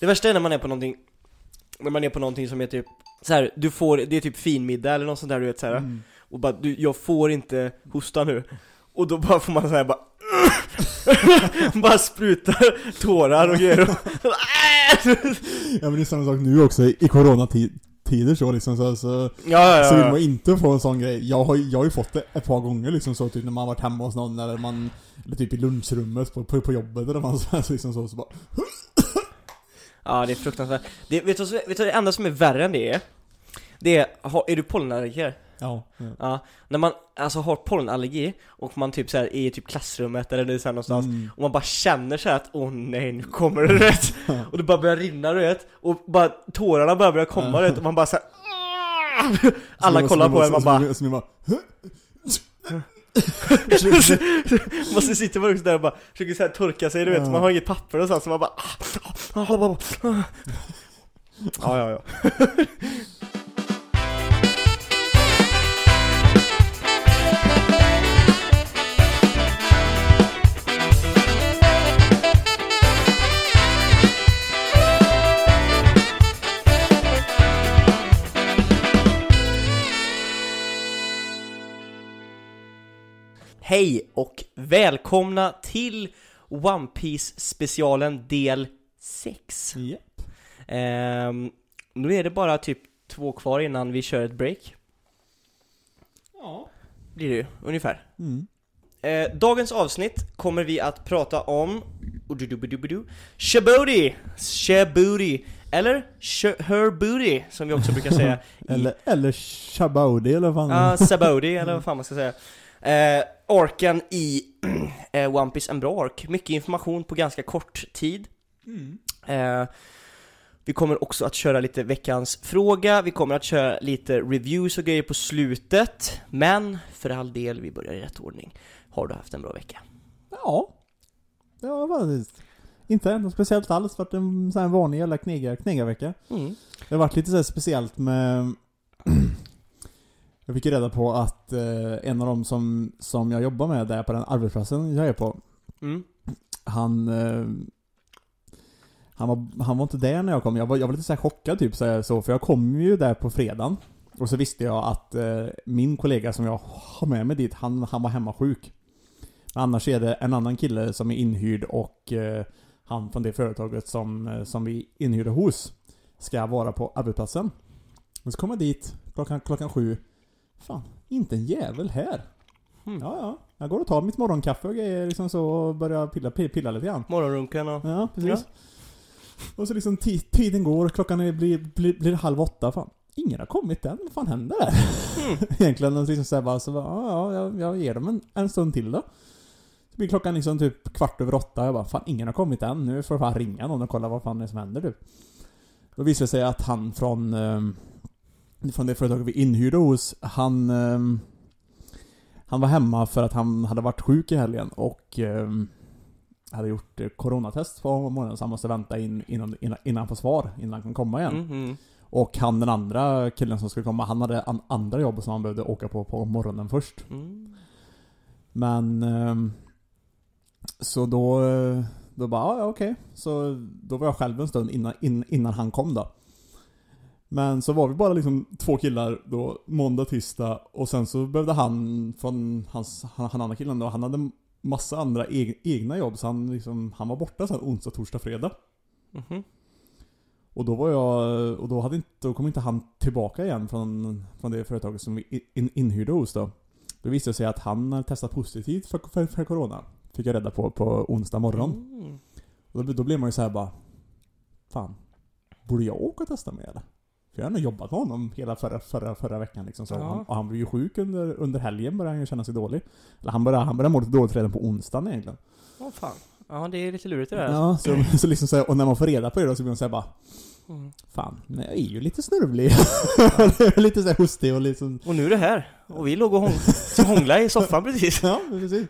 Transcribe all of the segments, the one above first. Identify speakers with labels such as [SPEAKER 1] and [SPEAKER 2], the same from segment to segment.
[SPEAKER 1] Det värsta är när man är på någonting När man är på någonting som är typ så här, du får, det är typ finmiddag eller något sånt där du vet så här,
[SPEAKER 2] Mm.
[SPEAKER 1] Och bara du, jag får inte hosta nu Och då bara får man så här bara Bara sprutar tårar och grejer och,
[SPEAKER 2] Ja men det är samma sak nu också, i coronatider så liksom så, så,
[SPEAKER 1] Ja ja
[SPEAKER 2] så vill
[SPEAKER 1] ja,
[SPEAKER 2] man
[SPEAKER 1] ja.
[SPEAKER 2] inte få en sån grej. Jag har, jag har ju fått det ett par gånger liksom så typ när man varit hemma hos någon eller man Eller typ i lunchrummet på, på, på jobbet eller man så, liksom så, så bara
[SPEAKER 1] ja det är fruktansvärt det, vet, du, vet du det enda som är värre än det är? Det är, har, är du pollenallergiker?
[SPEAKER 2] Ja, ja.
[SPEAKER 1] Ja, när man alltså har pollenallergi och man typ så här är i typ klassrummet eller det är så här någonstans
[SPEAKER 2] Mm.
[SPEAKER 1] och man bara känner så här att åh nej nu kommer det rätt och det bara börjar rinna du vet och bara tårarna börjar komma du vet och man bara så här, alla kollar på en man bara man sitter man också där och bara försöker så här torka sig du vet
[SPEAKER 2] Ja.
[SPEAKER 1] man har inget papper och så, så man bara ja ja ja Hej och välkomna till One Piece specialen del 6
[SPEAKER 2] Japp.
[SPEAKER 1] Ehm, Nu är det bara typ två kvar innan vi kör ett break
[SPEAKER 2] Ja.
[SPEAKER 1] Blir det ju, ungefär
[SPEAKER 2] Mm.
[SPEAKER 1] Eh, dagens avsnitt kommer vi att prata om Shabooty! Shabooty! Eller her booty, som vi också brukar säga
[SPEAKER 2] Eller, eller Shabaudi eller vad fan
[SPEAKER 1] Ja, Sabody eller vad fan man ska säga. Eh, orken i eh, One Piece, en bra ork. Mycket information på ganska kort tid.
[SPEAKER 2] Mm.
[SPEAKER 1] Eh, vi kommer också att köra lite veckans fråga, vi kommer att köra lite reviews och grejer på slutet. Men för all del, vi börjar i rätt ordning. Har du haft en bra vecka?
[SPEAKER 2] Ja. Det var faktiskt inte något speciellt alls. Det har varit en sån här vanlig jävla knegar, knegarvecka.
[SPEAKER 1] Mm.
[SPEAKER 2] Det har varit lite så här speciellt med... jag fick ju reda på att eh, en av dem som, som jag jobbar med där på den arbetsplatsen jag är på,
[SPEAKER 1] Mm.
[SPEAKER 2] han... Eh, han, var, han var inte där när jag kom. Jag var, jag var lite så chockad typ så, här, så för jag kom ju där på fredagen. Och så visste jag att eh, min kollega som jag har med mig dit, han, han var hemma sjuk. Men annars är det en annan kille som är inhyrd och eh, han från det företaget som, eh, som vi är inhyrda hos ska vara på arbetsplatsen. Och så kommer jag dit klockan, klockan sju. Fan, inte en jävel här.
[SPEAKER 1] Mm.
[SPEAKER 2] Ja, ja. Jag går och tar mitt morgonkaffe och grejer liksom så och börjar pilla, pilla, lite grann.
[SPEAKER 1] Morgonrunken och...
[SPEAKER 2] Ja, precis. Och så liksom ti- tiden går, klockan är, blir, blir, blir halv åtta. Fan, ingen har kommit än. Vad fan händer där?
[SPEAKER 1] Mm.
[SPEAKER 2] Egentligen och liksom så här bara, så bara, ja, ja, jag, jag ger dem en, en stund till då. Så blir klockan liksom typ kvart över åtta. Jag bara, fan ingen har kommit än. Nu får jag fan ringa någon och kolla vad fan det är som händer typ. Då visar det sig att han från, ehm, från det företaget vi inhyrde hos, han, ehm, han var hemma för att han hade varit sjuk i helgen och ehm, hade gjort eh, coronatest på morgonen så han måste vänta in innan, innan, innan han får svar, innan han kan komma igen.
[SPEAKER 1] Mm, mm.
[SPEAKER 2] Och han den andra killen som skulle komma, han hade an, andra jobb som han behövde åka på på morgonen först.
[SPEAKER 1] Mm.
[SPEAKER 2] Men... ehm, så då... Då bara, ja, okej. Så då var jag själv en stund innan, in, innan han kom då. Men så var vi bara liksom två killar då, måndag, tisdag och sen så behövde han från hans, han, han andra killen då, han hade massa andra eg, egna jobb så han liksom, han var borta sen onsdag, torsdag, fredag.
[SPEAKER 1] Mhm.
[SPEAKER 2] Och då var jag, och då hade inte, då kom inte han tillbaka igen från, från det företaget som vi in, inhyrde hos då. Då visade det sig att han hade testat positivt för, för, för corona. Fick jag reda på på onsdag morgon.
[SPEAKER 1] Mm.
[SPEAKER 2] Och då, då blev man ju så här bara Fan, borde jag åka och testa mig eller? För jag har ändå jobbat med honom hela förra, förra, förra veckan liksom så.
[SPEAKER 1] Ja.
[SPEAKER 2] Han, och han blev ju sjuk under, under helgen började han ju känna sig dålig. Eller han började, han började må lite dåligt redan på onsdagen egentligen.
[SPEAKER 1] Åh fan. Ja, det är lite lurigt det där.
[SPEAKER 2] Ja, så, så liksom så här, och när man får reda på det då så blir man såhär bara
[SPEAKER 1] Mm.
[SPEAKER 2] Fan, men jag är ju lite snörvlig. lite såhär hostig och liksom
[SPEAKER 1] Och nu är det här. Och vi låg och hång hånglade i soffan precis.
[SPEAKER 2] Ja, precis.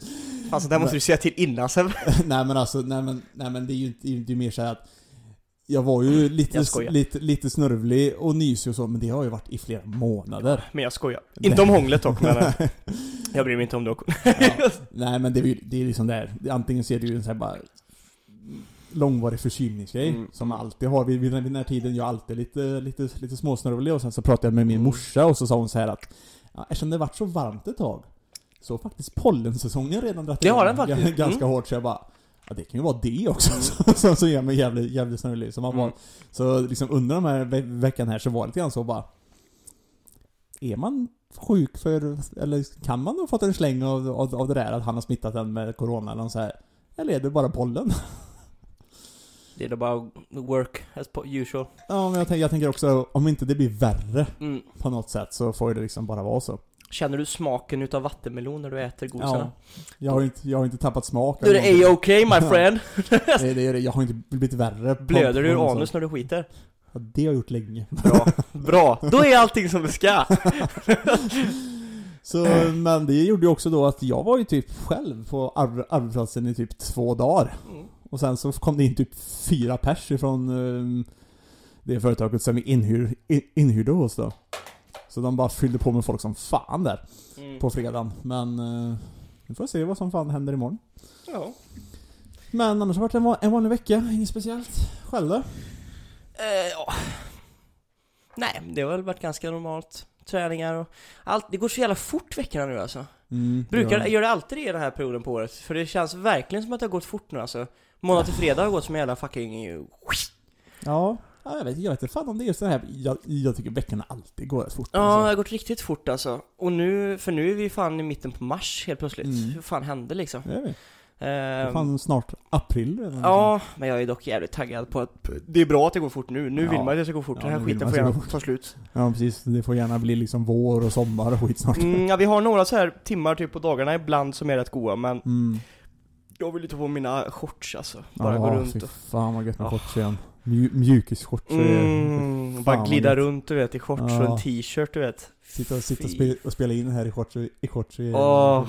[SPEAKER 1] Fan, så där måste du säga till innan sen.
[SPEAKER 2] nej men alltså, nej men, nej men det är ju inte, det är ju mer såhär att Jag var ju lite,
[SPEAKER 1] Jag skojar.
[SPEAKER 2] lite, lite snörvlig och nysig och så, men det har ju varit i flera månader.
[SPEAKER 1] Men jag skojar. Inte om hånglet dock, men eh, jag bryr mig inte om det.
[SPEAKER 2] Ja. Nej men det är ju det är liksom där, antingen ser du ju så här bara långvarig förkylningsgrej.
[SPEAKER 1] Mm.
[SPEAKER 2] Som alltid har vid, vid, den- vid den här tiden. Jag är alltid lite, lite, lite småsnörvlig och sen så pratade jag med min
[SPEAKER 1] Mm.
[SPEAKER 2] morsa och så sa hon så här att ja, Eftersom det varit så varmt ett tag Så har faktiskt pollensäsongen redan dragit
[SPEAKER 1] Det har
[SPEAKER 2] igång
[SPEAKER 1] den faktiskt.
[SPEAKER 2] g- Ganska
[SPEAKER 1] Mm.
[SPEAKER 2] hårt så jag bara Ja det kan ju vara det också som, som, gör mig jävligt, jävligt snörvlig. Så man
[SPEAKER 1] Mm.
[SPEAKER 2] bara Så liksom under de här ve veckan här så var det lite grann så bara Är man sjuk för, eller kan man ha fått en släng av, av, av det där att han har smittat den med corona eller så här Eller är det bara pollen?
[SPEAKER 1] Det är bara work as usual.
[SPEAKER 2] Ja, men jag, tänker, jag tänker också, om inte det blir värre
[SPEAKER 1] Mm.
[SPEAKER 2] på något sätt så får det liksom bara vara så.
[SPEAKER 1] Känner du smaken utav vattenmelon när du äter godisarna?
[SPEAKER 2] Jag har inte, jag har inte tappat smak.
[SPEAKER 1] Då är det A-OK my friend!
[SPEAKER 2] någonting. det, det, är det. Jag har inte blivit värre.
[SPEAKER 1] Blöder du ur anus när du skiter?
[SPEAKER 2] Ja, det har jag gjort länge.
[SPEAKER 1] Bra, bra. Då är allting som det ska!
[SPEAKER 2] Så, men det gjorde ju också då att jag var ju typ själv på ar- arbetsplatsen i typ två dagar.
[SPEAKER 1] Mm.
[SPEAKER 2] Och sen så kom det in typ fyra pers ifrån um, det företaget som vi inhyr, in, inhyrde hos då. Så de bara fyllde på med folk som fan där.
[SPEAKER 1] Mm.
[SPEAKER 2] på fredagen. Men uh, vi får se vad som fan händer imorgon.
[SPEAKER 1] Ja.
[SPEAKER 2] Men annars har det varit en, va- en vanlig vecka, inget speciellt. Själv då?
[SPEAKER 1] Eh, ja. Nej, det har väl varit ganska normalt. Träningar och allt. Det går så jävla fort veckorna nu alltså.
[SPEAKER 2] Mm,
[SPEAKER 1] Brukar,
[SPEAKER 2] ja.
[SPEAKER 1] Gör det alltid det i den här perioden på året? För det känns verkligen som att det har gått fort nu alltså. Måndag till fredag har gått som en jävla fucking...
[SPEAKER 2] Ja, ja, jag vet, jag vet inte fan om det är det här. Jag, jag tycker veckorna alltid går rätt fort.
[SPEAKER 1] Ja, det
[SPEAKER 2] alltså.
[SPEAKER 1] har gått riktigt fort alltså. Och nu, för nu är vi fan i mitten på mars helt plötsligt.
[SPEAKER 2] Mm.
[SPEAKER 1] Hur fan hände liksom?
[SPEAKER 2] Jag vet. Det
[SPEAKER 1] Ehm,
[SPEAKER 2] är fan snart april redan.
[SPEAKER 1] Ja, men jag är dock jävligt taggad på att det är bra att det går fort nu. Nu
[SPEAKER 2] Ja.
[SPEAKER 1] vill man att det ska gå fort.
[SPEAKER 2] Ja,
[SPEAKER 1] Den här skiten får
[SPEAKER 2] det
[SPEAKER 1] gärna ta slut.
[SPEAKER 2] ja, precis. Det får gärna bli liksom vår och sommar och skit snart.
[SPEAKER 1] Mm, ja, vi har några så här timmar typ på dagarna ibland som är rätt goa, men
[SPEAKER 2] Mm.
[SPEAKER 1] jag vill inte på mina shorts alltså. Bara
[SPEAKER 2] ja,
[SPEAKER 1] gå runt och...
[SPEAKER 2] fan vad gött med
[SPEAKER 1] Ja.
[SPEAKER 2] shorts igen. Mju mjukisshorts.
[SPEAKER 1] Mm, bara glida
[SPEAKER 2] gött.
[SPEAKER 1] runt du vet i shorts och
[SPEAKER 2] Ja.
[SPEAKER 1] en t-shirt du vet.
[SPEAKER 2] Sitta, och- sitta och, spela, och spela in här i shorts, i shorts i,
[SPEAKER 1] Åh,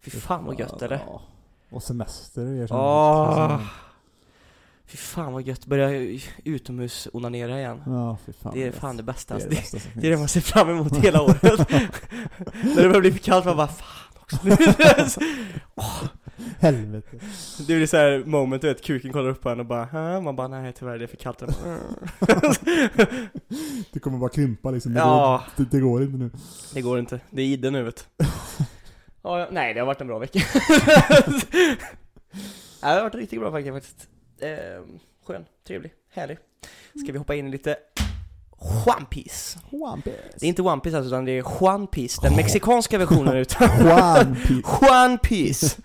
[SPEAKER 1] Fy fan vad gött det?
[SPEAKER 2] Ja. Och semester och er som-
[SPEAKER 1] Åh. Fy fan vad gött, börja utomhus onanera igen.
[SPEAKER 2] Ja, fan.
[SPEAKER 1] Det är fan det bästa.
[SPEAKER 2] Det är
[SPEAKER 1] alltså.
[SPEAKER 2] det
[SPEAKER 1] Det,
[SPEAKER 2] bästa som
[SPEAKER 1] det är det man ser fram emot hela året. När det börjar bli för kallt, man bara fan också.
[SPEAKER 2] Helvete.
[SPEAKER 1] Det blir så här moment, du vet, kuken kollar upp på en och bara "Hä?" Man bara nej tyvärr det är för kallt.
[SPEAKER 2] Det kommer bara krympa liksom. Det,
[SPEAKER 1] Ja,
[SPEAKER 2] går, det, det går inte nu.
[SPEAKER 1] det går inte. Det är idde nu vet ja, ja, Nej, det har varit en bra vecka. det har varit en riktigt bra vecka faktiskt. Eh, skön, trevlig, härlig. Ska vi hoppa in i lite One Piece.
[SPEAKER 2] One Piece.
[SPEAKER 1] Det är inte One Piece alltså, utan det är Juan Piece, den mexikanska versionen utav
[SPEAKER 2] One Piece.
[SPEAKER 1] Juan Piece!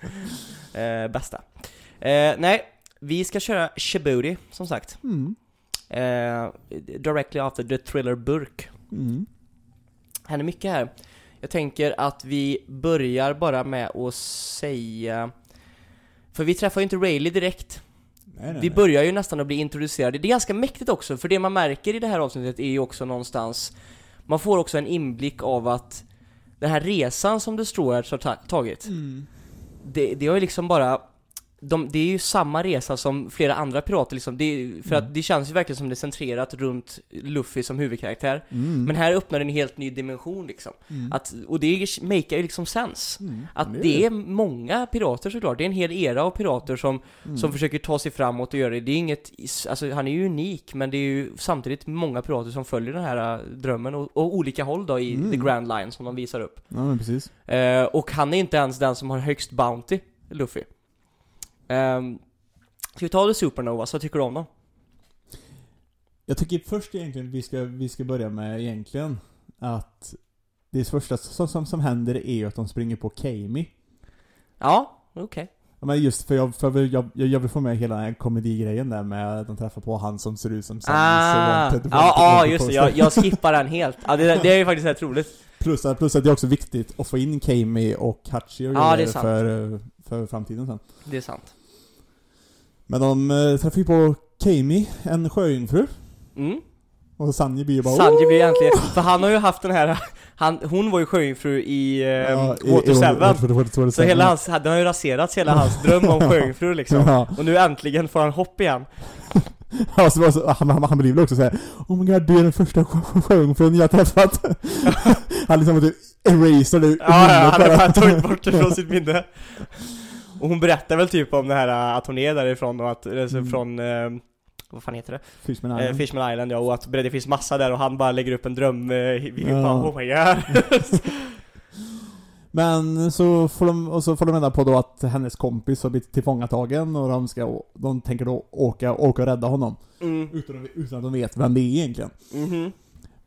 [SPEAKER 1] Eh, bästa. Eh, nej, vi ska köra Shibuti, som sagt.
[SPEAKER 2] Mm.
[SPEAKER 1] Eh, directly after the thriller burk.
[SPEAKER 2] Mm.
[SPEAKER 1] Händer mycket här. Jag tänker att vi börjar bara med att säga... För vi träffar ju inte Rayleigh direkt.
[SPEAKER 2] Nej, nej,
[SPEAKER 1] Vi börjar ju nästan att bli introducerade. Det är ganska mäktigt också, för det man märker i det här avsnittet är ju också någonstans Man får också en inblick av att den här resan som Destroyers har ta- tagit
[SPEAKER 2] Mm.
[SPEAKER 1] det, det har ju liksom bara de, det är ju samma resa som flera andra pirater liksom, det, för
[SPEAKER 2] Mm.
[SPEAKER 1] att det känns ju verkligen som det är centrerat runt Luffy som huvudkaraktär
[SPEAKER 2] Mm.
[SPEAKER 1] Men här öppnar det en helt ny dimension liksom,
[SPEAKER 2] Mm.
[SPEAKER 1] att, och det makar ju liksom sens
[SPEAKER 2] Mm.
[SPEAKER 1] Att det är många pirater såklart, det är en hel era av pirater som,
[SPEAKER 2] Mm.
[SPEAKER 1] som försöker ta sig framåt och göra det. Det är inget, alltså han är ju unik, men det är ju samtidigt många pirater som följer den här äh, drömmen och, och olika håll då i
[SPEAKER 2] Mm.
[SPEAKER 1] the grand line som de visar upp.
[SPEAKER 2] Ja men precis.
[SPEAKER 1] Eh, och han är inte ens den som har högst bounty, Luffy. Um, ska vi ta The Supernova, så tycker du om dem?
[SPEAKER 2] Jag tycker först egentligen vi ska, vi ska börja med egentligen att det första som, som, som händer är ju att de springer på Kami.
[SPEAKER 1] Ja, okej.
[SPEAKER 2] Ja, men just för jag, för jag, jag, jag vill få med hela den här komedigrejen där med att de träffar på han som ser ut som Sam
[SPEAKER 1] Ah,
[SPEAKER 2] Wanted
[SPEAKER 1] ja, ja
[SPEAKER 2] Wanted
[SPEAKER 1] just det, jag, jag skippar den helt. Ja, det, det är ju faktiskt rätt roligt.
[SPEAKER 2] Plus, plus att det är också viktigt att få in Kami och Hachi och
[SPEAKER 1] Ja, det är sant.
[SPEAKER 2] för, för framtiden sen.
[SPEAKER 1] Det är sant.
[SPEAKER 2] Men de äh, träffar ju på Kami, en sjöjungfru.
[SPEAKER 1] Mm.
[SPEAKER 2] Och Sanji blir ju bara
[SPEAKER 1] Sanji blir äntligen, för han har ju haft den här, han, hon var ju sjöjungfru i eh,
[SPEAKER 2] Ja, i-
[SPEAKER 1] Water
[SPEAKER 2] i-
[SPEAKER 1] 7
[SPEAKER 2] Water- Water- Water
[SPEAKER 1] Så hela hans, det har ju raserats hela hans dröm om sjöjungfru liksom
[SPEAKER 2] Ja.
[SPEAKER 1] Och nu äntligen får han hopp igen
[SPEAKER 2] Ja, så, så, han, han, han blir väl också såhär Oh my god, du är den första sjö- sjöjungfrun jag har träffat. han liksom typ eraser det ur
[SPEAKER 1] Ja, ja
[SPEAKER 2] minnet
[SPEAKER 1] han har
[SPEAKER 2] bara.
[SPEAKER 1] bara tagit bort det från sitt minne Och hon berättar väl typ om det här äh, att hon är därifrån och att, alltså
[SPEAKER 2] Mm.
[SPEAKER 1] från, eh, vad fan heter det?
[SPEAKER 2] Fishman
[SPEAKER 1] Eh,
[SPEAKER 2] Island.
[SPEAKER 1] Fishman Island ja, och att det finns massa där och han bara lägger upp en dröm, eh,
[SPEAKER 2] Ja.
[SPEAKER 1] bara oh my god.
[SPEAKER 2] Men så får de, och så får de reda på då att hennes kompis har blivit tillfångatagen och de ska, de tänker då åka, åka och rädda honom.
[SPEAKER 1] mm.
[SPEAKER 2] Utan, utan att de vet vem det är egentligen.
[SPEAKER 1] Mhm.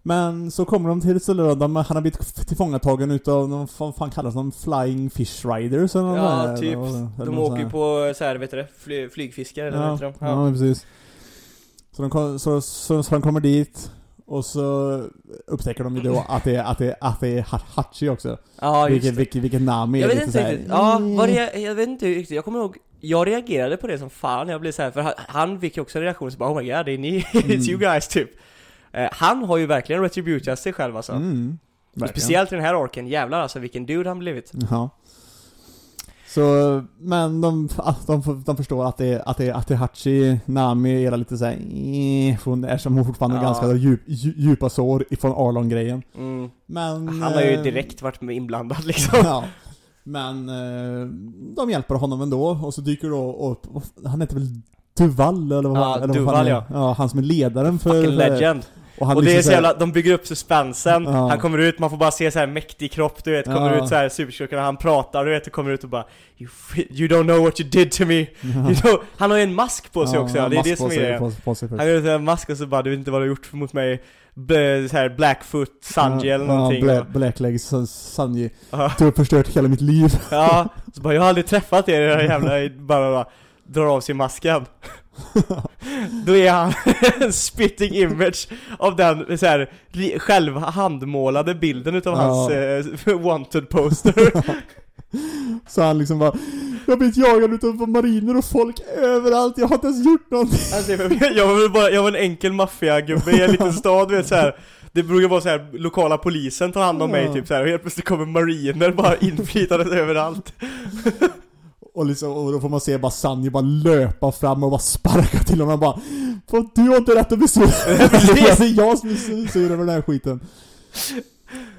[SPEAKER 2] Men så kommer de till då, de, han har blivit tillfångatagen utav, någon, vad fan kallas de? Flying Fish Riders eller
[SPEAKER 1] Ja,
[SPEAKER 2] där,
[SPEAKER 1] typ.
[SPEAKER 2] eller- eller
[SPEAKER 1] De åker ju på så här, vet du det, fly, flygfiskare eller vad heter de?
[SPEAKER 2] ja. precis. Så de, kom, så, så, så de kommer dit och så upptäcker de ju då att det, att det, att det är Ha- Hachi också.
[SPEAKER 1] ja
[SPEAKER 2] vilket,
[SPEAKER 1] det.
[SPEAKER 2] vilket, vilket namn är
[SPEAKER 1] Jag vet inte riktigt, ja,
[SPEAKER 2] mm.
[SPEAKER 1] vad det, jag vet inte riktigt, jag kommer ihåg jag reagerade på det som fan, jag blev så här, för han, han fick ju också en reaktion så bara oh my god, det är ni, it's you guys typ eh, Han har ju verkligen retributat sig själv alltså
[SPEAKER 2] Mm.
[SPEAKER 1] Speciellt i den här orken, jävlar alltså vilken dude han blivit
[SPEAKER 2] Ja. Så, men de, de, de förstår att det, att det, att det är Hachi, Nami är lite såhär, eh, för hon är som fortfarande
[SPEAKER 1] Ja.
[SPEAKER 2] ganska djup, dju- djupa sår ifrån Arlon-grejen.
[SPEAKER 1] mm.
[SPEAKER 2] Men...
[SPEAKER 1] Han har ju
[SPEAKER 2] eh,
[SPEAKER 1] direkt varit med inblandad liksom
[SPEAKER 2] Ja. Men de hjälper honom ändå och så dyker då upp, han heter väl Duval eller vad,
[SPEAKER 1] Ja,
[SPEAKER 2] eller vad
[SPEAKER 1] Duval,
[SPEAKER 2] fan är.
[SPEAKER 1] ja.
[SPEAKER 2] ja. Han som är ledaren för...
[SPEAKER 1] Fucking legend
[SPEAKER 2] Och, han
[SPEAKER 1] Och det är
[SPEAKER 2] liksom
[SPEAKER 1] så
[SPEAKER 2] såhär-
[SPEAKER 1] jävla, de bygger upp suspensen,
[SPEAKER 2] Ja.
[SPEAKER 1] han kommer ut, man får bara se så här mäktig kropp du vet, kommer
[SPEAKER 2] Ja.
[SPEAKER 1] ut så här superskurken, han pratar du vet, och kommer ut och bara you, you don't know what you did to me you know, Han har ju en mask på sig
[SPEAKER 2] Ja,
[SPEAKER 1] också,
[SPEAKER 2] har
[SPEAKER 1] det är det som är
[SPEAKER 2] sig-
[SPEAKER 1] det
[SPEAKER 2] på, på sig.
[SPEAKER 1] Han har en mask och så bara du vet inte vad du har gjort mot mig B- så här Blackfoot, Sanji eller någonting
[SPEAKER 2] Ja, Bla- Blackleg San- Sanji.
[SPEAKER 1] Ja.
[SPEAKER 2] Du har förstört hela mitt liv.
[SPEAKER 1] Ja, så bara jag har aldrig träffat er era jävla, bara, bara drar av sig masken Då är han en spitting image av den så här, själv handmålade bilden utav
[SPEAKER 2] Ja.
[SPEAKER 1] hans eh, wanted poster
[SPEAKER 2] Så han liksom bara Jag blivit jagad utav mariner och folk överallt, jag har inte ens gjort någonting.
[SPEAKER 1] alltså, jag, var bara, jag var en enkel maffiagubbe i en liten stad, vet så här. Det brukar vara så här, lokala polisen tar hand om mig typ så här, och helt plötsligt kommer mariner bara inflytandes överallt
[SPEAKER 2] Och, liksom, och då får man se bara Sanji bara löpa fram och bara sparka till honom och bara "Fan, Du har inte rätt att bli sur. det är jag som är sur över den här skiten.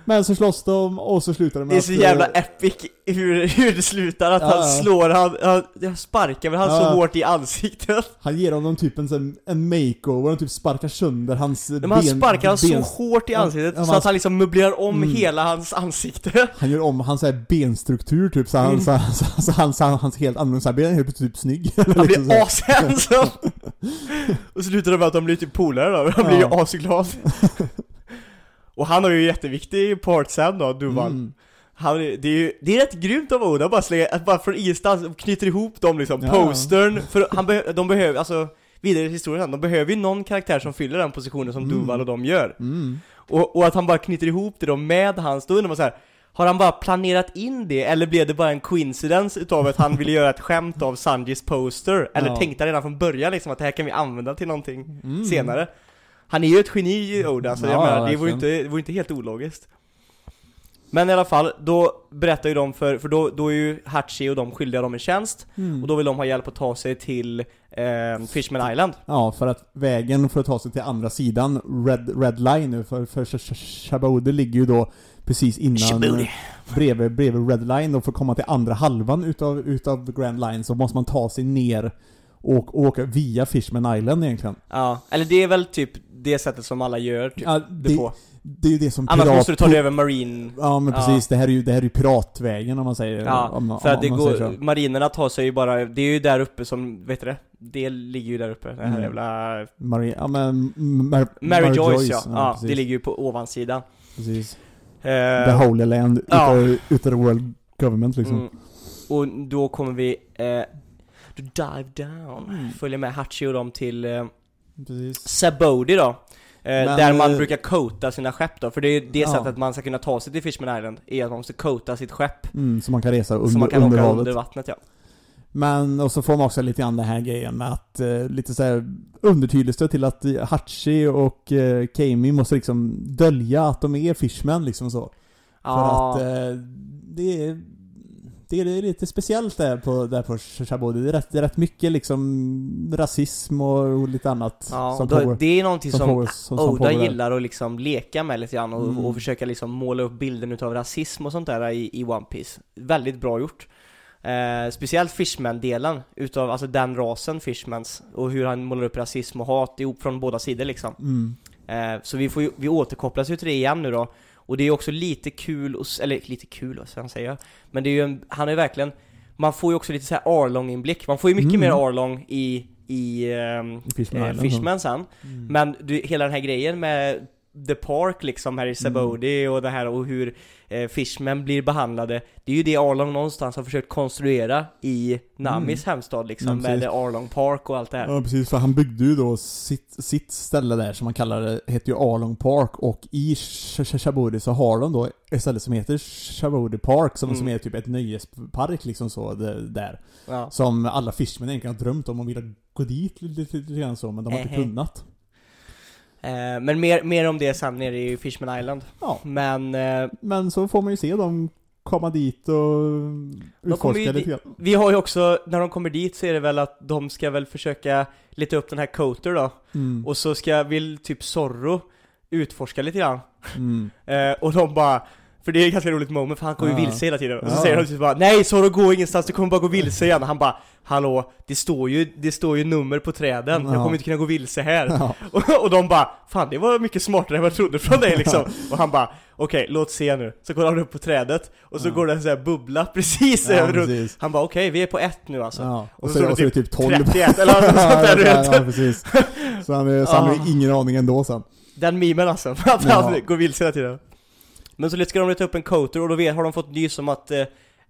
[SPEAKER 2] Men så slåss de och så slutar det med
[SPEAKER 1] Det är så
[SPEAKER 2] att,
[SPEAKER 1] jävla
[SPEAKER 2] eh,
[SPEAKER 1] epic hur, hur det slutar, att
[SPEAKER 2] Ja,
[SPEAKER 1] han slår, han, han, han sparkar väl han
[SPEAKER 2] Ja.
[SPEAKER 1] så hårt i ansiktet
[SPEAKER 2] Han ger honom typ en, en makeover, han typ sparkar sönder hans
[SPEAKER 1] Men han sparkar han så
[SPEAKER 2] ben-
[SPEAKER 1] hårt i ansiktet
[SPEAKER 2] ja,
[SPEAKER 1] så
[SPEAKER 2] han-
[SPEAKER 1] att han liksom möblerar om
[SPEAKER 2] Mm.
[SPEAKER 1] hela hans ansikte
[SPEAKER 2] Han gör om hans så här benstruktur typ, så, han,
[SPEAKER 1] Mm.
[SPEAKER 2] så, så, så, han, så hans helt annorlunda, så blir han helt typ snygg.
[SPEAKER 1] Han
[SPEAKER 2] Liksom så
[SPEAKER 1] blir ashandsome! Och så slutar det med att de blir typ polare då, han blir ju asglad Och han har ju jätteviktig part sen då, Duval
[SPEAKER 2] Mm.
[SPEAKER 1] han, det, är ju, det är rätt grymt av Oda bara slänga, att bara från ingenstans knyter ihop dem liksom,
[SPEAKER 2] Ja.
[SPEAKER 1] postern, för han be, de behöver, alltså Vidare i historien de behöver ju någon karaktär som fyller den positionen som
[SPEAKER 2] Mm.
[SPEAKER 1] Duval och de gör
[SPEAKER 2] Mm.
[SPEAKER 1] och, och att han bara knyter ihop det då med hans, då undrar man så här. Har han bara planerat in det, eller blev det bara en coincidence utav att han ville göra ett skämt av Sanjis poster? Eller
[SPEAKER 2] Ja.
[SPEAKER 1] tänkte han redan från början liksom att det här kan vi använda till någonting
[SPEAKER 2] Mm.
[SPEAKER 1] senare? Han är ju ett geni Oda, så jag
[SPEAKER 2] Ja,
[SPEAKER 1] menar, det vore inte, det vore inte helt ologiskt Men i alla fall, då berättar ju de för, för då, då är ju Hachi och de skyldiga dem en tjänst
[SPEAKER 2] Mm.
[SPEAKER 1] Och då vill de ha hjälp att ta sig till eh, Fishman Island
[SPEAKER 2] Ja, för att vägen för att ta sig till andra sidan, Red, Red Line nu, för, för Sh- Sh- Shabode ligger ju då precis innan
[SPEAKER 1] Djibouti.
[SPEAKER 2] bredvid, bredvid Red Line och för att komma till andra halvan utav, utav Grand Line så måste man ta sig ner och, och åka via Fishman Island egentligen.
[SPEAKER 1] Ja, eller det är väl typ det sättet som alla gör typ,
[SPEAKER 2] Ja,
[SPEAKER 1] det, på
[SPEAKER 2] det är ju det som
[SPEAKER 1] Annars
[SPEAKER 2] pirat-
[SPEAKER 1] måste du ta dig över Marine
[SPEAKER 2] Ja men
[SPEAKER 1] Ja.
[SPEAKER 2] precis, det här är ju, det här är ju piratvägen om man säger
[SPEAKER 1] Ja,
[SPEAKER 2] om,
[SPEAKER 1] för
[SPEAKER 2] om,
[SPEAKER 1] att det går, marinerna tar sig ju bara, det är ju där uppe som, vet du det? Det ligger ju där uppe, det här
[SPEAKER 2] Mm.
[SPEAKER 1] jävla...
[SPEAKER 2] Mary, ja men, Mar,
[SPEAKER 1] Mary, Joyce, ja, ja,
[SPEAKER 2] precis,
[SPEAKER 1] det ligger ju på ovansidan.
[SPEAKER 2] precis.
[SPEAKER 1] Eh,
[SPEAKER 2] The Holy Land
[SPEAKER 1] ja.
[SPEAKER 2] utav, utav the World Government liksom.
[SPEAKER 1] mm, och då kommer vi, to dive down,
[SPEAKER 2] Mm.
[SPEAKER 1] följa med Hachi och dem till eh,
[SPEAKER 2] Precis.
[SPEAKER 1] Sabodi då. Eh,
[SPEAKER 2] Men,
[SPEAKER 1] där man
[SPEAKER 2] eh,
[SPEAKER 1] brukar coata sina skepp då, för det är det
[SPEAKER 2] Ja.
[SPEAKER 1] sättet man ska kunna ta sig till Fishman Island, är att man måste coata sitt skepp.
[SPEAKER 2] Mm, så man kan resa
[SPEAKER 1] så
[SPEAKER 2] under,
[SPEAKER 1] man kan
[SPEAKER 2] under
[SPEAKER 1] åka under vattnet ja.
[SPEAKER 2] Men, och så får man också lite grann den här grejen med att, eh, lite såhär undertydelse till att Hachi och eh, Kami måste liksom dölja att de är Fishman liksom så. För
[SPEAKER 1] Ja.
[SPEAKER 2] att eh, det är det är lite speciellt där på, där på Shabodi. Det är rätt, det är rätt mycket liksom rasism och, lite annat
[SPEAKER 1] Ja,
[SPEAKER 2] som
[SPEAKER 1] då,
[SPEAKER 2] pågår.
[SPEAKER 1] det är någonting
[SPEAKER 2] som
[SPEAKER 1] som,
[SPEAKER 2] pågår- som- som
[SPEAKER 1] Oda gillar att liksom leka med lite grann och,
[SPEAKER 2] Mm.
[SPEAKER 1] och försöka liksom måla upp bilden utav rasism och sånt där i, i One Piece Väldigt bra gjort. Eh, speciellt Fishman-delen utav, alltså den rasen Fishmans och hur han målar upp rasism och hat ihop från båda sidor liksom.
[SPEAKER 2] Mm.
[SPEAKER 1] Eh, så vi, får ju, vi återkopplas ju till det igen nu då. Och det är också lite kul, och, eller lite kul vad ska jag säga? Men det är ju en, han är verkligen, man får ju också lite så här Arlong-inblick. Man får ju mycket
[SPEAKER 2] Mm.
[SPEAKER 1] mer Arlong i, i
[SPEAKER 2] I Fishman
[SPEAKER 1] eh, Fishman sen.
[SPEAKER 2] Mm.
[SPEAKER 1] Men du, hela den här grejen med The Park liksom här i Sabodi och det här och hur eh, Fishman blir behandlade Det är ju det Arlong någonstans har försökt konstruera i Namis hemstad liksom
[SPEAKER 2] Mm. Ja,
[SPEAKER 1] med
[SPEAKER 2] precis.
[SPEAKER 1] The Arlong Park och allt det här
[SPEAKER 2] Ja precis, för han byggde ju då sitt, sitt ställe där som man kallar det, heter ju Arlong Park och i Shabudi så har de då ett ställe som heter Shabudi Park som,
[SPEAKER 1] Mm.
[SPEAKER 2] som är typ ett nöjespark liksom så det, där.
[SPEAKER 1] ja.
[SPEAKER 2] Som alla fishmen egentligen har drömt om och velat gå dit lite, lite, lite grann så men de har inte kunnat.
[SPEAKER 1] Eh, Men mer, mer om det sen nere i Fishman Island
[SPEAKER 2] Ja,
[SPEAKER 1] Men eh,
[SPEAKER 2] men så får man ju se dem komma dit och utforska lite grann.
[SPEAKER 1] vi har ju också, när de kommer dit så är det väl att de ska väl försöka leta upp den här Coater då
[SPEAKER 2] Mm.
[SPEAKER 1] Och så ska, vill typ Zorro utforska lite grann
[SPEAKER 2] Mm.
[SPEAKER 1] Eh, och de bara, för det är ett ganska roligt moment för han går ju vilse hela tiden. Och så säger de typ bara Nej Zorro gå ingenstans, du kommer bara gå vilse igen. Han bara Hallå, det står ju, det står ju nummer på träden, jag
[SPEAKER 2] Ja.
[SPEAKER 1] kommer inte kunna gå vilse här. Och, och de bara Fan det var mycket smartare än vad jag trodde från dig liksom. Och han bara Okej, låt se nu. Så går han upp på trädet Och så går det en sån här bubbla precis över
[SPEAKER 2] precis.
[SPEAKER 1] Han bara okej, vi är på ett nu alltså.
[SPEAKER 2] Ja.
[SPEAKER 1] Och
[SPEAKER 2] Och,
[SPEAKER 1] så
[SPEAKER 2] så, och så är det typ 12
[SPEAKER 1] 31 eller något sånt där du
[SPEAKER 2] ja,
[SPEAKER 1] vet
[SPEAKER 2] ja, precis. Så han, så han har ju ingen aning ändå sen.
[SPEAKER 1] Den memen alltså, att
[SPEAKER 2] Ja.
[SPEAKER 1] han går vilse hela tiden Men så ska de leta upp en coater och då vet, har de fått nys om att eh,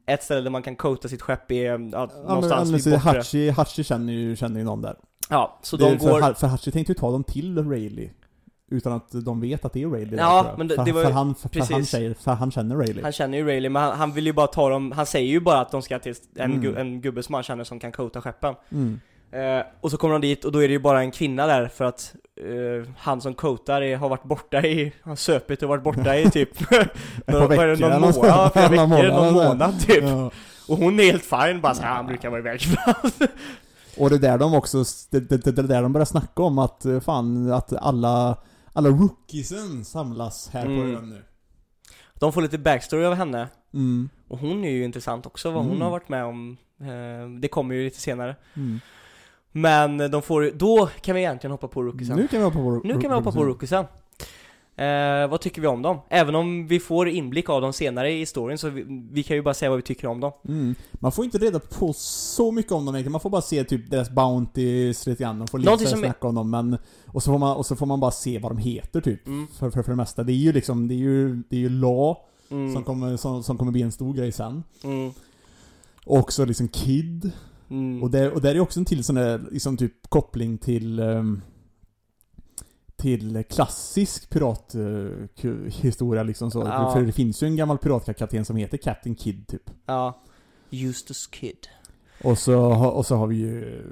[SPEAKER 1] ett ställe där man kan coata sitt skepp är eh, ja, någonstans
[SPEAKER 2] men,
[SPEAKER 1] vid bortre
[SPEAKER 2] Hachi, Hachi känner ju, känner ju någon där.
[SPEAKER 1] Ja, så
[SPEAKER 2] det,
[SPEAKER 1] de
[SPEAKER 2] för,
[SPEAKER 1] går...
[SPEAKER 2] Ha- för Hachi tänkte ju ta dem till Rayleigh. Utan att de vet att det är Rayleigh
[SPEAKER 1] Ja, men det-
[SPEAKER 2] för,
[SPEAKER 1] det var ju-
[SPEAKER 2] för, han, för, för, han
[SPEAKER 1] precis.
[SPEAKER 2] säger, för han känner Rayleigh.
[SPEAKER 1] Han känner ju Rayleigh, men han, han vill ju bara ta dem, han säger ju bara att de ska till en,
[SPEAKER 2] Mm.
[SPEAKER 1] gu, en gubbe som han känner som kan coata skeppen
[SPEAKER 2] Mm.
[SPEAKER 1] Eh, Och så kommer de dit och då är det ju bara en kvinna där för att eh, han som coatar är, har varit borta i, har söpit och varit borta i typ några-
[SPEAKER 2] veckor
[SPEAKER 1] någon
[SPEAKER 2] eller
[SPEAKER 1] månad, ja, flera
[SPEAKER 2] någon
[SPEAKER 1] veckor,
[SPEAKER 2] månad,
[SPEAKER 1] någon månad typ
[SPEAKER 2] Ja.
[SPEAKER 1] Och hon är helt fine, bara såhär, han brukar vara iväg
[SPEAKER 2] Och det är där de också, det, det, det, det är där de börjar snacka om att eh, fan, att alla, alla rookiesen samlas här
[SPEAKER 1] Mm.
[SPEAKER 2] på ön nu.
[SPEAKER 1] De får lite backstory av henne
[SPEAKER 2] Mm.
[SPEAKER 1] Och hon är ju intressant också, vad hon
[SPEAKER 2] Mm.
[SPEAKER 1] har varit med om eh, Det kommer ju lite senare
[SPEAKER 2] Mm.
[SPEAKER 1] Men de får då kan vi egentligen hoppa på rookiesen
[SPEAKER 2] Nu kan vi hoppa på
[SPEAKER 1] Nu kan vi hoppa på rookiesen eh, Vad tycker vi om dem? Även om vi får inblick av dem senare i storyn så vi, vi kan ju bara säga vad vi tycker om dem
[SPEAKER 2] Mm. Man får inte reda på så mycket om dem egentligen, man får bara se typ deras bounties lite grann, de får lite
[SPEAKER 1] som är-
[SPEAKER 2] snacka om dem men Och så får man, och så får man bara se vad de heter typ,
[SPEAKER 1] Mm.
[SPEAKER 2] för, för, för det mesta. Det är ju liksom, det är ju, det är ju Law
[SPEAKER 1] mm.
[SPEAKER 2] som, kommer, som, som kommer bli en stor grej sen.
[SPEAKER 1] Mm.
[SPEAKER 2] Och också liksom Kid.
[SPEAKER 1] Mm.
[SPEAKER 2] Och där, och där är också en till sån där, liksom typ koppling till ehm, till klassisk pirathistoria liksom så.
[SPEAKER 1] Ja.
[SPEAKER 2] För det finns ju en gammal piratkapten som heter Captain Kid typ.
[SPEAKER 1] Ja Justus Kid
[SPEAKER 2] Och så, har- och så har vi ju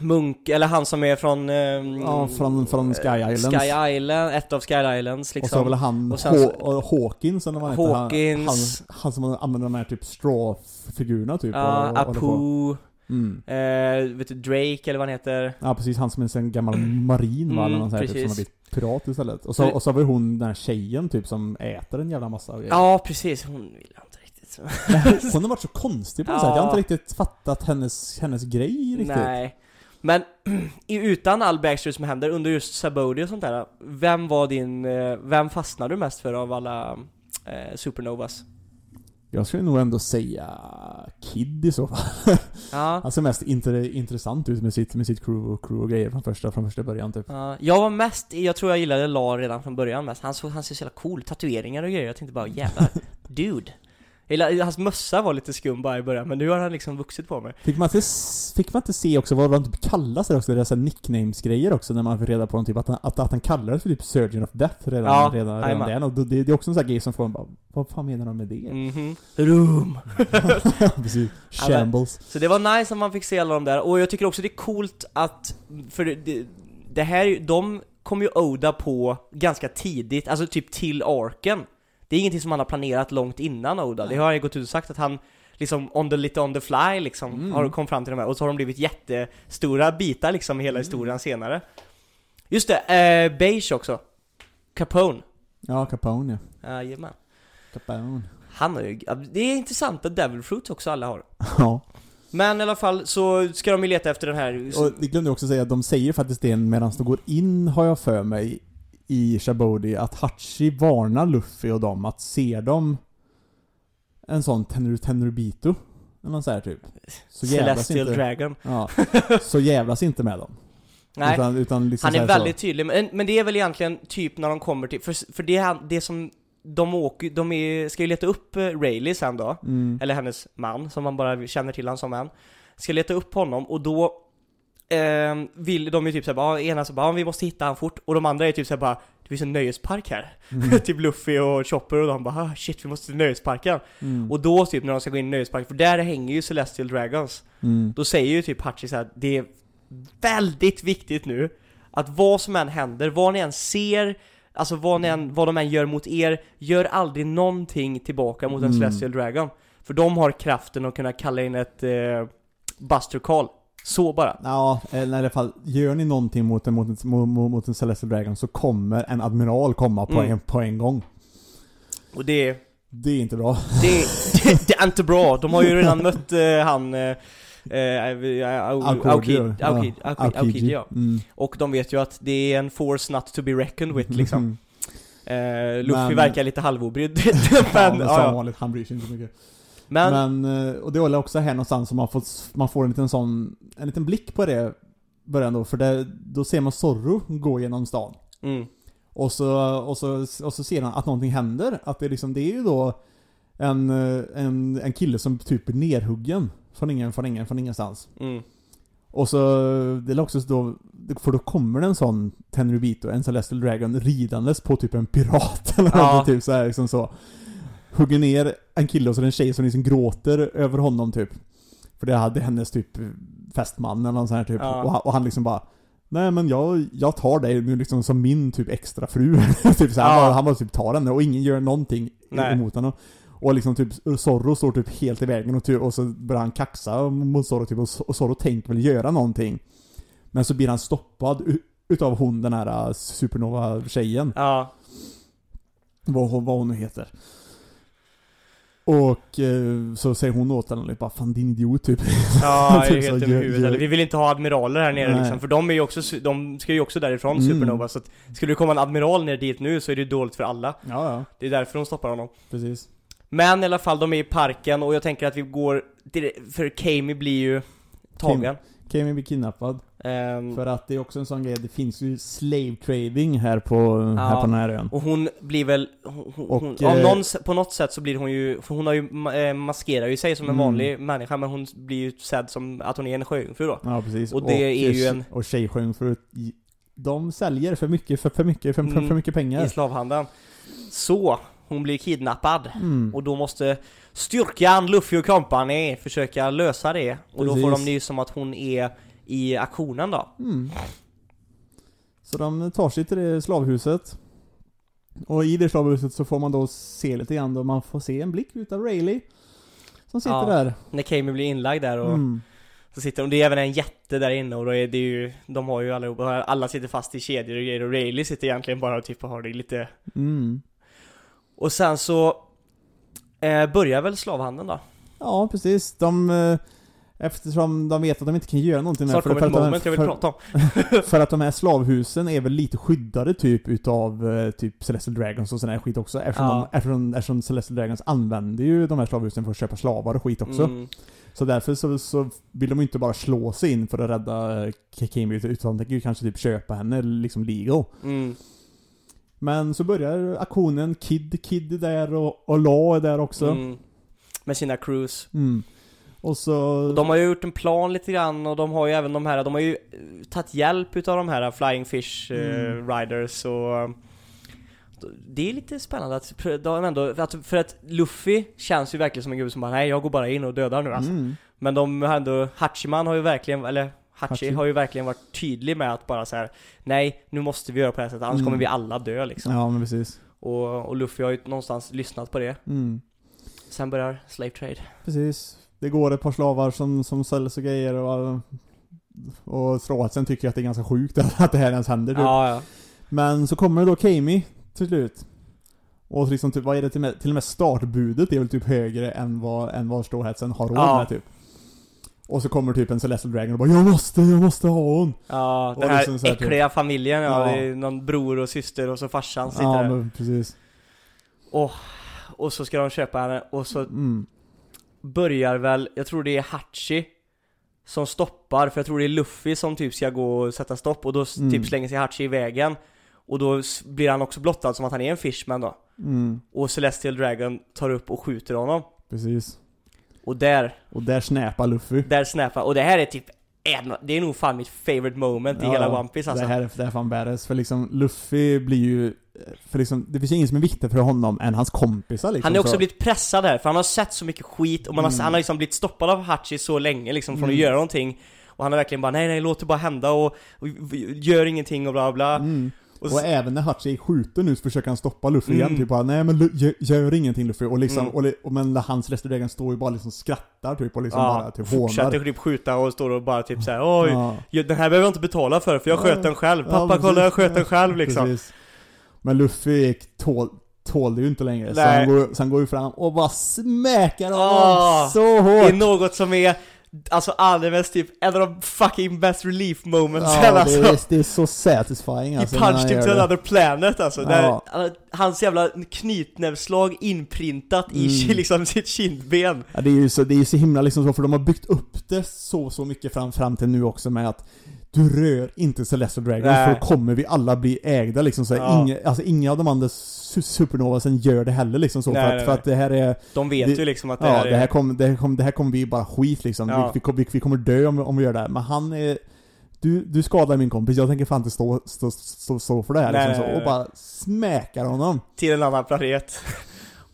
[SPEAKER 1] Munk, eller han som är från ehm,
[SPEAKER 2] Ja, från, från Sky Islands.
[SPEAKER 1] Sky Island, ett av Sky Islands liksom
[SPEAKER 2] Och så har väl han,
[SPEAKER 1] Och sen
[SPEAKER 2] Hawkins eller vad han heter.
[SPEAKER 1] Hawkins.
[SPEAKER 2] Han, han, han som använder de här typ straw-figurerna typ.
[SPEAKER 1] Ja,
[SPEAKER 2] och-
[SPEAKER 1] Apu,
[SPEAKER 2] Mm.
[SPEAKER 1] eh, vet du, Drake eller vad han heter
[SPEAKER 2] Ja precis, han som är en gammal marin va,
[SPEAKER 1] Mm,
[SPEAKER 2] eller någon sån här, typ, som har blivit pirat istället. Och så, och så har vi hon, den här tjejen typ som äter en jävla massa grejer.
[SPEAKER 1] Ja, precis, hon vill inte riktigt
[SPEAKER 2] hon har varit så konstig på något
[SPEAKER 1] Ja.
[SPEAKER 2] sätt. Jag har inte riktigt fattat hennes, hennes grej riktigt.
[SPEAKER 1] Nej Men utan all backstory som händer under just Sabodi och sånt där Vem var din, eh, vem fastnade du mest för av alla eh, Supernovas?
[SPEAKER 2] Jag skulle nog ändå säga Kid i så fall.
[SPEAKER 1] Ja,
[SPEAKER 2] Han ser mest intressant ut med sitt, med sitt crew, och, crew och grejer från första, från första början typ.
[SPEAKER 1] ja, jag var mest, jag tror jag gillade La redan från början mest Han, såg, han ser så jävla cool, tatueringar och grejer, jag tänkte bara jävlar, dude jag gillar- Hans mössa var lite skum bara i början, men nu har han liksom vuxit på mig
[SPEAKER 2] Fick man inte, fick man inte se också vad de typ kallas där också? Deras nicknames-grejer också när man fick reda på dem, typ att han, att, att han kallades för typ Surgeon of Death redan,
[SPEAKER 1] Ja,
[SPEAKER 2] redan, redan där. Och det, det är också en sån här grej som får en bara, vad fan menar de med det?
[SPEAKER 1] Mhm, Room!
[SPEAKER 2] Precis.
[SPEAKER 1] Ja,
[SPEAKER 2] Shambles.
[SPEAKER 1] Så det var nice att man fick se alla de där, och jag tycker också det är coolt att, för det, det, här, de kom ju Oda på ganska tidigt, alltså typ till arken. Det är ingenting som han har planerat långt innan Oda, det har han ju gått ut och sagt att han liksom on the, lite on the fly liksom,
[SPEAKER 2] Mm.
[SPEAKER 1] har kom fram till de här, och så har de blivit jättestora bitar liksom i hela historien senare. Just det, eh, Beige också. Capone.
[SPEAKER 2] Ja, Capone ja.
[SPEAKER 1] Jajamän.
[SPEAKER 2] Capone.
[SPEAKER 1] Han har ju, det är intressanta devil fruits också alla har.
[SPEAKER 2] Ja.
[SPEAKER 1] Men i alla fall så ska de ju leta efter den här...
[SPEAKER 2] Och det glömde jag också säga, att de säger faktiskt det medan de går in, har jag för mig, i Shabodi, att Hachi varnar Luffy och dem att ser de en sån Tenru Tenrubito, eller något så här typ. Så
[SPEAKER 1] Celestial
[SPEAKER 2] inte,
[SPEAKER 1] Dragon.
[SPEAKER 2] ja, så jävlas inte med dem.
[SPEAKER 1] Nej,
[SPEAKER 2] Utan, utan liksom
[SPEAKER 1] han
[SPEAKER 2] så
[SPEAKER 1] är väldigt tydlig, men, men det är väl egentligen typ när de kommer till, för, för det, det som de åker, de är, ska ju leta upp eh, Rayleigh sen då,
[SPEAKER 2] så. Mm.
[SPEAKER 1] eller hennes man, som man bara känner till han som en, ska leta upp honom och då eh, vill de ju typ såhär bara, ena så bara, "Ja, vi måste hitta han fort, och de andra är typ såhär bara, det finns en nöjespark här.
[SPEAKER 2] Mm.
[SPEAKER 1] typ Luffy och Chopper och de bara, ah, shit vi måste till nöjesparken.
[SPEAKER 2] Mm.
[SPEAKER 1] Och då typ när de ska gå in i nöjesparken, för där hänger ju Celestial Dragons.
[SPEAKER 2] Mm.
[SPEAKER 1] Då säger ju typ Hachi så här, det är väldigt viktigt nu att vad som än händer, vad ni än ser, alltså vad, ni än, vad de än gör mot er, gör aldrig någonting tillbaka mot en
[SPEAKER 2] Mm.
[SPEAKER 1] Celestial Dragon. För de har kraften att kunna kalla in ett eh, Buster Call. Så bara.
[SPEAKER 2] Ja, eller i alla fall, gör ni någonting mot en, mot en, mot, en Celestial Dragon så kommer en admiral komma på,
[SPEAKER 1] Mm.
[SPEAKER 2] en, på en gång.
[SPEAKER 1] Och det,
[SPEAKER 2] Det är inte bra.
[SPEAKER 1] det, det, det är inte bra. De har ju redan mött eh, han
[SPEAKER 2] Aokiji, ja. Mm.
[SPEAKER 1] Och de vet ju att det är en force not to be reckoned with liksom. Eh, Luffy
[SPEAKER 2] Men-
[SPEAKER 1] verkar lite halvobrydd. men, ja,
[SPEAKER 2] som vanligt, han bryr sig inte så mycket.
[SPEAKER 1] Men,
[SPEAKER 2] Men, eh, och det väl också här någonstans som man får, man får en liten sån, en liten blick på det början då, för det, då ser man Zorro gå genom stan.
[SPEAKER 1] mm,
[SPEAKER 2] Och så, och så, och så ser han att någonting händer, att det liksom, det är ju då en, eh, en, en kille som typ är nerhuggen. Från ingen, från ingen, från ingenstans.
[SPEAKER 1] mm,
[SPEAKER 2] Och så, det är också så då, för då kommer det en sån Tenrubito, en Celestial Dragon, ridandes på typ en pirat eller
[SPEAKER 1] Ja.
[SPEAKER 2] något, typ så här, liksom så. Hugger ner en kille och så är det en tjej som liksom gråter över honom typ. För det hade hennes typ fästman eller någon sån här typ.
[SPEAKER 1] Ja.
[SPEAKER 2] Och, han, och han liksom bara Nej men jag, jag tar dig nu liksom som min typ extra fru. typ så här,
[SPEAKER 1] Ja.
[SPEAKER 2] han, bara, typ tar henne och ingen gör någonting
[SPEAKER 1] Nej.
[SPEAKER 2] emot honom. Och liksom typ Zorro står typ helt i vägen och, typ, och så börjar han kaxa mot Zorro typ och, och Zorro tänker väl göra någonting. Men så blir han stoppad utav hon den här uh, supernova-tjejen.
[SPEAKER 1] ja.
[SPEAKER 2] Vad, vad hon nu heter. Och eh, så säger hon åt honom bara 'Fan din idiot' typ.
[SPEAKER 1] Ja,
[SPEAKER 2] Typ
[SPEAKER 1] helt
[SPEAKER 2] gör-
[SPEAKER 1] huvudet. Eller, vi vill inte ha admiraler här nere
[SPEAKER 2] Nej.
[SPEAKER 1] liksom, för de är ju också, de ska ju också därifrån,
[SPEAKER 2] Mm.
[SPEAKER 1] Supernova, så att skulle det komma en admiral ner dit nu så är det ju dåligt för alla.
[SPEAKER 2] Ja, ja.
[SPEAKER 1] Det är därför de stoppar honom.
[SPEAKER 2] Precis.
[SPEAKER 1] Men i alla fall, de är i parken och jag tänker att vi går, direkt- för Kami blir ju tagen.
[SPEAKER 2] Kami blir kidnappad.
[SPEAKER 1] Ehm,
[SPEAKER 2] För att det är också en sån grej, det finns ju slave trading här på, här på den här ön.
[SPEAKER 1] och hon blir väl, hon,
[SPEAKER 2] Och,
[SPEAKER 1] hon,
[SPEAKER 2] eh,
[SPEAKER 1] någon, på något sätt så blir hon ju, för hon har ju, eh, maskerar ju sig som en
[SPEAKER 2] Mm.
[SPEAKER 1] vanlig människa men hon blir ju sedd som att hon är en sjöjungfru då.
[SPEAKER 2] Ja, precis.
[SPEAKER 1] Och det är ju en-
[SPEAKER 2] Och tjejsjungfrur, de säljer för mycket, för, för mycket, för, för,
[SPEAKER 1] Mm.
[SPEAKER 2] för mycket pengar.
[SPEAKER 1] I slavhandeln. Så, hon blir kidnappad.
[SPEAKER 2] Mm.
[SPEAKER 1] Och då måste styrkan, Luffy och company försöka lösa det. Och då får
[SPEAKER 2] Precis.
[SPEAKER 1] de nys om att hon är i aktionen då.
[SPEAKER 2] Mm. Så de tar sig till det slavhuset. Och i det slavhuset så får man då se lite grann då man får se en blick utav Rayleigh. Som sitter
[SPEAKER 1] Ja.
[SPEAKER 2] där.
[SPEAKER 1] När Kami blir inlagd där och
[SPEAKER 2] Mm.
[SPEAKER 1] så sitter de, det är även en jätte där inne och då är det ju, de har ju allihopa, alla sitter fast i kedjor och grejer och Rayleigh sitter egentligen bara och typ har det lite
[SPEAKER 2] Mm.
[SPEAKER 1] Och sen så eh, börjar väl slavhandeln då?
[SPEAKER 2] Ja, precis. De... eh, Eftersom de vet att de inte kan göra någonting
[SPEAKER 1] Snart kommer ett moment jag vill
[SPEAKER 2] för,
[SPEAKER 1] prata om.
[SPEAKER 2] för att de här slavhusen är väl lite skyddade typ utav eh, typ Celestial Dragons och sån här skit också. Eftersom,
[SPEAKER 1] Ja.
[SPEAKER 2] de, eftersom, eftersom Celestial Dragons använder ju de här slavhusen för att köpa slavar och skit också.
[SPEAKER 1] Mm.
[SPEAKER 2] Så därför så, så vill de inte bara slå sig in för att rädda eh, Kimi utan de tänker ju kanske typ köpa henne liksom legal.
[SPEAKER 1] Mm.
[SPEAKER 2] Men så börjar aktionen, Kid, Kid är där och, och La är där också.
[SPEAKER 1] Mm. Med sina crews.
[SPEAKER 2] Mm. Och så...
[SPEAKER 1] De har ju gjort en plan lite grann och de har ju även de här, de har ju eh, tagit hjälp utav de här Flying Fish eh,
[SPEAKER 2] Mm.
[SPEAKER 1] Riders och eh, det är lite spännande att, de ändå, för att, för att Luffy känns ju verkligen som en gubbe som bara nej jag går bara in och dödar nu alltså.
[SPEAKER 2] Mm.
[SPEAKER 1] Men de har ändå, Hachiman har ju verkligen, eller Hachi,
[SPEAKER 2] Hachi.
[SPEAKER 1] har ju verkligen varit tydlig med att bara så här: nej nu måste vi göra på det här sättet annars
[SPEAKER 2] Mm.
[SPEAKER 1] kommer vi alla dö liksom.
[SPEAKER 2] Ja, men precis.
[SPEAKER 1] Och, och Luffy har ju någonstans lyssnat på det.
[SPEAKER 2] Mm.
[SPEAKER 1] Sen börjar Slave Trade.
[SPEAKER 2] Precis. Det går ett par slavar som, som säljs och grejer och... Och Stråhatsen tycker att det är ganska sjukt att det här ens händer typ.
[SPEAKER 1] Ja, ja.
[SPEAKER 2] Men så kommer då Kami till slut. Och liksom typ, vad är det till och med, till och med startbudet är väl typ högre än vad, än vad Stråhetsen har råd
[SPEAKER 1] Ja.
[SPEAKER 2] med typ. Och så kommer typ en Celestial Dragon och bara 'Jag måste, jag måste ha hon!'
[SPEAKER 1] Ja,
[SPEAKER 2] Och
[SPEAKER 1] den här
[SPEAKER 2] liksom så här typ-
[SPEAKER 1] äckliga familjen ja,
[SPEAKER 2] Ja.
[SPEAKER 1] det är någon bror och syster och så farsan sitter
[SPEAKER 2] Ja
[SPEAKER 1] där.
[SPEAKER 2] men precis.
[SPEAKER 1] Och så ska de köpa henne och så
[SPEAKER 2] Mm.
[SPEAKER 1] Börjar väl, jag tror det är Hachi som stoppar, för jag tror det är Luffy som typ ska gå och sätta stopp och då
[SPEAKER 2] Mm.
[SPEAKER 1] typ slänger sig Hachi i vägen och då blir han också blottad som att han är en fishman då
[SPEAKER 2] Mm.
[SPEAKER 1] och Celestial Dragon tar upp och skjuter honom
[SPEAKER 2] Precis.
[SPEAKER 1] och där,
[SPEAKER 2] Och där snäpar Luffy.
[SPEAKER 1] där snappar, och det här är typ en, det är nog fan mitt favorite moment i
[SPEAKER 2] Ja,
[SPEAKER 1] hela One Piece alltså
[SPEAKER 2] Det här, är- det här är fan badass, för liksom Luffy blir ju... För liksom, det finns ju ingen som är viktig för honom än hans kompisar liksom.
[SPEAKER 1] Han är också
[SPEAKER 2] så.
[SPEAKER 1] blivit pressad här, för han har sett så mycket skit och man har,
[SPEAKER 2] Mm.
[SPEAKER 1] han har liksom blivit stoppad av Hachi så länge liksom från
[SPEAKER 2] Mm.
[SPEAKER 1] att göra någonting Och han har verkligen bara nej nej låt det bara hända och, och gör ingenting och bla bla
[SPEAKER 2] Mm.
[SPEAKER 1] och,
[SPEAKER 2] Och även när Hachi är skjuten nu så försöker han stoppa Luffy
[SPEAKER 1] Mm.
[SPEAKER 2] igen, typ bara nej men gör, gör ingenting Luffy, och liksom,
[SPEAKER 1] Mm.
[SPEAKER 2] och, och men hans Dragon står ju bara liksom skrattar typ och liksom
[SPEAKER 1] ja,
[SPEAKER 2] bara typ hånar.
[SPEAKER 1] fortsätter typ skjuta och står och bara typ såhär oj
[SPEAKER 2] Ja.
[SPEAKER 1] ja, Den här behöver jag inte betala för för jag
[SPEAKER 2] Ja.
[SPEAKER 1] sköt den själv,
[SPEAKER 2] Ja,
[SPEAKER 1] pappa
[SPEAKER 2] precis.
[SPEAKER 1] kolla jag sköt den själv liksom
[SPEAKER 2] Precis. Men Luffy tål, tål det ju inte längre, så
[SPEAKER 1] Nej.
[SPEAKER 2] han, går, så han går ju fram och bara smäckar honom
[SPEAKER 1] Ah,
[SPEAKER 2] så
[SPEAKER 1] Det
[SPEAKER 2] hårt!
[SPEAKER 1] är något som är Alltså alldeles typ en av de fucking best relief moments
[SPEAKER 2] Ja, det,
[SPEAKER 1] alltså
[SPEAKER 2] är, det är så satisfying alltså. gör
[SPEAKER 1] into
[SPEAKER 2] det.
[SPEAKER 1] another planet alltså, där
[SPEAKER 2] Ja.
[SPEAKER 1] han- hans jävla knytnävsslag inprintat i
[SPEAKER 2] Mm.
[SPEAKER 1] liksom sitt kindben
[SPEAKER 2] Ja, det är ju så, det är så himla liksom så, för de har byggt upp det så, så mycket fram, fram till nu också med att du rör inte Celestial Dragons
[SPEAKER 1] Nej.
[SPEAKER 2] för då kommer vi alla bli ägda liksom så
[SPEAKER 1] Ja.
[SPEAKER 2] inga, alltså inga av de andra su- supernovasen gör det heller liksom så
[SPEAKER 1] Nej,
[SPEAKER 2] för,
[SPEAKER 1] nej,
[SPEAKER 2] att, för att det här är
[SPEAKER 1] De vet
[SPEAKER 2] Det-
[SPEAKER 1] ju liksom att det
[SPEAKER 2] Ja,
[SPEAKER 1] här
[SPEAKER 2] det här
[SPEAKER 1] är
[SPEAKER 2] kommer, det här kommer, det här kommer bli bara skit liksom.
[SPEAKER 1] Ja.
[SPEAKER 2] Vi, vi, kommer- vi, kommer dö om, om vi gör det här. Men han är... Du, du skadar min kompis, jag tänker fan inte stå, stå, stå, stå för det här
[SPEAKER 1] Nej,
[SPEAKER 2] liksom,
[SPEAKER 1] nej,
[SPEAKER 2] så,
[SPEAKER 1] nej.
[SPEAKER 2] Och bara smäkar honom.
[SPEAKER 1] till en annan planet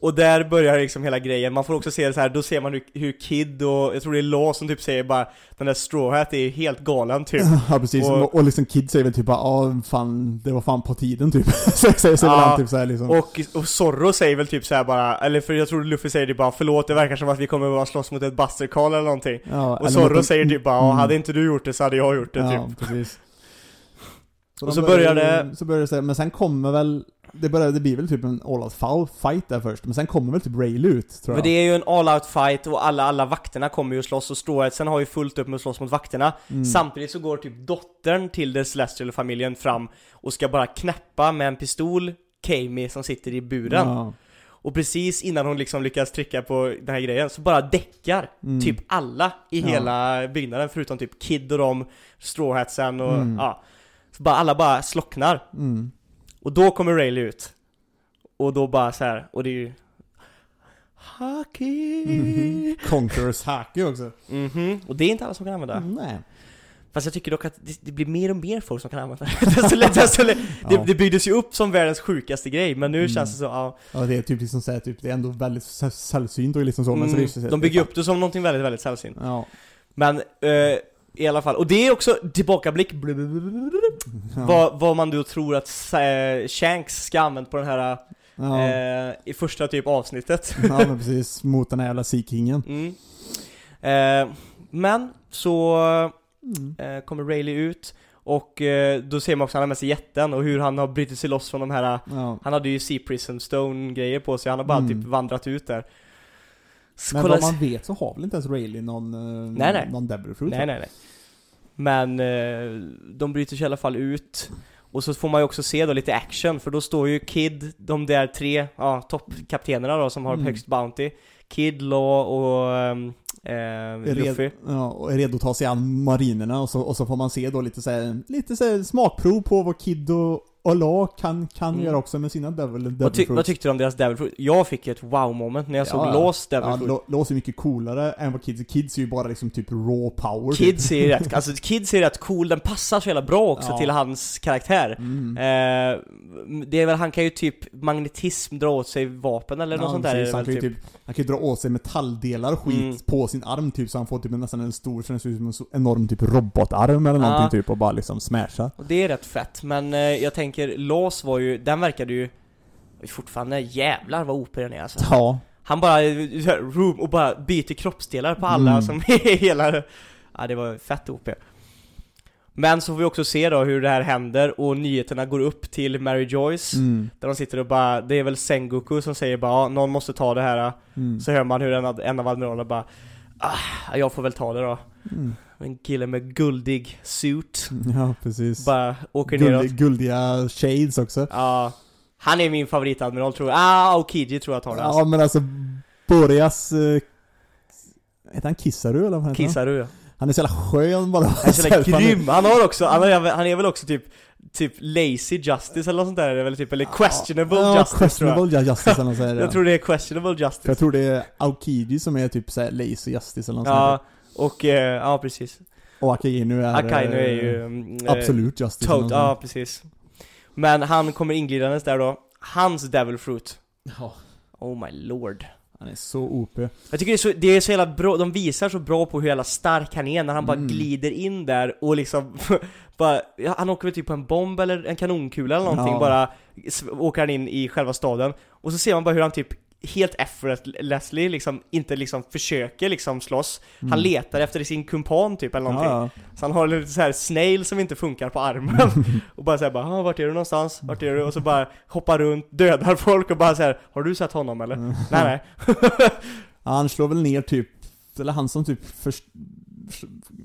[SPEAKER 1] Och där börjar liksom hela grejen, man får också se det så här, då ser man hur, hur Kid och, jag tror det är Law som typ säger bara Den där Straw Hat är helt galen typ
[SPEAKER 2] Ja precis,
[SPEAKER 1] Och-
[SPEAKER 2] och, och liksom Kid säger väl typ bara ja fan, det var fan på tiden typ. så så
[SPEAKER 1] Ja,
[SPEAKER 2] han typ såhär liksom.
[SPEAKER 1] Och, och Zorro säger väl typ så här bara, eller för jag tror Luffy säger det bara Förlåt, det verkar som att vi kommer att slåss mot ett Buster Call eller någonting
[SPEAKER 2] ja,
[SPEAKER 1] Och
[SPEAKER 2] eller
[SPEAKER 1] Zorro
[SPEAKER 2] mot-
[SPEAKER 1] säger typ bara,
[SPEAKER 2] Mm.
[SPEAKER 1] "Ja, hade inte du gjort det så hade jag gjort det
[SPEAKER 2] Ja,
[SPEAKER 1] typ
[SPEAKER 2] precis.
[SPEAKER 1] Och
[SPEAKER 2] de
[SPEAKER 1] så börjar det-
[SPEAKER 2] Så börjar det så här, men sen kommer väl det, börjar, det blir väl typ en all out foul fight där först, men sen kommer väl typ Rayleigh ut, tror
[SPEAKER 1] Men
[SPEAKER 2] jag.
[SPEAKER 1] det är ju en all-out fight och alla, alla vakterna kommer ju att slåss och Strawheadsen har ju fullt upp med att slåss mot vakterna
[SPEAKER 2] Mm.
[SPEAKER 1] Samtidigt så går typ dottern till den Celestial-familjen fram och ska bara knäppa med en pistol Kami som sitter i buren
[SPEAKER 2] Ja.
[SPEAKER 1] Och precis innan hon liksom lyckas trycka på den här grejen så bara däckar
[SPEAKER 2] Mm.
[SPEAKER 1] typ alla i
[SPEAKER 2] Ja.
[SPEAKER 1] hela byggnaden förutom typ Kid och de, Strawhatsen och
[SPEAKER 2] Mm.
[SPEAKER 1] ja Så bara alla bara slocknar
[SPEAKER 2] Mm.
[SPEAKER 1] Och då kommer Rayleigh ut Och då bara så här, och det är ju Haki
[SPEAKER 2] Mhm. Conquerors Haki också.
[SPEAKER 1] Mhm, och det är inte alla som kan använda
[SPEAKER 2] Nej.
[SPEAKER 1] Fast jag tycker dock att det, det blir mer och mer folk som kan använda det desto lätt, desto lätt. Det,
[SPEAKER 2] Ja.
[SPEAKER 1] det byggdes ju upp som världens sjukaste grej, men nu
[SPEAKER 2] Mm.
[SPEAKER 1] känns det så, ja
[SPEAKER 2] Ja, det är typ liksom såhär, typ, det är ändå väldigt säll- sällsynt och liksom så, men så det är så,
[SPEAKER 1] mm, De bygger upp det som någonting väldigt, väldigt sällsynt
[SPEAKER 2] Ja.
[SPEAKER 1] Men, eh, i alla fall, och det är också tillbakablick
[SPEAKER 2] Ja.
[SPEAKER 1] vad, vad man då tror att eh, Shanks ska använda på den här,
[SPEAKER 2] Ja.
[SPEAKER 1] eh, i första typ avsnittet
[SPEAKER 2] ja, men precis. Mot den här jävla Sea Kingen.
[SPEAKER 1] mm. eh, Men, så
[SPEAKER 2] Mm.
[SPEAKER 1] kommer Rayleigh ut Och då ser man också han har med sig jätten och hur han har brutit sig loss från de här
[SPEAKER 2] Ja.
[SPEAKER 1] Han hade ju Sea Prism Stone grejer på sig, han har bara
[SPEAKER 2] Mm.
[SPEAKER 1] typ vandrat ut där
[SPEAKER 2] Men vad man vet så har väl inte ens Rayleigh någon, eh,
[SPEAKER 1] Nej, nej.
[SPEAKER 2] någon Devil Fruit?
[SPEAKER 1] Nej nej nej Men eh, de bryter sig i alla fall ut Och så får man ju också se då lite action, för då står ju Kid, de där tre, ja, toppkaptenerna då som har
[SPEAKER 2] Mm.
[SPEAKER 1] högst Bounty Kid, Law och eh, Luffy
[SPEAKER 2] ja, och är redo att ta sig an marinerna och så, och så får man se då lite såhär, lite såhär smakprov på vad Kid och, och La kan, kan
[SPEAKER 1] Mm.
[SPEAKER 2] göra också med sina Devil, devil
[SPEAKER 1] vad, ty-
[SPEAKER 2] Fruits.
[SPEAKER 1] vad tyckte du om deras Devil Fruit? Jag fick ett wow-moment när jag såg
[SPEAKER 2] Ja,
[SPEAKER 1] Laws Devil
[SPEAKER 2] Ja,
[SPEAKER 1] Fruit
[SPEAKER 2] Lo- Lås är mycket coolare än vad Kids är. Kids är ju bara liksom typ raw power.
[SPEAKER 1] Kids
[SPEAKER 2] typ.
[SPEAKER 1] är rätt, alltså Kids är rätt cool, den passar så jävla bra också
[SPEAKER 2] Ja.
[SPEAKER 1] till hans karaktär
[SPEAKER 2] Mm.
[SPEAKER 1] Eh, det är väl, han kan ju typ magnetism dra åt sig vapen eller något
[SPEAKER 2] Ja,
[SPEAKER 1] sånt där är
[SPEAKER 2] precis. han, kan
[SPEAKER 1] typ.
[SPEAKER 2] typ, han kan ju dra åt sig metalldelar och skit
[SPEAKER 1] Mm.
[SPEAKER 2] på sin arm typ så han får typ nästan en stor, så den ser ut som en enorm typ robotarm eller någonting
[SPEAKER 1] Ja.
[SPEAKER 2] typ och bara liksom smasha.
[SPEAKER 1] Och det är rätt fett, men eh, jag tänker, Laws var ju, den verkade ju fortfarande jävlar vad OP den är alltså.
[SPEAKER 2] Ja.
[SPEAKER 1] Han bara, room, och bara byter kroppsdelar på alla
[SPEAKER 2] Mm.
[SPEAKER 1] som är hela, ja det var fett OP. Men så får vi också se då hur det här händer och nyheterna går upp till Mary Joyce
[SPEAKER 2] Mm.
[SPEAKER 1] Där de sitter och bara, det är väl Sengoku som säger bara "Ja, någon måste ta det här
[SPEAKER 2] Mm.
[SPEAKER 1] Så hör man hur en av, en av admiralerna bara ah, jag får väl ta det då
[SPEAKER 2] Mm.
[SPEAKER 1] En kille med guldig suit.
[SPEAKER 2] Ja, precis.
[SPEAKER 1] Bara åker neråt.
[SPEAKER 2] Guld, guldiga shades också.
[SPEAKER 1] Ja. Han är min favoritadmiral tror jag, ah Aokiji tror jag tar det alltså.
[SPEAKER 2] Ja, men alltså Boreas... Eh, heter han Kissaru eller vad heter han?
[SPEAKER 1] Kissaru ja.
[SPEAKER 2] Han är så jävla skön bara.
[SPEAKER 1] Han är så jävla
[SPEAKER 2] Han är-
[SPEAKER 1] grym, han har också, han är, han är väl också typ Typ lazy justice eller något sånt där, är väl typ, eller questionable
[SPEAKER 2] ja,
[SPEAKER 1] justice tror jag.
[SPEAKER 2] questionable justice eller något sånt där,
[SPEAKER 1] Jag tror det är questionable
[SPEAKER 2] För jag
[SPEAKER 1] justice
[SPEAKER 2] tror det är Aokiji som är typ såhär lazy justice eller något sånt
[SPEAKER 1] Ja, och eh, ja precis.
[SPEAKER 2] Och Akainu är...
[SPEAKER 1] Akainu är
[SPEAKER 2] eh,
[SPEAKER 1] ju mm, eh,
[SPEAKER 2] Absolut justice
[SPEAKER 1] Tot, ja precis Men han kommer inglidandes där då Hans Devil Fruit
[SPEAKER 2] Ja.
[SPEAKER 1] Oh my lord
[SPEAKER 2] Han är så OP.
[SPEAKER 1] Jag tycker det är så, det är så jävla bra, de visar så bra på hur jävla stark han är när han bara
[SPEAKER 2] Mm.
[SPEAKER 1] glider in där och liksom bara, han åker väl typ på en bomb eller en kanonkula eller någonting
[SPEAKER 2] Ja.
[SPEAKER 1] bara åker han in i själva staden och så ser man bara hur han typ helt effortlessly liksom inte liksom försöker liksom slåss Han
[SPEAKER 2] Mm.
[SPEAKER 1] letar efter sin kumpan typ eller någonting
[SPEAKER 2] Ja,
[SPEAKER 1] Så han har lite så här snail som inte funkar på armen Och bara såhär bara ah, vart är du någonstans? Vart är du? Och så bara hoppar runt, dödar folk och bara såhär Har du sett honom eller?
[SPEAKER 2] ja.
[SPEAKER 1] Nej nej
[SPEAKER 2] Ja, han slår väl ner typ, eller han som typ först,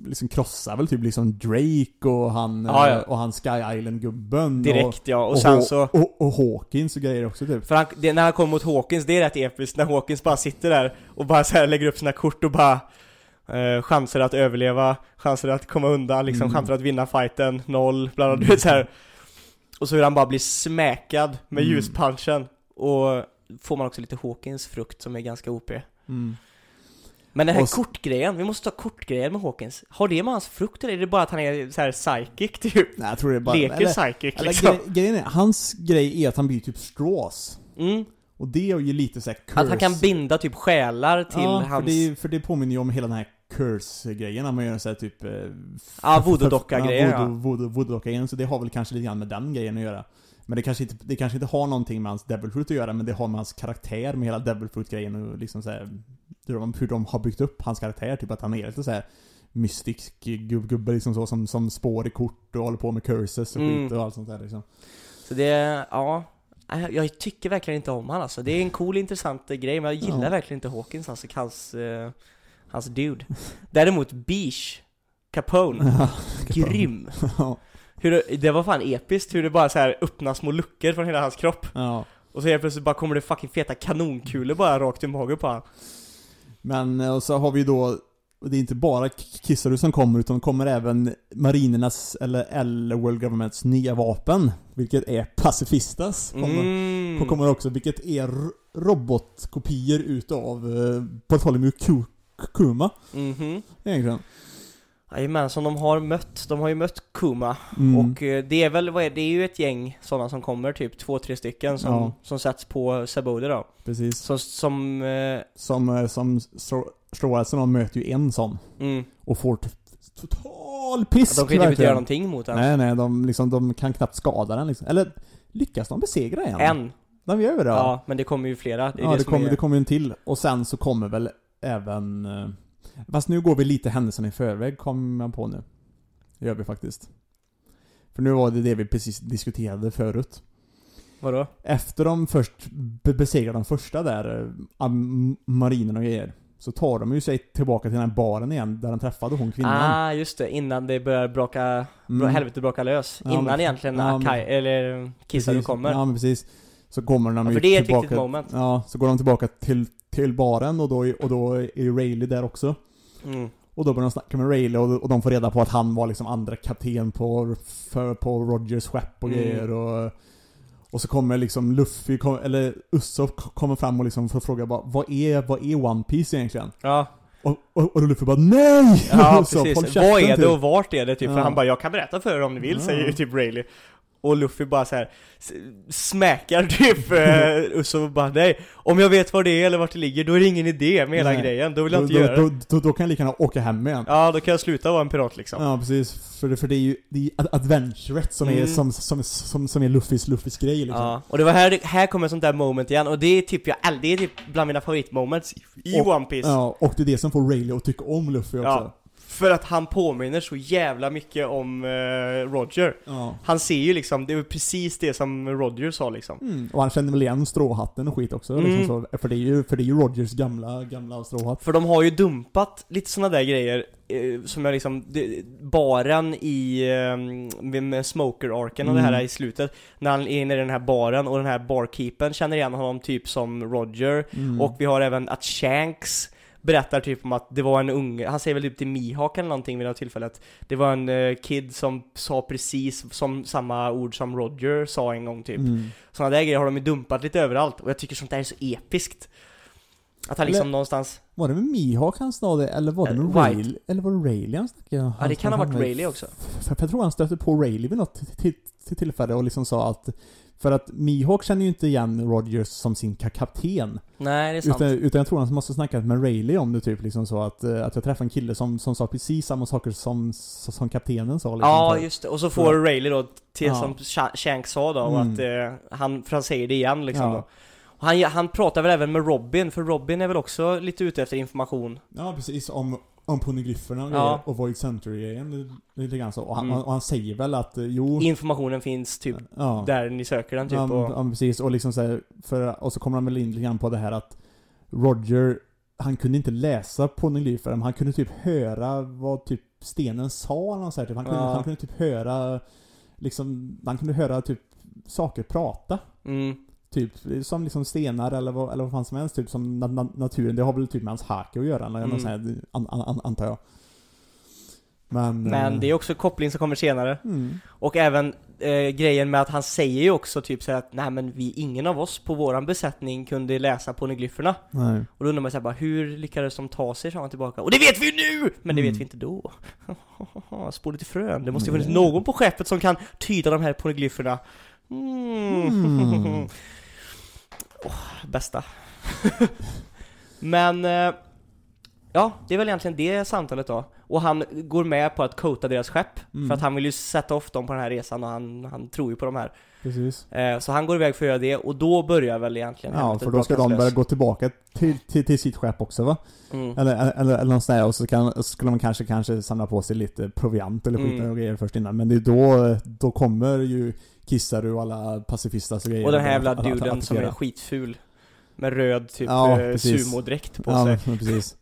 [SPEAKER 2] liksom krossar väl typ liksom Drake och han,
[SPEAKER 1] Ja, ja.
[SPEAKER 2] eh, och han Sky Island-gubben.
[SPEAKER 1] Direkt ja,
[SPEAKER 2] Och,
[SPEAKER 1] och sen så
[SPEAKER 2] Och, och Hawkins och grejer också typ.
[SPEAKER 1] För han, det, när han kommer mot Hawkins, det är rätt episkt när Hawkins bara sitter där och bara så lägger upp sina kort och bara eh, Chanser att överleva, chanser att komma undan, liksom
[SPEAKER 2] Mm.
[SPEAKER 1] chanser att vinna fighten, noll, bla bla, du vet så här. Och så hur han bara blir smäkad med
[SPEAKER 2] Mm.
[SPEAKER 1] ljuspunchen Och får man också lite Hawkins frukt som är ganska OP
[SPEAKER 2] Mm.
[SPEAKER 1] Men den här
[SPEAKER 2] Och
[SPEAKER 1] kortgrejen, vi måste ta kortgrejen med Hawkins Har det med hans frukt eller är det bara att han är så här psychic typ?
[SPEAKER 2] Nej, jag tror det är bara...
[SPEAKER 1] Leker
[SPEAKER 2] eller,
[SPEAKER 1] psychic
[SPEAKER 2] eller
[SPEAKER 1] liksom
[SPEAKER 2] gre- grejen är, hans grej är att han blir typ straws.
[SPEAKER 1] mm.
[SPEAKER 2] Och det är ju lite såhär curse.
[SPEAKER 1] Att han kan binda typ själar till
[SPEAKER 2] ja,
[SPEAKER 1] hans...
[SPEAKER 2] för det, för det påminner ju om hela den här curse-grejen, när man gör såhär typ... eh,
[SPEAKER 1] Ja, voodoo-docka-grejer,
[SPEAKER 2] Ja, voodoo- voodoo- voodoo-docka-grejen, så det har väl kanske lite grann med den grejen att göra. Men det kanske inte, det kanske inte har någonting med hans Devil Fruit att göra, men det har med hans karaktär med hela Devil Fruit-grejen och liksom såhär... Hur de, hur de har byggt upp hans karaktär, typ att han är lite såhär mystisk gubb, gubbe liksom så, som, som spår i kort och håller på med curses och
[SPEAKER 1] Mm.
[SPEAKER 2] skit och allt sånt där liksom.
[SPEAKER 1] Så det, ja Nej, Jag tycker verkligen inte om han alltså. Det är en cool intressant eh, grej, men jag gillar
[SPEAKER 2] Ja.
[SPEAKER 1] verkligen inte Hawkins, alltså hans, eh, hans dude. Däremot Beach, Capone,
[SPEAKER 2] Ja,
[SPEAKER 1] grym. Hur det, det var fan episkt hur det bara så här öppnar små luckor från hela hans kropp.
[SPEAKER 2] ja.
[SPEAKER 1] Och så helt plötsligt bara kommer det fucking feta kanonkulor bara rakt i magen på han.
[SPEAKER 2] Men, eh, och så har vi då, det är inte bara Kissaru som kommer, utan kommer även marinernas, eller, eller World Governments nya vapen, vilket är Pacifistas. Kommer,
[SPEAKER 1] Mm.
[SPEAKER 2] kommer också, vilket är robotkopior utav uh, Bartholomew Ku- Kuma,
[SPEAKER 1] Mhm.
[SPEAKER 2] egentligen.
[SPEAKER 1] Jajamän, som de har mött. De har ju mött Kuma.
[SPEAKER 2] Mm.
[SPEAKER 1] Och eh, det är väl, vad är det? Är ju ett gäng sådana som kommer, typ två, tre stycken som,
[SPEAKER 2] Ja.
[SPEAKER 1] som sätts på Sabode då.
[SPEAKER 2] Precis.
[SPEAKER 1] Så, som, eh,
[SPEAKER 2] Som, eh, som Strawalsen de möter ju en sån,
[SPEAKER 1] mm,
[SPEAKER 2] och får total pisk
[SPEAKER 1] de kan ju typ inte göra någonting mot den.
[SPEAKER 2] Nej nej, de, liksom, de kan knappt skada den liksom. Eller, lyckas de besegra en?
[SPEAKER 1] En.
[SPEAKER 2] De gör ju det?
[SPEAKER 1] Ja. men det kommer ju flera. Det
[SPEAKER 2] ja,
[SPEAKER 1] det,
[SPEAKER 2] det, kommer,
[SPEAKER 1] är...
[SPEAKER 2] det kommer ju en till. Och sen så kommer väl även... Fast nu går vi lite händelserna i förväg, kom jag på nu. Det gör vi faktiskt. För nu var det det vi precis diskuterade förut.
[SPEAKER 1] Vadå?
[SPEAKER 2] Efter de först be- besegrar de första där, eh, marinen och grejer. Så tar de ju sig tillbaka till den här baren igen, där de träffade hon kvinnan.
[SPEAKER 1] Ah, just det. Innan det börjar braka,
[SPEAKER 2] Mm.
[SPEAKER 1] bra, helvetet braka lös.
[SPEAKER 2] Ja,
[SPEAKER 1] Innan
[SPEAKER 2] men-
[SPEAKER 1] egentligen
[SPEAKER 2] ja,
[SPEAKER 1] Akai, eller Kizaru kommer.
[SPEAKER 2] Ja men precis. Så kommer de
[SPEAKER 1] Ja, för det är ett
[SPEAKER 2] tillbaka.
[SPEAKER 1] viktigt moment.
[SPEAKER 2] Ja, så går de tillbaka till, till baren och då, och då är ju Rayleigh där också.
[SPEAKER 1] Mm.
[SPEAKER 2] Och då börjar de snacka med Rayleigh och, och de får reda på att han var liksom andra kapten på, för, på Rogers skepp och
[SPEAKER 1] Mm.
[SPEAKER 2] grejer och och så kommer liksom Luffy, kom, eller Usopp kommer fram och liksom får fråga bara Vad är, vad är One Piece egentligen?
[SPEAKER 1] Ja,
[SPEAKER 2] Och, och, och Luffy bara NEJ!
[SPEAKER 1] ja precis. Vad är det
[SPEAKER 2] typ.
[SPEAKER 1] och vart är det typ? För
[SPEAKER 2] Ja.
[SPEAKER 1] han bara 'Jag kan berätta för er om ni vill'
[SPEAKER 2] Ja.
[SPEAKER 1] säger ju typ Rayleigh. Och Luffy bara så här smäkar typ eh, Usopp och bara 'Nej, om jag vet var det är eller vart det ligger, då är det ingen idé med hela
[SPEAKER 2] Nej.
[SPEAKER 1] grejen, då vill jag
[SPEAKER 2] då,
[SPEAKER 1] inte
[SPEAKER 2] då,
[SPEAKER 1] göra det'
[SPEAKER 2] då, då, då kan jag lika gärna åka hem igen.
[SPEAKER 1] Ja, då kan jag sluta vara en pirat liksom.
[SPEAKER 2] Ja precis, för det, för det är ju det är ad- adventuret som, är,
[SPEAKER 1] Mm.
[SPEAKER 2] som, som, som, som är Luffys, Luffys grej liksom.
[SPEAKER 1] Ja, och det var här, här kommer sånt där moment igen, och det är typ, jag, det är typ bland mina favoritmoments i
[SPEAKER 2] Och-
[SPEAKER 1] One Piece
[SPEAKER 2] Ja, och det är det som får Rayleigh att tycka om Luffy också.
[SPEAKER 1] Ja. För att han påminner så jävla mycket om eh, Roger.
[SPEAKER 2] Ja.
[SPEAKER 1] Han ser ju liksom, det är precis det som Roger sa liksom.
[SPEAKER 2] Mm. Och han känner väl igen stråhatten och skit också
[SPEAKER 1] Mm.
[SPEAKER 2] liksom så, för, det är ju, för det är ju Rogers gamla, gamla stråhatt.
[SPEAKER 1] För de har ju dumpat lite såna där grejer eh, som jag liksom, baren i, eh, med, smoker-arken och det här
[SPEAKER 2] Mm.
[SPEAKER 1] i slutet När han är inne i den här baren och den här barkeepern känner igen honom typ som Roger
[SPEAKER 2] Mm.
[SPEAKER 1] Och vi har även att Shanks berättar typ om att det var en unge, han säger väl typ till Mihawk eller någonting vid något tillfälle att Det var en eh, kid som sa precis som samma ord som Roger sa en gång typ
[SPEAKER 2] Mm.
[SPEAKER 1] Sådana där grejer har de ju dumpat lite överallt och jag tycker sånt där är så episkt Att han liksom
[SPEAKER 2] Eller-
[SPEAKER 1] någonstans
[SPEAKER 2] Var det med Mihawk han sa det, eller var det
[SPEAKER 1] Eh,
[SPEAKER 2] med
[SPEAKER 1] White.
[SPEAKER 2] Rayleigh? Eller var det Rayleigh han snackade?
[SPEAKER 1] Ja det kan ha varit Rayleigh också
[SPEAKER 2] För, jag tror han stötte på Rayleigh vid något till, till, till tillfälle och liksom sa att för att Mihawk känner ju inte igen Rogers som sin ka- kapten.
[SPEAKER 1] Nej det är sant
[SPEAKER 2] Utan, utan jag tror han måste snackat med Rayleigh om det typ liksom så att, eh, att jag träffade en kille som, som sa precis samma saker som, som kaptenen sa liksom.
[SPEAKER 1] Ja
[SPEAKER 2] Så-
[SPEAKER 1] just det, och så får Rayleigh då till
[SPEAKER 2] Ja.
[SPEAKER 1] som Sha- Shanks sa då och
[SPEAKER 2] Mm.
[SPEAKER 1] att eh, han, för han säger det igen liksom
[SPEAKER 2] Ja.
[SPEAKER 1] då han, han pratar väl även med Robin, för Robin är väl också lite ute efter information
[SPEAKER 2] Ja precis, om, om ponyglyferna och,
[SPEAKER 1] Ja.
[SPEAKER 2] och Void Century-grejen li- lite grann så. Och han,
[SPEAKER 1] Mm.
[SPEAKER 2] och han säger väl att, eh, jo...
[SPEAKER 1] Informationen finns typ
[SPEAKER 2] ja.
[SPEAKER 1] där ni söker den typ
[SPEAKER 2] ja,
[SPEAKER 1] och,
[SPEAKER 2] ja, precis. Och liksom så här, för, och så kommer han väl in lite grann på det här att Roger, han kunde inte läsa ponyglyfer, men han kunde typ höra vad typ stenen sa eller så här, typ. han, kunde,
[SPEAKER 1] Ja.
[SPEAKER 2] han kunde typ höra, liksom, han kunde höra typ saker prata.
[SPEAKER 1] mm,
[SPEAKER 2] Typ, som liksom stenar eller vad, eller vad fan som helst, typ som na, na, naturen. Det har väl typ med hans hake att göra, eller
[SPEAKER 1] Mm.
[SPEAKER 2] här, an, an, an, antar jag. Men...
[SPEAKER 1] Men
[SPEAKER 2] eh,
[SPEAKER 1] det är också koppling som kommer senare
[SPEAKER 2] Mm.
[SPEAKER 1] Och även eh, grejen med att han säger ju också typ så att nej men vi, ingen av oss på våran besättning kunde läsa ponyglyferna
[SPEAKER 2] Nej.
[SPEAKER 1] Och då undrar man såhär bara, hur lyckades de ta sig fram och tillbaka? Och det vet vi ju nu! Men det
[SPEAKER 2] Mm.
[SPEAKER 1] vet vi inte då. Spolet i frön. Det måste ju funnits någon på skeppet som kan tyda de här ponyglyferna. Mm.
[SPEAKER 2] Mm.
[SPEAKER 1] Åh, bästa. Men, eh, ja, det är väl egentligen det samtalet då. Och han går med på att coata deras skepp.
[SPEAKER 2] Mm.
[SPEAKER 1] För att han vill ju sätta off dem på den här resan och han, han tror ju på de här.
[SPEAKER 2] Precis.
[SPEAKER 1] Eh, så han går iväg för att göra det och då börjar väl egentligen
[SPEAKER 2] Ja, för då ska de börja gå tillbaka till, till, till sitt skepp också va?
[SPEAKER 1] Mm.
[SPEAKER 2] Eller, eller, eller, något sånt där, och så kan, så skulle man kanske, kanske samla på sig lite proviant eller skit
[SPEAKER 1] Mm.
[SPEAKER 2] och grejer först innan. Men det är då, då kommer ju Kissaru och alla pacifistas och grejer.
[SPEAKER 1] Och den här jävla duden som är skitful Med röd typ
[SPEAKER 2] Ja,
[SPEAKER 1] eh, sumodräkt på
[SPEAKER 2] Ja,
[SPEAKER 1] sig
[SPEAKER 2] men precis.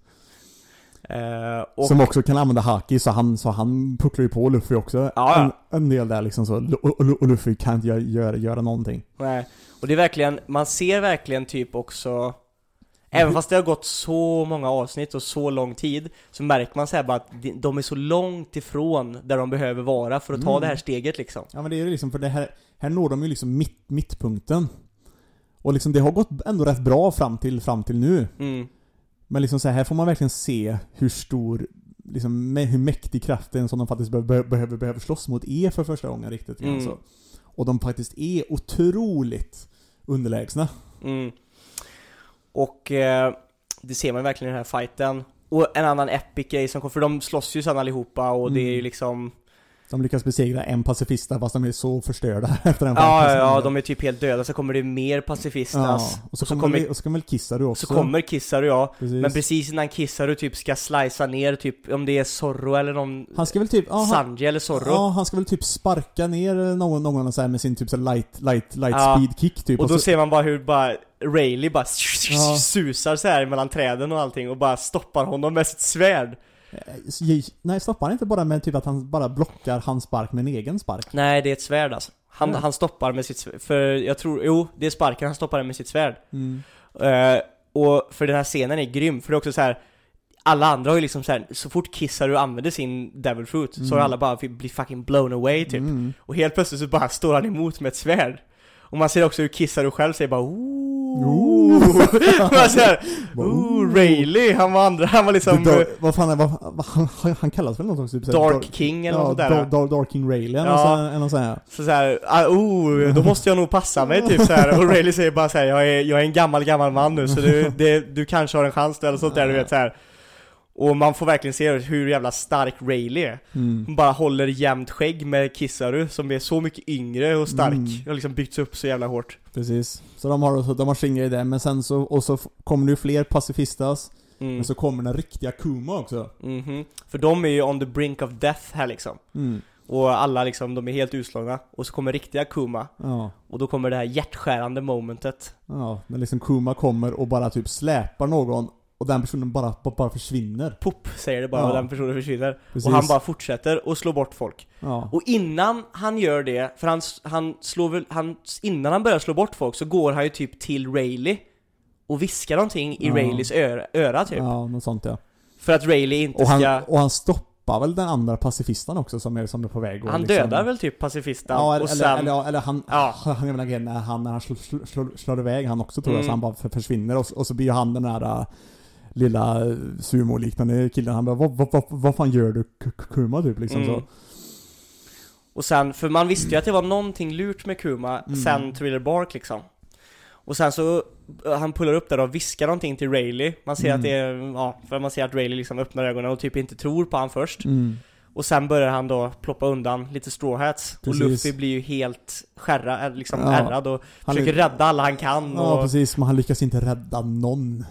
[SPEAKER 1] Eh, och,
[SPEAKER 2] Som också kan använda haki, så han, så han pucklar ju på Luffy också.
[SPEAKER 1] Ja.
[SPEAKER 2] En, en del där liksom så. Och, och, och Luffy kan inte göra, göra, göra någonting.
[SPEAKER 1] nej. och det är verkligen, man ser verkligen typ också Även fast det har gått så många avsnitt och så lång tid Så märker man så här bara att de- de är så långt ifrån där de behöver vara för att ta
[SPEAKER 2] Mm.
[SPEAKER 1] det här steget liksom
[SPEAKER 2] Ja men det är ju liksom, för det här, här når de ju liksom mitt, mittpunkten. Och liksom det har gått ändå rätt bra fram till, fram till nu.
[SPEAKER 1] mm.
[SPEAKER 2] Men liksom så här, här får man verkligen se hur stor, liksom hur mäktig kraften som de faktiskt be be behöver, behöver slåss mot är för första gången riktigt
[SPEAKER 1] Mm.
[SPEAKER 2] så. Och de faktiskt är otroligt underlägsna.
[SPEAKER 1] Mm. Och eh, det ser man verkligen i den här fighten Och en annan epic grej som kommer, för de slåss ju sen allihopa och det är ju
[SPEAKER 2] Mm.
[SPEAKER 1] liksom
[SPEAKER 2] De lyckas besegra en pacifista fast de är så förstörda efter den
[SPEAKER 1] Ja, ja, ja, de är typ helt döda, så kommer det mer pacifistas
[SPEAKER 2] Ja, och så, kommer, vi- och så kommer väl Kissaru också.
[SPEAKER 1] Så kommer Kissaru ja,
[SPEAKER 2] precis.
[SPEAKER 1] men precis innan Kissaru typ ska slicea ner typ, om det är Zorro eller någon
[SPEAKER 2] Han ska väl typ, ja,
[SPEAKER 1] Sanji eller Zorro
[SPEAKER 2] ja, han ska väl typ sparka ner någon, någon så här med sin typ så light, light, light
[SPEAKER 1] Ja.
[SPEAKER 2] speed kick typ.
[SPEAKER 1] Och då
[SPEAKER 2] så,
[SPEAKER 1] ser man bara hur bara Rayleigh bara susar så här mellan träden och allting och bara stoppar honom med sitt svärd
[SPEAKER 2] Nej, stoppar han inte bara med typ att han bara blockar hans spark med en egen spark?
[SPEAKER 1] Nej, det är ett svärd alltså Han,
[SPEAKER 2] Ja.
[SPEAKER 1] han stoppar med sitt svärd, för jag tror, jo, det är sparken, han stoppar med sitt svärd
[SPEAKER 2] Mm.
[SPEAKER 1] Eh, Och för den här scenen är grym, för det är också så här. alla andra har ju liksom så här, så fort Kissaru använder sin Devil Fruit så har
[SPEAKER 2] Mm.
[SPEAKER 1] alla bara blivit fucking blown away typ
[SPEAKER 2] Mm.
[SPEAKER 1] Och helt plötsligt så bara står han emot med ett svärd Och man ser också hur Kissaru själv säger bara ooh
[SPEAKER 2] Ooh.
[SPEAKER 1] Man ser, ooh, Rayleigh, han var andra, han var liksom
[SPEAKER 2] Dark- vad fan är, vad, vad, han, kallas väl något? Typ,
[SPEAKER 1] Dark King eller
[SPEAKER 2] ja,
[SPEAKER 1] något sånt där
[SPEAKER 2] Dark, King Rayleigh eller
[SPEAKER 1] Ja.
[SPEAKER 2] något sånt här.
[SPEAKER 1] Så såhär, ah, oh, då måste jag nog passa mig typ så här. Och Rayleigh säger bara såhär, jag är, jag är en gammal gammal man nu så du, det, du kanske har en chans eller sånt där du vet så här. Och man får verkligen se hur jävla stark Rayleigh är
[SPEAKER 2] Mm.
[SPEAKER 1] Hon bara håller jämnt skägg med Kissaru som är så mycket yngre och stark
[SPEAKER 2] Mm.
[SPEAKER 1] och liksom byggts upp så jävla hårt
[SPEAKER 2] Precis. Så de har, de har sin grej där, men sen så, och så kommer det ju fler pacifistas.
[SPEAKER 1] Mm.
[SPEAKER 2] Men så kommer den riktiga Kuma också.
[SPEAKER 1] Mhm. För de är ju on the brink of death här liksom.
[SPEAKER 2] Mm.
[SPEAKER 1] Och alla liksom, de är helt utslagna. Och så kommer riktiga Kuma.
[SPEAKER 2] Ja.
[SPEAKER 1] Och då kommer det här hjärtskärande momentet.
[SPEAKER 2] Ja, när liksom Kuma kommer och bara typ släpar någon och den personen bara, bara, försvinner.
[SPEAKER 1] Pop, säger det bara
[SPEAKER 2] Ja.
[SPEAKER 1] och den personen försvinner.
[SPEAKER 2] Precis.
[SPEAKER 1] Och han bara fortsätter och slår bort folk.
[SPEAKER 2] Ja.
[SPEAKER 1] Och innan han gör det, för han, han slår väl, han, innan han börjar slå bort folk så går han ju typ till Rayleigh och viskar någonting i
[SPEAKER 2] Ja.
[SPEAKER 1] Rayleighs öra, öra typ.
[SPEAKER 2] Ja, något sånt ja.
[SPEAKER 1] För att Rayleigh inte
[SPEAKER 2] Och han,
[SPEAKER 1] ska...
[SPEAKER 2] och han stoppar väl den andra pacifisten också som är, som är på väg och
[SPEAKER 1] Han
[SPEAKER 2] liksom...
[SPEAKER 1] dödar väl typ pacifisten
[SPEAKER 2] Ja,
[SPEAKER 1] och
[SPEAKER 2] eller,
[SPEAKER 1] sen...
[SPEAKER 2] eller, eller, eller han,
[SPEAKER 1] Ja.
[SPEAKER 2] han gör väl en när han, när han slår, slår, slår, iväg han också tror jag,
[SPEAKER 1] Mm.
[SPEAKER 2] så han bara för, försvinner och, så- och så blir han den där äh, lilla äh, sumo-liknande killen, han bara vad, vad, vad, vad fan gör du Kuma typ liksom
[SPEAKER 1] Mm.
[SPEAKER 2] så.
[SPEAKER 1] Och sen, för man visste ju att det var någonting lurt med Kuma
[SPEAKER 2] Mm.
[SPEAKER 1] sen Thriller Bark liksom. Och sen så, eh, han pullar upp där och viskar någonting till Rayleigh. Man ser
[SPEAKER 2] Mm.
[SPEAKER 1] att det är, ja, för man ser att Rayleigh liksom öppnar ögonen och typ inte tror på han först.
[SPEAKER 2] Mm.
[SPEAKER 1] Och sen börjar han då ploppa undan lite straw hats.
[SPEAKER 2] Precis.
[SPEAKER 1] Och Luffy blir ju helt skärra, eh, liksom
[SPEAKER 2] Ja.
[SPEAKER 1] ärrad och
[SPEAKER 2] Han
[SPEAKER 1] försöker rädda alla han kan.
[SPEAKER 2] Ja
[SPEAKER 1] och,
[SPEAKER 2] precis, men han lyckas inte rädda någon.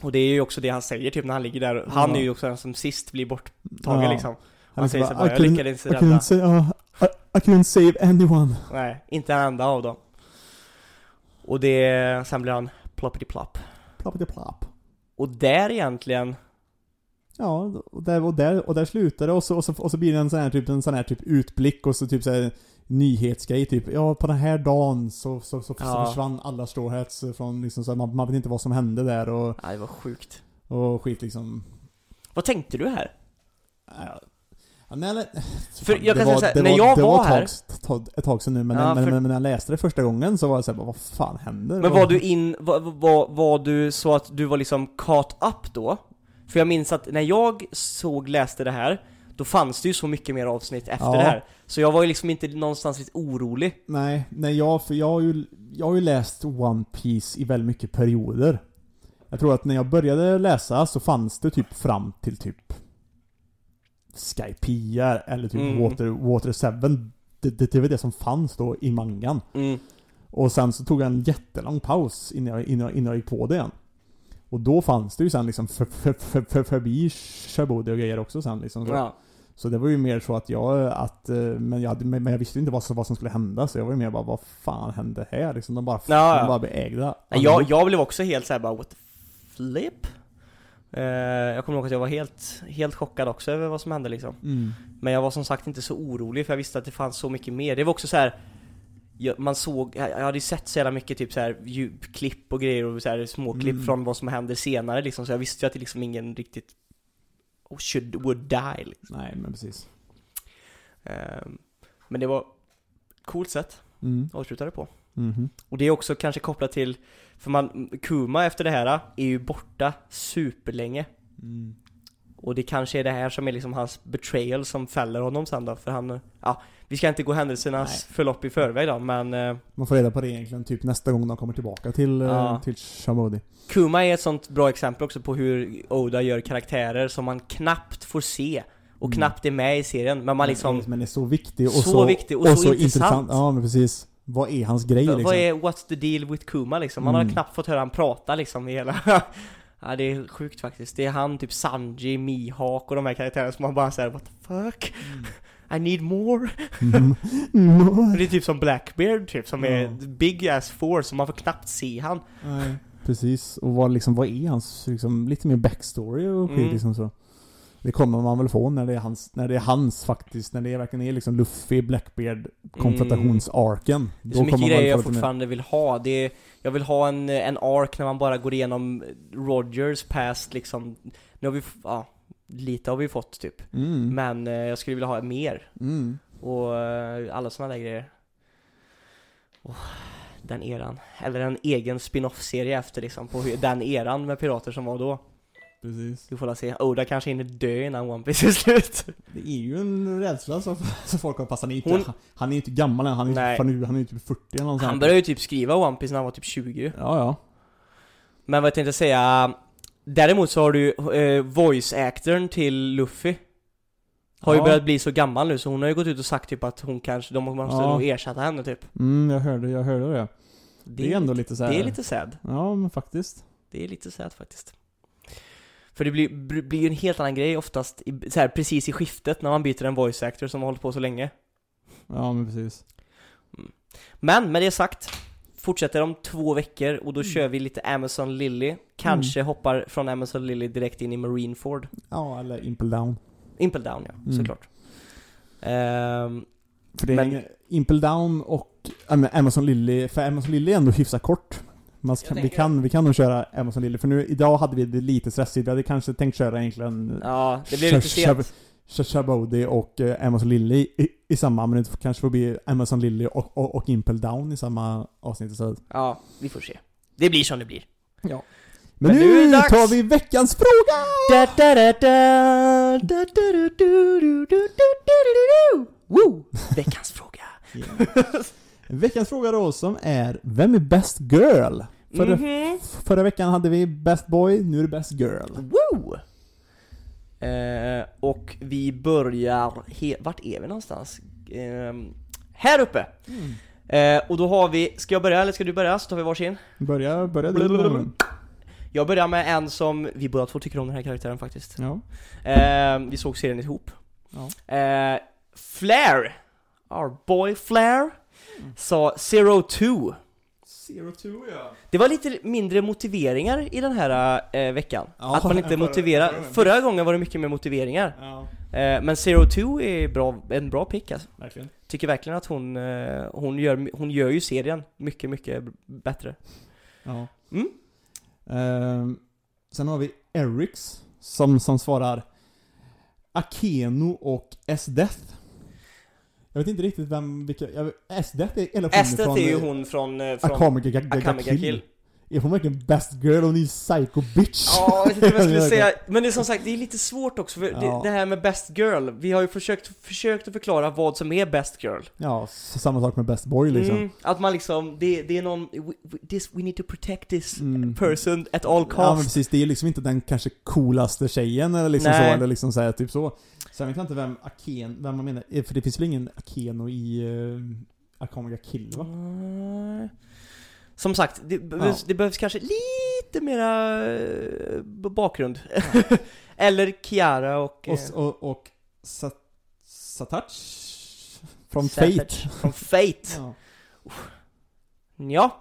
[SPEAKER 1] Och det är ju också det han säger typ när han ligger där. Han är ju också den som sist blir borttagen
[SPEAKER 2] Ja.
[SPEAKER 1] liksom. Han
[SPEAKER 2] Han
[SPEAKER 1] säger
[SPEAKER 2] bara,
[SPEAKER 1] så bara,
[SPEAKER 2] "I
[SPEAKER 1] jag lyckades inte rädda.
[SPEAKER 2] say, uh, I, I couldn't save anyone.
[SPEAKER 1] Nej, inte en enda av dem. Och det, sen blir han ploppity plopp.
[SPEAKER 2] Ploppity plop.
[SPEAKER 1] Och där egentligen,
[SPEAKER 2] Ja, och där, och där, och där slutar det och så, och så, och så blir det en sån här typ, en sån här typ utblick och så typ så här nyhetsgrej typ. Ja, på den här dagen så, så, så, så
[SPEAKER 1] Ja.
[SPEAKER 2] försvann alla straw hats från liksom så man, man vet inte vad som hände där och,
[SPEAKER 1] nej det var sjukt.
[SPEAKER 2] och skit liksom.
[SPEAKER 1] Vad tänkte du här?
[SPEAKER 2] Ja, Ja, när jag, lä-
[SPEAKER 1] För jag
[SPEAKER 2] det
[SPEAKER 1] kan säga
[SPEAKER 2] var-
[SPEAKER 1] så här,
[SPEAKER 2] det
[SPEAKER 1] när
[SPEAKER 2] var-
[SPEAKER 1] jag
[SPEAKER 2] det
[SPEAKER 1] var
[SPEAKER 2] ett
[SPEAKER 1] här-
[SPEAKER 2] tag, tag, ett tag sedan nu, men,
[SPEAKER 1] Ja,
[SPEAKER 2] men,
[SPEAKER 1] för-
[SPEAKER 2] men när jag läste det första gången så var jag såhär, vad fan händer?
[SPEAKER 1] Men var du in, var, var, var du så att du var liksom caught up då? För jag minns att när jag såg, läste det här, då fanns det ju så mycket mer avsnitt efter
[SPEAKER 2] Ja.
[SPEAKER 1] det här. Så jag var ju liksom inte någonstans lite orolig.
[SPEAKER 2] Nej, nej jag, för jag har ju, jag har ju läst One Piece i väldigt mycket perioder. Jag tror att när jag började läsa så fanns det typ fram till typ Skypiea eller typ
[SPEAKER 1] Mm.
[SPEAKER 2] Water, Water 7. Det, det, det var det som fanns då i mangan.
[SPEAKER 1] Mm.
[SPEAKER 2] Och sen så tog jag en jättelång paus innan jag, innan jag, innan jag gick på det igen. Och då fanns det ju sen liksom för, för, för, för, förbi Shabody och grejer också sen liksom. Så.
[SPEAKER 1] Ja.
[SPEAKER 2] Så det var ju mer så att jag, att, eh, men jag, men jag visste inte vad som, vad som skulle hända så jag var ju mer bara, vad fan hände här? Liksom, de bara,
[SPEAKER 1] Ja,
[SPEAKER 2] de bara blev ägda.
[SPEAKER 1] Nej, Jag, jag blev också helt såhär bara what the flip? Eh, jag kommer ihåg att jag var helt, helt chockad också över vad som hände liksom.
[SPEAKER 2] Mm.
[SPEAKER 1] Men jag var som sagt inte så orolig för jag visste att det fanns så mycket mer. Det var också så här. jag, man såg, jag jag hade ju sett så jävla mycket typ så här djupklipp och grejer och så här småklipp
[SPEAKER 2] Mm.
[SPEAKER 1] från vad som händer senare liksom, så jag visste ju att det liksom ingen riktigt should, would die liksom.
[SPEAKER 2] Nej, men precis.
[SPEAKER 1] Ehm, Men det var coolt sätt
[SPEAKER 2] Mm.
[SPEAKER 1] att avsluta det på.
[SPEAKER 2] Mhm.
[SPEAKER 1] Och det är också kanske kopplat till, för man, Kuma efter det här är ju borta superlänge.
[SPEAKER 2] Mm.
[SPEAKER 1] Och det kanske är det här som är liksom hans betrayal som fäller honom sen då, för han, ja, vi ska inte gå händelsernas
[SPEAKER 2] Nej.
[SPEAKER 1] förlopp i förväg då, men eh,
[SPEAKER 2] Man får reda på det egentligen typ nästa gång de kommer tillbaka till, eh,
[SPEAKER 1] Ja.
[SPEAKER 2] till Shamodi.
[SPEAKER 1] Kuma är ett sånt bra exempel också på hur Oda gör karaktärer som man knappt får se och
[SPEAKER 2] Mm.
[SPEAKER 1] knappt är med i serien, men man liksom,
[SPEAKER 2] Men är så viktig och
[SPEAKER 1] Så
[SPEAKER 2] så,
[SPEAKER 1] viktig och så intressant.
[SPEAKER 2] Ja, men precis. Vad är hans grej liksom?
[SPEAKER 1] vad är what's the deal with Kuma liksom? Man har
[SPEAKER 2] Mm.
[SPEAKER 1] knappt fått höra han prata liksom i hela Ja det är sjukt faktiskt, det är han, typ Sanji, Mihawk och de här karaktärerna som man bara säger what the fuck? I need more?
[SPEAKER 2] Mm. Mm.
[SPEAKER 1] Det är typ som Blackbeard typ, som är
[SPEAKER 2] Ja.
[SPEAKER 1] big ass force, och man får knappt se han
[SPEAKER 2] Nej. Precis, och vad, liksom, vad är hans, liksom, lite mer backstory och skit
[SPEAKER 1] Mm.
[SPEAKER 2] liksom så. Det kommer man väl få när det är hans, när det är hans faktiskt, när det verkligen är liksom Luffy, Blackbeard, konfrontationsarken.
[SPEAKER 1] Det är så mycket grejer jag
[SPEAKER 2] lite mer-
[SPEAKER 1] fortfarande vill ha. Det är, jag vill ha en, en ark när man bara går igenom Rogers past liksom. Nu har vi, ja, lite har vi fått typ.
[SPEAKER 2] Mm.
[SPEAKER 1] Men eh, jag skulle vilja ha mer.
[SPEAKER 2] Mm.
[SPEAKER 1] Och eh, alla sådana där grejer. Åh, den eran. Eller en egen spin-off-serie efter liksom, på den eran med pirater som var då.
[SPEAKER 2] Precis.
[SPEAKER 1] Vi får la se. Oda kanske hinner dö innan One Piece är slut.
[SPEAKER 2] Det är ju en rädsla som, som folk har, inte,
[SPEAKER 1] Hon-
[SPEAKER 2] han, är inte gammal än, han är, ju- han är, ju- ju typ 40 eller något
[SPEAKER 1] Han började ju typ skriva One Piece när han var typ 20
[SPEAKER 2] Ja, ja.
[SPEAKER 1] Men vad jag tänkte säga Däremot så har du eh, voice-actorn till Luffy Har ju
[SPEAKER 2] Ja.
[SPEAKER 1] börjat bli så gammal nu så hon har ju gått ut och sagt typ att hon kanske, de måste
[SPEAKER 2] Ja.
[SPEAKER 1] nog ersätta henne typ
[SPEAKER 2] Mm, jag hörde, jag hörde det. Det, är ändå lite här.
[SPEAKER 1] Det är lite sad
[SPEAKER 2] Ja, men faktiskt.
[SPEAKER 1] Det är lite sad faktiskt För det blir, blir ju en helt annan grej oftast, i, så här, precis i skiftet när man byter en voice actor som har hållit på så länge.
[SPEAKER 2] Ja, men precis.
[SPEAKER 1] Men med det sagt, fortsätter om två veckor och då
[SPEAKER 2] Mm.
[SPEAKER 1] kör vi lite Amazon Lily. Kanske hoppar från Amazon Lily direkt in i Marineford.
[SPEAKER 2] Ja, eller Impel Down.
[SPEAKER 1] Impel Down ja,
[SPEAKER 2] Mm.
[SPEAKER 1] såklart. Ehm,
[SPEAKER 2] För det är
[SPEAKER 1] Men-
[SPEAKER 2] ingen- Impel Down och Amazon Lily, för Amazon Lily är ändå hyfsat kort. Man ska, vi, kan, vi kan nog köra Amazon Lily, för nu idag hade vi det lite stressigt. Vi hade kanske tänkt köra egentligen
[SPEAKER 1] ja, det blir lite sent.
[SPEAKER 2] Shabody och eh, Amazon Lily i, i samma, men det kanske får bli Amazon Lily och, och, och Impel Down i samma avsnitt istället.
[SPEAKER 1] Ja, vi får se. Det blir som det blir.
[SPEAKER 2] Ja.
[SPEAKER 1] Men
[SPEAKER 2] Men,
[SPEAKER 1] nu
[SPEAKER 2] nu tar vi veckans fråga!
[SPEAKER 1] Da, da, da, da, da, da, du, du. Woo! Veckans fråga.
[SPEAKER 2] Veckans fråga då som är, vem är best girl? Förra,
[SPEAKER 1] Mhm.
[SPEAKER 2] förra veckan hade vi best boy, nu är det best girl.
[SPEAKER 1] Woo! Eh, och vi börjar, he- vart är vi någonstans? Ehm, här uppe! Eh, och då har vi, ska jag börja eller ska du börja? Så tar vi varsin.
[SPEAKER 2] Börja, börja du.
[SPEAKER 1] Jag börjar med en som, vi båda två tycker om den här karaktären faktiskt.
[SPEAKER 2] Ja.
[SPEAKER 1] Eh, vi såg serien ihop.
[SPEAKER 2] Ja.
[SPEAKER 1] Eh, Flair, our boy Flair, sa Zero Two.
[SPEAKER 2] Zero two ja.
[SPEAKER 1] Det var lite mindre motiveringar i den här eh, veckan.
[SPEAKER 2] Ja,
[SPEAKER 1] att man inte motiverar.
[SPEAKER 2] förra gången.
[SPEAKER 1] Förra gången var det mycket mer motiveringar.
[SPEAKER 2] Ja,
[SPEAKER 1] Eh, men Zero Two är bra, en bra pick alltså.
[SPEAKER 2] verkligen.
[SPEAKER 1] Tycker verkligen att hon, eh, hon, gör, hon gör ju serien mycket, mycket bättre.
[SPEAKER 2] Ja.
[SPEAKER 1] Mm.
[SPEAKER 2] Ehm, sen har vi Erics som, som svarar Akeno och S-Death. Jag vet inte riktigt vem, vilka, jag, är, eller
[SPEAKER 1] hon Esdet från... är ju eh, hon från... Eh, från
[SPEAKER 2] Akame Kill. Är hon verkligen best girl? Hon är ju psycho bitch.
[SPEAKER 1] Ja, jag vet inte vad jag skulle säga. Men det är som sagt, det är lite svårt också för
[SPEAKER 2] Ja.
[SPEAKER 1] det, det här med best girl. Vi har ju försökt, försökt att förklara vad som är best girl.
[SPEAKER 2] Ja, samma sak med best boy liksom.
[SPEAKER 1] Mm, att man liksom, det, det är någon, we, this, we need to protect this
[SPEAKER 2] Mm.
[SPEAKER 1] person at all
[SPEAKER 2] Ja men
[SPEAKER 1] cost.
[SPEAKER 2] precis, det är liksom inte den kanske coolaste tjejen eller liksom
[SPEAKER 1] Nej.
[SPEAKER 2] så, eller liksom så här, typ så. Sen vet jag inte vem Aken, vem man menar, eh, för det finns väl ingen Akeno i uh, Akame Ga Kill va?
[SPEAKER 1] Nej. Som sagt, det behövs, det behövs kanske lite mera eh, bakgrund. Eller Kiara och...
[SPEAKER 2] Och,
[SPEAKER 1] eh,
[SPEAKER 2] och, och Sat, Satach? Från. Fate.
[SPEAKER 1] Från Fate.
[SPEAKER 2] Ja.
[SPEAKER 1] Ja.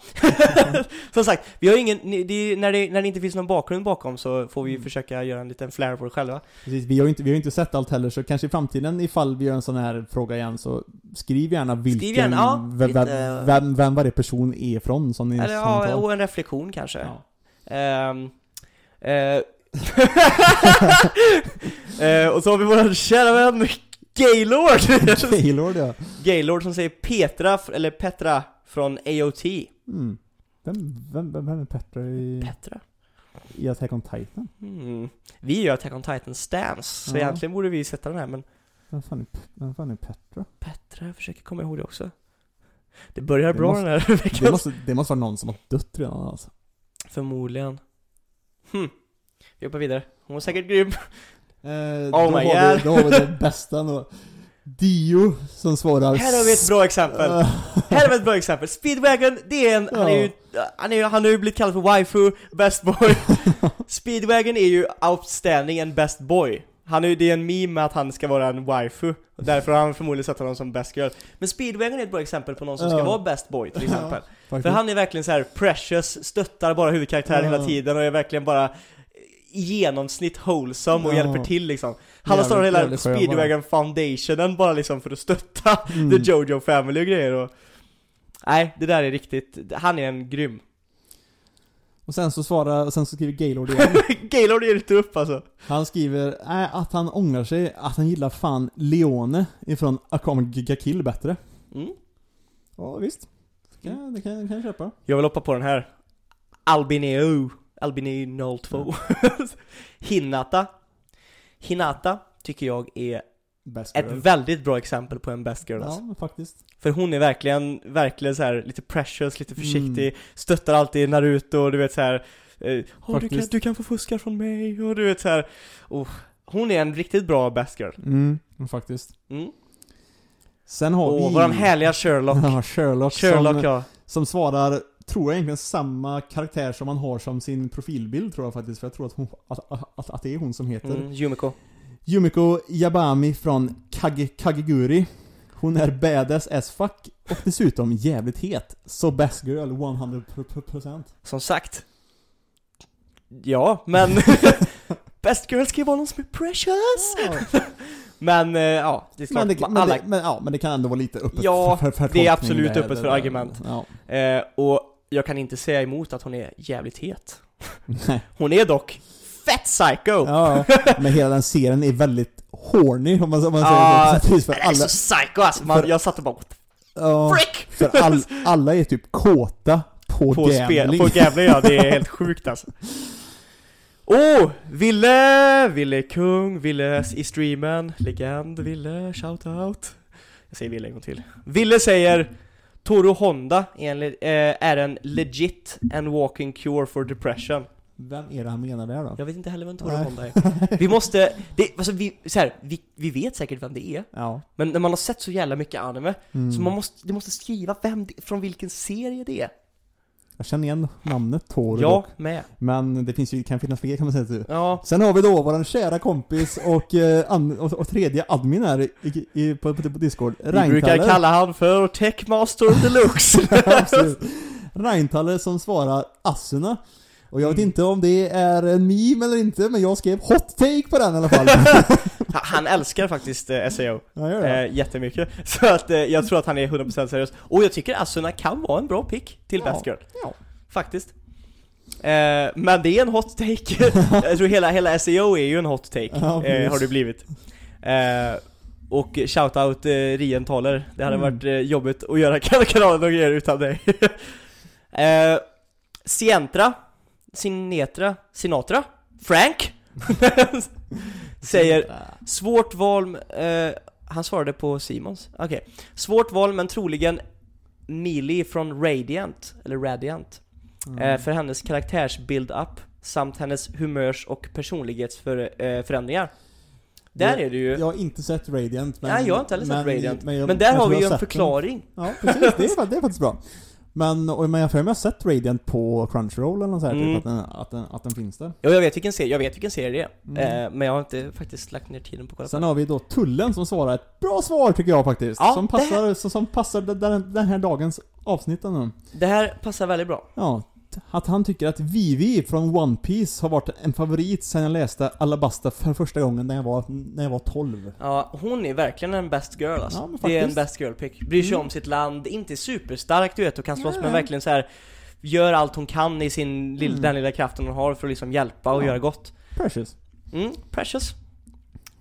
[SPEAKER 1] Som sagt, vi har ingen, det, när, det, när det inte finns någon bakgrund bakom så får vi
[SPEAKER 2] Mm.
[SPEAKER 1] försöka göra en liten flare på det själva.
[SPEAKER 2] Precis, vi har ju inte, vi har ju inte sett allt heller så kanske i framtiden ifall vi gör en sån här fråga igen så skriv gärna vilken,
[SPEAKER 1] gärna, ja,
[SPEAKER 2] vem, vem, vem, vem varje person är från som ni
[SPEAKER 1] Eller ja, och en reflektion kanske.
[SPEAKER 2] Ja.
[SPEAKER 1] Ehm, eh, eh, och så har vi våran kära vän Gaylord!
[SPEAKER 2] Gaylord ja.
[SPEAKER 1] Gaylord som säger Petra, eller Petra från AOT.
[SPEAKER 2] Mm. Vem, vem, vem, vem är Petra i,
[SPEAKER 1] Petra?
[SPEAKER 2] i Attack on Titan?
[SPEAKER 1] Mm. Vi gör Attack on Titan stance, så
[SPEAKER 2] Ja.
[SPEAKER 1] egentligen borde vi sätta den här men
[SPEAKER 2] Vem fan är, vem fan är Petra?
[SPEAKER 1] Petra, jag försöker komma ihåg det också. Det börjar
[SPEAKER 2] Det
[SPEAKER 1] bra
[SPEAKER 2] måste-
[SPEAKER 1] den här
[SPEAKER 2] Det
[SPEAKER 1] veckan.
[SPEAKER 2] måste, det måste vara någon som har dött redan alltså.
[SPEAKER 1] Förmodligen. Hm. Vi hoppar vidare. Hon var säkert grym.
[SPEAKER 2] Eh,
[SPEAKER 1] Oh
[SPEAKER 2] då,
[SPEAKER 1] my God.
[SPEAKER 2] vi, då har vi det bästa då. Dio som svarar
[SPEAKER 1] Här har vi ett bra exempel. Här har vi ett bra exempel. Speedwagon, det är en, han är ju, han, är, han har ju blivit kallad för waifu, best boy. Speedwagon är ju outstanding en best boy. Han är ju, det är en meme med att han ska vara en waifu. Och därför har han förmodligen sett honom som best girl. Men Speedwagon är ett bra exempel på någon som ska
[SPEAKER 2] Ja.
[SPEAKER 1] vara best boy till exempel. För
[SPEAKER 2] faktiskt.
[SPEAKER 1] han är verkligen så här precious, stöttar bara huvudkaraktären
[SPEAKER 2] Ja.
[SPEAKER 1] hela tiden och är verkligen bara i genomsnitt wholesome och
[SPEAKER 2] Ja.
[SPEAKER 1] hjälper till liksom. Han har startat hela. Speedwagon Foundationen bara liksom för att stötta
[SPEAKER 2] Mm.
[SPEAKER 1] The Jojo Family och grejer och Nej, det där är riktigt, han är en grym
[SPEAKER 2] Och sen så svarar, och sen så skriver Gaylord igen.
[SPEAKER 1] Gaylord ger inte upp alltså
[SPEAKER 2] Han skriver äh, att han ångrar sig, att han gillar fan Leone ifrån Akame Ga Kill bättre.
[SPEAKER 1] mm.
[SPEAKER 2] Ja visst. Det kan, det kan, det kan jag köpa.
[SPEAKER 1] Jag vill hoppa på den här Albineo Albineo 02 Hinata Hinata tycker jag är ett väldigt bra exempel på en best girl alltså.
[SPEAKER 2] Ja, faktiskt.
[SPEAKER 1] För hon är verkligen, verkligen så här lite precious, lite försiktig,
[SPEAKER 2] Mm.
[SPEAKER 1] stöttar alltid Naruto och du vet så här. Eh, "Åh, du, kan, du kan få fuska från mig och du vet så här. Oh, hon är en riktigt bra best girl.
[SPEAKER 2] Mm, faktiskt.
[SPEAKER 1] Mm.
[SPEAKER 2] Sen har
[SPEAKER 1] Och
[SPEAKER 2] vi...
[SPEAKER 1] våran härliga Sherlock.
[SPEAKER 2] Ja, Sherlock,
[SPEAKER 1] Sherlock
[SPEAKER 2] som,
[SPEAKER 1] ja.
[SPEAKER 2] som svarar tror jag egentligen samma karaktär som man har som sin profilbild tror jag faktiskt. För jag tror att, hon, att, att, att det är hon som heter.
[SPEAKER 1] Mm, Yumiko.
[SPEAKER 2] Yumiko Yabami från Kage, Kageguri. Hon är badass as fuck och dessutom jävligt het. Så best girl 100%.
[SPEAKER 1] Som sagt. Ja, men Best girl ska ju vara någon som är precious! Men eh, ja, det är klart,
[SPEAKER 2] Men det, men, det, men, ja, men det kan ändå vara lite öppet
[SPEAKER 1] Ja,
[SPEAKER 2] för, för, för
[SPEAKER 1] det är absolut öppet för argument.
[SPEAKER 2] Ja.
[SPEAKER 1] eh, och jag kan inte säga emot att hon är jävligt het.
[SPEAKER 2] Nej.
[SPEAKER 1] Hon är dock fett psycho!
[SPEAKER 2] Ja, men hela den serien är väldigt horny om man, om man
[SPEAKER 1] Ja,
[SPEAKER 2] säger så. Precis för
[SPEAKER 1] Den är
[SPEAKER 2] alla,
[SPEAKER 1] så psycho alltså, man,
[SPEAKER 2] för-
[SPEAKER 1] jag satt och bara what
[SPEAKER 2] ja,
[SPEAKER 1] frick!
[SPEAKER 2] för all, alla är typ kåta på,
[SPEAKER 1] på spel,
[SPEAKER 2] gambling.
[SPEAKER 1] på gambling ja, det är helt sjukt alltså. Oh! Ville, Ville kung, Ville i streamen, legend, Ville, shoutout. Jag säger Ville en gång till. Ville säger Toro Honda eh, är en legit and walking cure for depression.
[SPEAKER 2] Vem är det han menar där då?
[SPEAKER 1] Jag vet inte heller vem Toro
[SPEAKER 2] Nej.
[SPEAKER 1] Honda är. Vi måste, det, alltså vi, så här, vi, vi vet säkert vem det är,
[SPEAKER 2] Ja.
[SPEAKER 1] men när man har sett så jävla mycket anime,
[SPEAKER 2] Mm.
[SPEAKER 1] så man måste, du måste skriva vem, från vilken serie det är.
[SPEAKER 2] Jag känner igen namnet Toro
[SPEAKER 1] Jag
[SPEAKER 2] dock.
[SPEAKER 1] med.
[SPEAKER 2] Men det finns ju, kan finnas fler kan man säga. Typ.
[SPEAKER 1] Ja,
[SPEAKER 2] Sen har vi då våran kära kompis och, eh, an, och, och tredje admin här i, i, på, på, på Discord.
[SPEAKER 1] vi brukar kalla han för Techmaster Deluxe.
[SPEAKER 2] Absolut. Reintalle som svarar Asuna. Och jag vet
[SPEAKER 1] Mm.
[SPEAKER 2] inte om det är en meme eller inte, men jag skrev hot take på den i alla fall.
[SPEAKER 1] Ha- Han älskar faktiskt eh,
[SPEAKER 2] gör det.
[SPEAKER 1] eh, jättemycket. Så att eh, jag tror att han är 100% seriös. Och jag tycker Asuna kan vara en bra pick till
[SPEAKER 2] Ja.
[SPEAKER 1] Girl.
[SPEAKER 2] Ja.
[SPEAKER 1] Faktiskt. Eh, men det är en hot take. jag tror hela, hela SAO är ju en hot take.
[SPEAKER 2] Ja,
[SPEAKER 1] eh,
[SPEAKER 2] precis.
[SPEAKER 1] har det blivit. Eh, och shoutout eh, Rien Taler. Det hade
[SPEAKER 2] Mm.
[SPEAKER 1] varit eh, jobbigt att göra kanalen och grejer utan dig. eh, Sientra. Sinetra. Sinatra. Frank. Säger Svårt val, eh, han svarade på Simons. Okej. Svårt val men troligen Millie från Radiant, eller Radiant.
[SPEAKER 2] Mm.
[SPEAKER 1] Eh, för hennes karaktärs-build-up samt hennes humörs och personlighetsförändringar. Där
[SPEAKER 2] Jag-
[SPEAKER 1] är det ju...
[SPEAKER 2] Jag har inte sett Radiant, men...
[SPEAKER 1] Nej, jag har inte heller sett Radiant. Men,
[SPEAKER 2] jag-
[SPEAKER 1] där
[SPEAKER 2] jag
[SPEAKER 1] har vi ju en
[SPEAKER 2] sett den.
[SPEAKER 1] förklaring.
[SPEAKER 2] Ja, precis. Det är, det är faktiskt bra. Men, och, men jag för mig har sett Radiant på Crunchyroll eller något sånt här,
[SPEAKER 1] Mm.
[SPEAKER 2] typ, att, den, att, den, att den finns där.
[SPEAKER 1] Jo, jag vet vilken serie, jag vet vilken serie det är.
[SPEAKER 2] Mm.
[SPEAKER 1] Eh, men jag har inte faktiskt lagt ner tiden på att kolla
[SPEAKER 2] Sen har vi då Tullen som svarar ett bra svar tycker jag faktiskt.
[SPEAKER 1] Ja,
[SPEAKER 2] som, passar, som, som passar den, den här dagens avsnitt nu.
[SPEAKER 1] det. Här passar väldigt bra.
[SPEAKER 2] Ja, att han tycker att Vivi från One Piece har varit en favorit sen jag läste Alabasta för första gången när jag var, när jag var 12.
[SPEAKER 1] Ja, hon är verkligen en best girl alltså.
[SPEAKER 2] Ja,
[SPEAKER 1] det är en best girl pick. Bryr sig
[SPEAKER 2] Mm.
[SPEAKER 1] om sitt land, inte superstark du vet och kan slåss men verkligen så här Gör allt hon kan i sin lill,
[SPEAKER 2] Mm.
[SPEAKER 1] den lilla kraften hon har för att liksom hjälpa och
[SPEAKER 2] Ja.
[SPEAKER 1] göra gott.
[SPEAKER 2] Precious.
[SPEAKER 1] Mm, precious.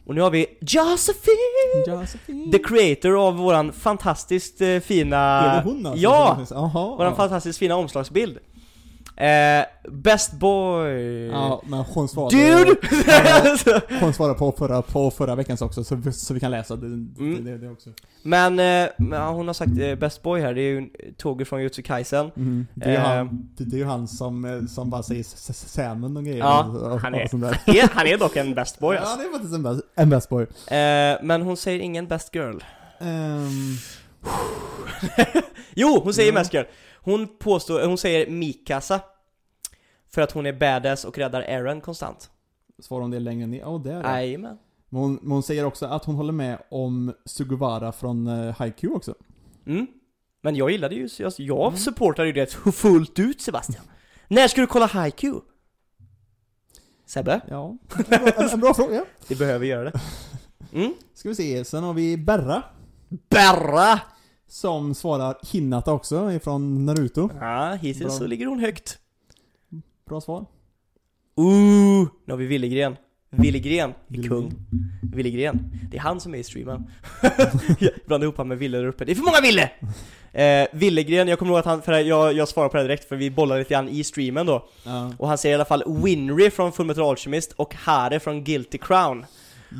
[SPEAKER 1] Och nu har vi Josephine!
[SPEAKER 2] Josephine.
[SPEAKER 1] The creator av våran fantastiskt eh, fina...
[SPEAKER 2] Är det hon alltså?
[SPEAKER 1] Ja!
[SPEAKER 2] Jaha.
[SPEAKER 1] Våran
[SPEAKER 2] ja.
[SPEAKER 1] fantastiskt fina omslagsbild. Eh, best boy...
[SPEAKER 2] Ja, men hon svarade...
[SPEAKER 1] Dude!
[SPEAKER 2] Ja, hon svarade på förra, på förra veckans också, så, vi- så vi kan läsa det,
[SPEAKER 1] Mm.
[SPEAKER 2] det, det också.
[SPEAKER 1] men, eh, men ja, hon har sagt eh, best boy här, det är ju Toger från Jutsu Kaisen.
[SPEAKER 2] Mm. Det, är
[SPEAKER 1] Eh.
[SPEAKER 2] han, det, det är ju han som, eh, som bara säger s- s- salmon och grejer.
[SPEAKER 1] Ja,
[SPEAKER 2] och, och,
[SPEAKER 1] han är-
[SPEAKER 2] där.
[SPEAKER 1] är, han är dock en best boy
[SPEAKER 2] Ja,
[SPEAKER 1] alltså.
[SPEAKER 2] det är faktiskt en best, en best boy.
[SPEAKER 1] eh, Men hon säger ingen best girl.
[SPEAKER 2] Ehm,
[SPEAKER 1] Jo, hon säger
[SPEAKER 2] Ja.
[SPEAKER 1] best girl. Hon påstår, hon säger Mikasa. För att hon är badass och räddar Aaron konstant.
[SPEAKER 2] svarar hon det längre ner? Ja, oh, det är det.
[SPEAKER 1] Jajamän.
[SPEAKER 2] Men hon, men hon säger också att hon håller med om Sugawara från uh, Haiku också.
[SPEAKER 1] Mm. Men jag gillade ju, jag, jag
[SPEAKER 2] Mm.
[SPEAKER 1] supportade ju det fullt ut Sebastian. När ska du kolla Haiku? Sebbe,
[SPEAKER 2] Ja, en bra, en, en bra fråga.
[SPEAKER 1] vi behöver göra det. Mm.
[SPEAKER 2] Ska vi se, sen har vi Berra.
[SPEAKER 1] Berra!
[SPEAKER 2] Som svarar Hinata också, ifrån Naruto.
[SPEAKER 1] Ja, hittills
[SPEAKER 2] Bra.
[SPEAKER 1] så ligger hon högt.
[SPEAKER 2] Bra svar.
[SPEAKER 1] Ooh, nu har vi Willegren. Willegren är kung. Willegren. Det är han som är i streamen. jag blandar ihop han med Ville där uppe. Det är för många Ville! Eh, Willegren, jag kommer ihåg att han, för jag, jag svarar på det direkt för vi bollar lite grann i streamen då.
[SPEAKER 2] Ja,
[SPEAKER 1] Och han säger i alla fall Winry från Fullmetal Alchemist och Hare från Guilty Crown.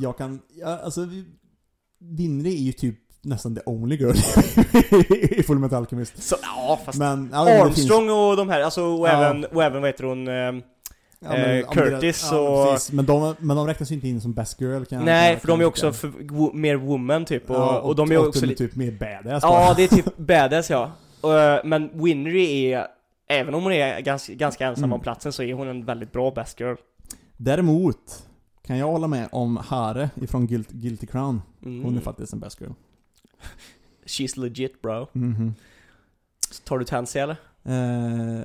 [SPEAKER 2] jag kan, ja, alltså, Winry är ju typ nästan the only girl i Full Metal Alchemist.
[SPEAKER 1] Så, ja fast
[SPEAKER 2] Men, ja, det finns-
[SPEAKER 1] Armstrong och de här, alltså och,
[SPEAKER 2] Ja.
[SPEAKER 1] även, och även vad heter hon? Eh,
[SPEAKER 2] Ja, men-
[SPEAKER 1] Eh,
[SPEAKER 2] men det-
[SPEAKER 1] Curtis
[SPEAKER 2] ja,
[SPEAKER 1] och-
[SPEAKER 2] precis. Men de, men de räknas ju inte in som best girl kan jag-
[SPEAKER 1] nej,
[SPEAKER 2] kan
[SPEAKER 1] för de är
[SPEAKER 2] jag
[SPEAKER 1] också för, wo, mer woman typ och,
[SPEAKER 2] Ja,
[SPEAKER 1] och, de är också
[SPEAKER 2] typ,
[SPEAKER 1] lite
[SPEAKER 2] typ mer badass
[SPEAKER 1] Ja,
[SPEAKER 2] bara.
[SPEAKER 1] det är typ badass ja. Och, eh, men Winry är Även om hon är ganska, ganska ensam
[SPEAKER 2] Mm.
[SPEAKER 1] om platsen så är hon en väldigt bra best girl.
[SPEAKER 2] Däremot kan jag hålla med om Hare ifrån Guilt, Guilty Crown.
[SPEAKER 1] Mm.
[SPEAKER 2] Hon är faktiskt en best girl.
[SPEAKER 1] She's legit bro.
[SPEAKER 2] Mhm.
[SPEAKER 1] Så tar du Tansy eller?
[SPEAKER 2] Eh,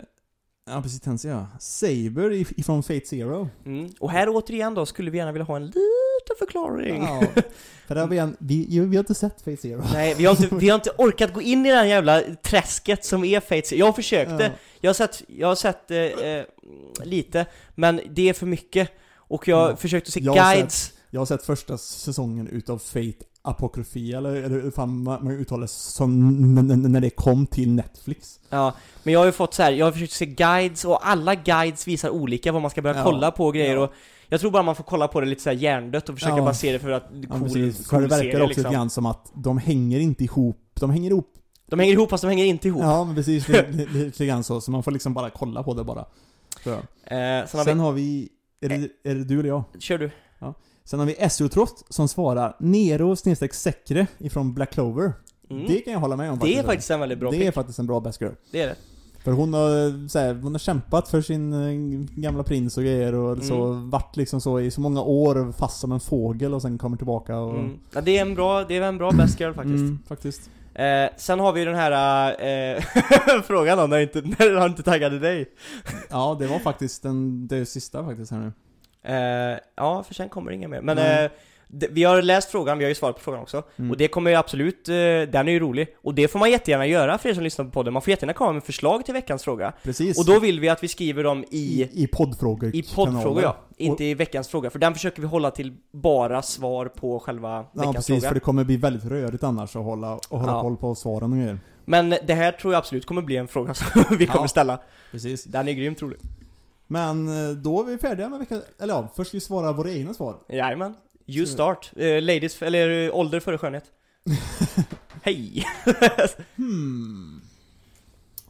[SPEAKER 2] ja, precis. Tensi ja. Saber if- ifrån Fate Zero.
[SPEAKER 1] Mm. Och här återigen då skulle vi gärna vilja ha en liten förklaring.
[SPEAKER 2] Ja. För där vi, en, vi, vi har inte sett Fate Zero.
[SPEAKER 1] Nej, vi har, inte, vi har inte orkat gå in i det här jävla träsket som är Fate Jag försökte,
[SPEAKER 2] Ja.
[SPEAKER 1] jag har sett, jag har sett eh, eh, lite, men det är för mycket. Och jag
[SPEAKER 2] Ja.
[SPEAKER 1] försökte se
[SPEAKER 2] Jag
[SPEAKER 1] guides.
[SPEAKER 2] Jag har sett första säsongen utav Fate Apocryphy, eller, eller hur fan man man uttalar det, som när det kom till Netflix.
[SPEAKER 1] Ja, men jag har ju fått så här, jag har försökt se guides och alla guides visar olika vad man ska börja
[SPEAKER 2] Ja.
[SPEAKER 1] kolla på och grejer
[SPEAKER 2] Ja.
[SPEAKER 1] och jag tror bara man får kolla på det lite så här hjärndött och försöka
[SPEAKER 2] Ja.
[SPEAKER 1] bara se det för att är
[SPEAKER 2] Ja,
[SPEAKER 1] cool,
[SPEAKER 2] precis. För
[SPEAKER 1] cool
[SPEAKER 2] det verkar
[SPEAKER 1] serie
[SPEAKER 2] också
[SPEAKER 1] liksom.
[SPEAKER 2] lite grann som att de hänger inte ihop. De hänger ihop.
[SPEAKER 1] De hänger ihop fast de hänger inte ihop.
[SPEAKER 2] Ja, men precis. Lite, grann så. Så man får liksom bara kolla på det bara.
[SPEAKER 1] Eh, sen har
[SPEAKER 2] Sen har vi... Är det, är det du eller jag?
[SPEAKER 1] vi, kör du.
[SPEAKER 2] Sen har vi SO-trott som svarar Nero snedstreck Sekre ifrån Black Clover.
[SPEAKER 1] Mm.
[SPEAKER 2] Det kan jag hålla med om
[SPEAKER 1] det är faktiskt en väldigt bra
[SPEAKER 2] Det
[SPEAKER 1] pick.
[SPEAKER 2] är faktiskt en bra best girl.
[SPEAKER 1] Det är det.
[SPEAKER 2] För hon har, så här, hon har kämpat för sin eh, gamla prins och grejer och
[SPEAKER 1] Mm.
[SPEAKER 2] så, varit liksom så i så många år fast som en fågel och sen kommer tillbaka och...
[SPEAKER 1] Mm. Ja, det är en bra, det är en bra best girl faktiskt.
[SPEAKER 2] Mm, faktiskt.
[SPEAKER 1] Eh, sen har vi den här eh, frågan då, när, inte, när han inte taggade dig.
[SPEAKER 2] Ja, det var faktiskt den, det sista faktiskt här nu.
[SPEAKER 1] Eh, ja, för sen kommer det inga mer. Men
[SPEAKER 2] Nej.
[SPEAKER 1] eh, det, vi har läst frågan, vi har ju svarat på frågan också.
[SPEAKER 2] Mm.
[SPEAKER 1] Och det kommer ju absolut, eh, den är ju rolig. Och det får man jättegärna göra för er som lyssnar på podden. Man får jättegärna komma med förslag till veckans fråga.
[SPEAKER 2] Precis.
[SPEAKER 1] Och då vill vi att vi skriver dem i,
[SPEAKER 2] I, i poddfrågor.
[SPEAKER 1] i poddfrågor ja. Inte i veckans fråga. För den försöker vi hålla till bara svar på själva
[SPEAKER 2] Ja,
[SPEAKER 1] veckans
[SPEAKER 2] precis.
[SPEAKER 1] fråga.
[SPEAKER 2] För det kommer bli väldigt rörigt annars att hålla, att hålla
[SPEAKER 1] Ja.
[SPEAKER 2] koll på svaren och grejer.
[SPEAKER 1] Men det här tror jag absolut kommer bli en fråga som vi kommer
[SPEAKER 2] Ja.
[SPEAKER 1] ställa.
[SPEAKER 2] Precis.
[SPEAKER 1] Den är grymt rolig.
[SPEAKER 2] Men eh, då är vi färdiga med veckan, eller ja, först ska vi svara våra egna svar.
[SPEAKER 1] Jajamän. You start. Eh, ladies, eller eh, ålder före skönhet. Hej!
[SPEAKER 2] Hmm.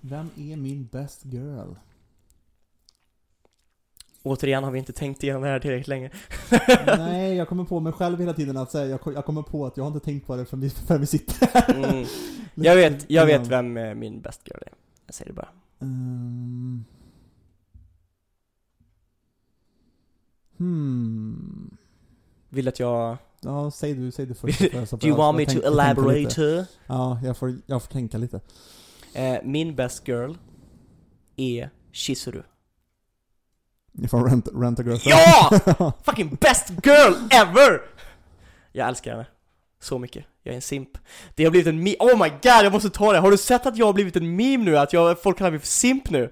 [SPEAKER 2] Vem är min best girl?
[SPEAKER 1] Återigen har vi inte tänkt igenom det här tillräckligt länge.
[SPEAKER 2] Nej, jag kommer på mig själv hela tiden att säga, jag, ko- jag kommer på att jag har inte tänkt på det förrän vi, förrän vi sitter här.
[SPEAKER 1] Mm. Jag vet, jag vet vem min best girl är. Jag säger det bara.
[SPEAKER 2] Ehm. Hmm.
[SPEAKER 1] Vill att jag...
[SPEAKER 2] Ja, säg du, säg du först.
[SPEAKER 1] Do you want me to elaborate?
[SPEAKER 2] Ja, jag får, jag får tänka lite.
[SPEAKER 1] Eh, min best girl är Shizuru.
[SPEAKER 2] Ifrån Rent, rent a Girlfriend.
[SPEAKER 1] Ja! Fucking best girl ever! Jag älskar henne. Så mycket. Jag är en simp. Det har blivit en meme. Oh my god, jag måste ta det! Har du sett att jag har blivit en meme nu? Att jag, folk kallar mig för simp nu?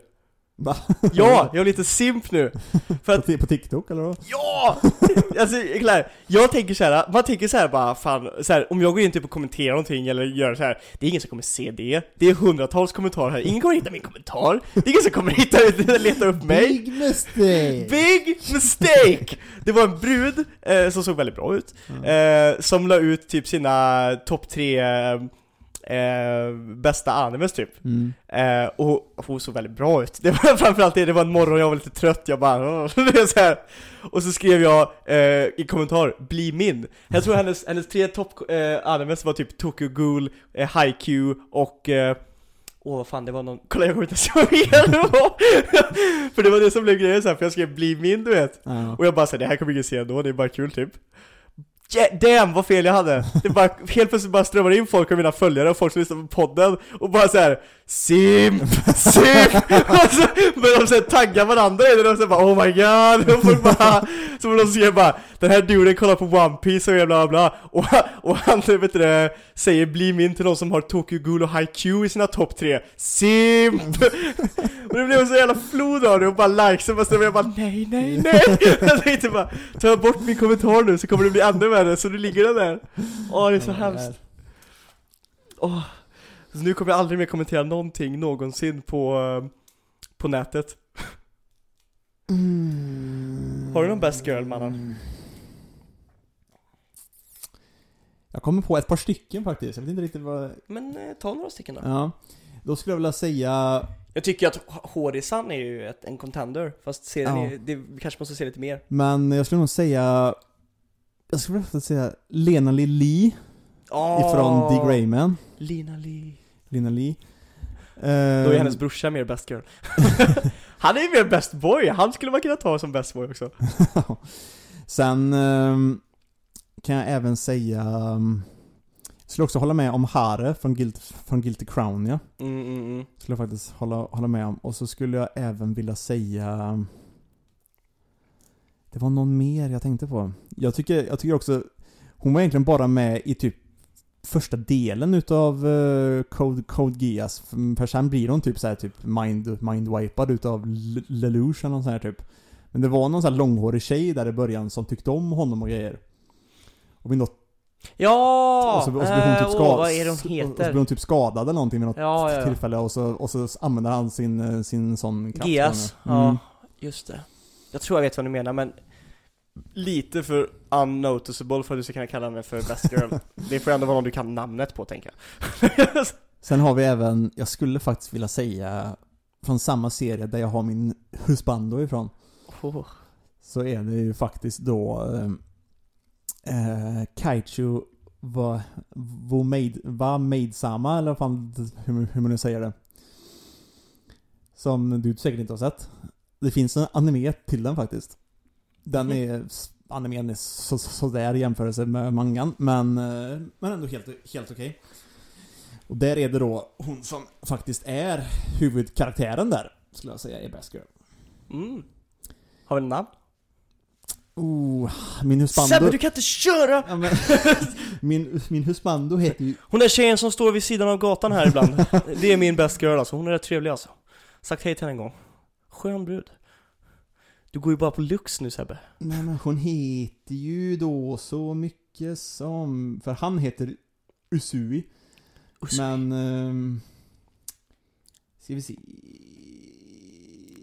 [SPEAKER 2] Va?
[SPEAKER 1] Ja, jag är lite simp nu. För
[SPEAKER 2] På,
[SPEAKER 1] att,
[SPEAKER 2] ti- på TikTok eller vad?
[SPEAKER 1] ja! Alltså, Claire, jag tänker så här, man tänker så här bara, fan, så här, om jag går in typ och kommenterar någonting eller gör så här, det är ingen som kommer se det. Det är hundratals kommentarer här, ingen kommer hitta min kommentar. Det är ingen som kommer hitta, leta upp mig.
[SPEAKER 2] Big mistake!
[SPEAKER 1] Big mistake! Det var en brud eh, som såg väldigt bra ut, eh, som la ut typ sina topp tre eh, eh, bästa animes typ.
[SPEAKER 2] Mm.
[SPEAKER 1] Eh, och hon såg väldigt bra ut. Det var framförallt det, det var en morgon jag var lite trött, jag bara så här. Och så skrev jag eh, i kommentar 'Bli min' Jag tror hennes, hennes tre topp eh, animes var typ Tokyo Ghoul, eh, Haikyuu och eh, Åh vad fan det var någon, kolla jag kommer inte ens ihåg vilka det var! För det var det som blev grejen sen, för jag skrev 'Bli min' du vet
[SPEAKER 2] Ja.
[SPEAKER 1] Och jag bara såhär, det här kommer ingen se ändå, det är bara kul typ Yeah, damn vad fel jag hade! Det bara, helt plötsligt bara strömmar in folk av mina följare och folk som lyssnar på podden och bara såhär Simp! Simp! och så börjar de tagga varandra i det och så bara oh my god! Och folk bara, så de skrev bara Den här duden kollar på One Piece och bla bla och, och han vet du det, säger bli min till de som har Tokyo Ghoul och Haikyuu i sina topp tre Simp! och det blev så jävla flod av det och bara likes och bara jag bara nej nej nej! jag tänkte bara ta bort min kommentar nu så kommer det bli ännu värre så nu ligger den där Åh det är så hemskt Åh, så nu kommer jag aldrig mer kommentera någonting någonsin på, eh, på nätet.
[SPEAKER 2] Mm.
[SPEAKER 1] Har du någon best girl, mannen?
[SPEAKER 2] Jag kommer på ett par stycken faktiskt, jag vet inte riktigt vad...
[SPEAKER 1] Men eh, ta några stycken då.
[SPEAKER 2] Ja. Då skulle jag vilja säga...
[SPEAKER 1] Jag tycker att Horisan är ju ett, en contender, fast serien
[SPEAKER 2] Ja.
[SPEAKER 1] är, det, vi kanske måste se lite mer.
[SPEAKER 2] Men jag skulle nog säga... Jag skulle vilja säga Lena Lee
[SPEAKER 1] Oh,
[SPEAKER 2] ifrån The Greyman.
[SPEAKER 1] Lina Lee.
[SPEAKER 2] Lena Lee.
[SPEAKER 1] Då är
[SPEAKER 2] Ehm,
[SPEAKER 1] hennes brorsa mer best girl. han är ju mer best boy, han skulle man kunna ta som best boy också.
[SPEAKER 2] Sen ehm, kan jag även säga... Um, skulle också hålla med om Hare från, Guilt, från Guilty Crown ja.
[SPEAKER 1] Mm, mm, mm.
[SPEAKER 2] Skulle jag faktiskt hålla, hålla med om. Och så skulle jag även vilja säga... Det var någon mer jag tänkte på. Jag tycker, jag tycker också... Hon var egentligen bara med i typ första delen utav uh, Code, Code Geass. För sen blir hon typ så här typ mind, mindwipad utav Lelouch eller sån här typ. Men det var någon sån här långhårig tjej där i början som tyckte om honom och grejer. Och vid något...
[SPEAKER 1] Ja!
[SPEAKER 2] och så, och så blir hon
[SPEAKER 1] eh,
[SPEAKER 2] typ
[SPEAKER 1] åh,
[SPEAKER 2] skadad.
[SPEAKER 1] vad är det hon
[SPEAKER 2] Och så blir
[SPEAKER 1] heter?
[SPEAKER 2] hon typ skadad eller någonting vid något
[SPEAKER 1] Ja, ja, ja.
[SPEAKER 2] tillfälle och så, och så använder han sin, eh, sin sån kraft.
[SPEAKER 1] Geas,
[SPEAKER 2] Mm.
[SPEAKER 1] ja, just det. Jag tror jag vet vad du menar, men lite för unnoticeable för att du ska kunna kalla henne för best girl. det får ändå vara någon du kan namnet på, tänker jag.
[SPEAKER 2] Sen har vi även, jag skulle faktiskt vilja säga, från samma serie där jag har min husbando ifrån.
[SPEAKER 1] oh.
[SPEAKER 2] Så är det ju faktiskt då eh, eh, Kaichu var, var, made, var made-sama, eller fan, hur, hur man nu säger det. Som du säkert inte har sett. Det finns en anime till den faktiskt. Den är, animen är så, så, sådär i jämförelse med mangan, men, eh, men ändå helt, helt okej. Och där är det då hon som faktiskt är huvudkaraktären där, skulle jag säga är Best Girl.
[SPEAKER 1] Mm. Har vi ett namn?
[SPEAKER 2] Oh, min husbando...
[SPEAKER 1] Sebbe, du kan inte köra!
[SPEAKER 2] Ja, men, min, min husbando heter ju...
[SPEAKER 1] Hon där tjejen som står vid sidan av gatan här ibland, det är min best girl alltså. Hon är rätt trevlig alltså. Sagt hej till henne en gång. Skön brud. Du går ju bara på lux nu Sebbe.
[SPEAKER 2] Nej men hon heter ju då så mycket som... För han heter Usui.
[SPEAKER 1] Usui.
[SPEAKER 2] Men... Um, ska vi se...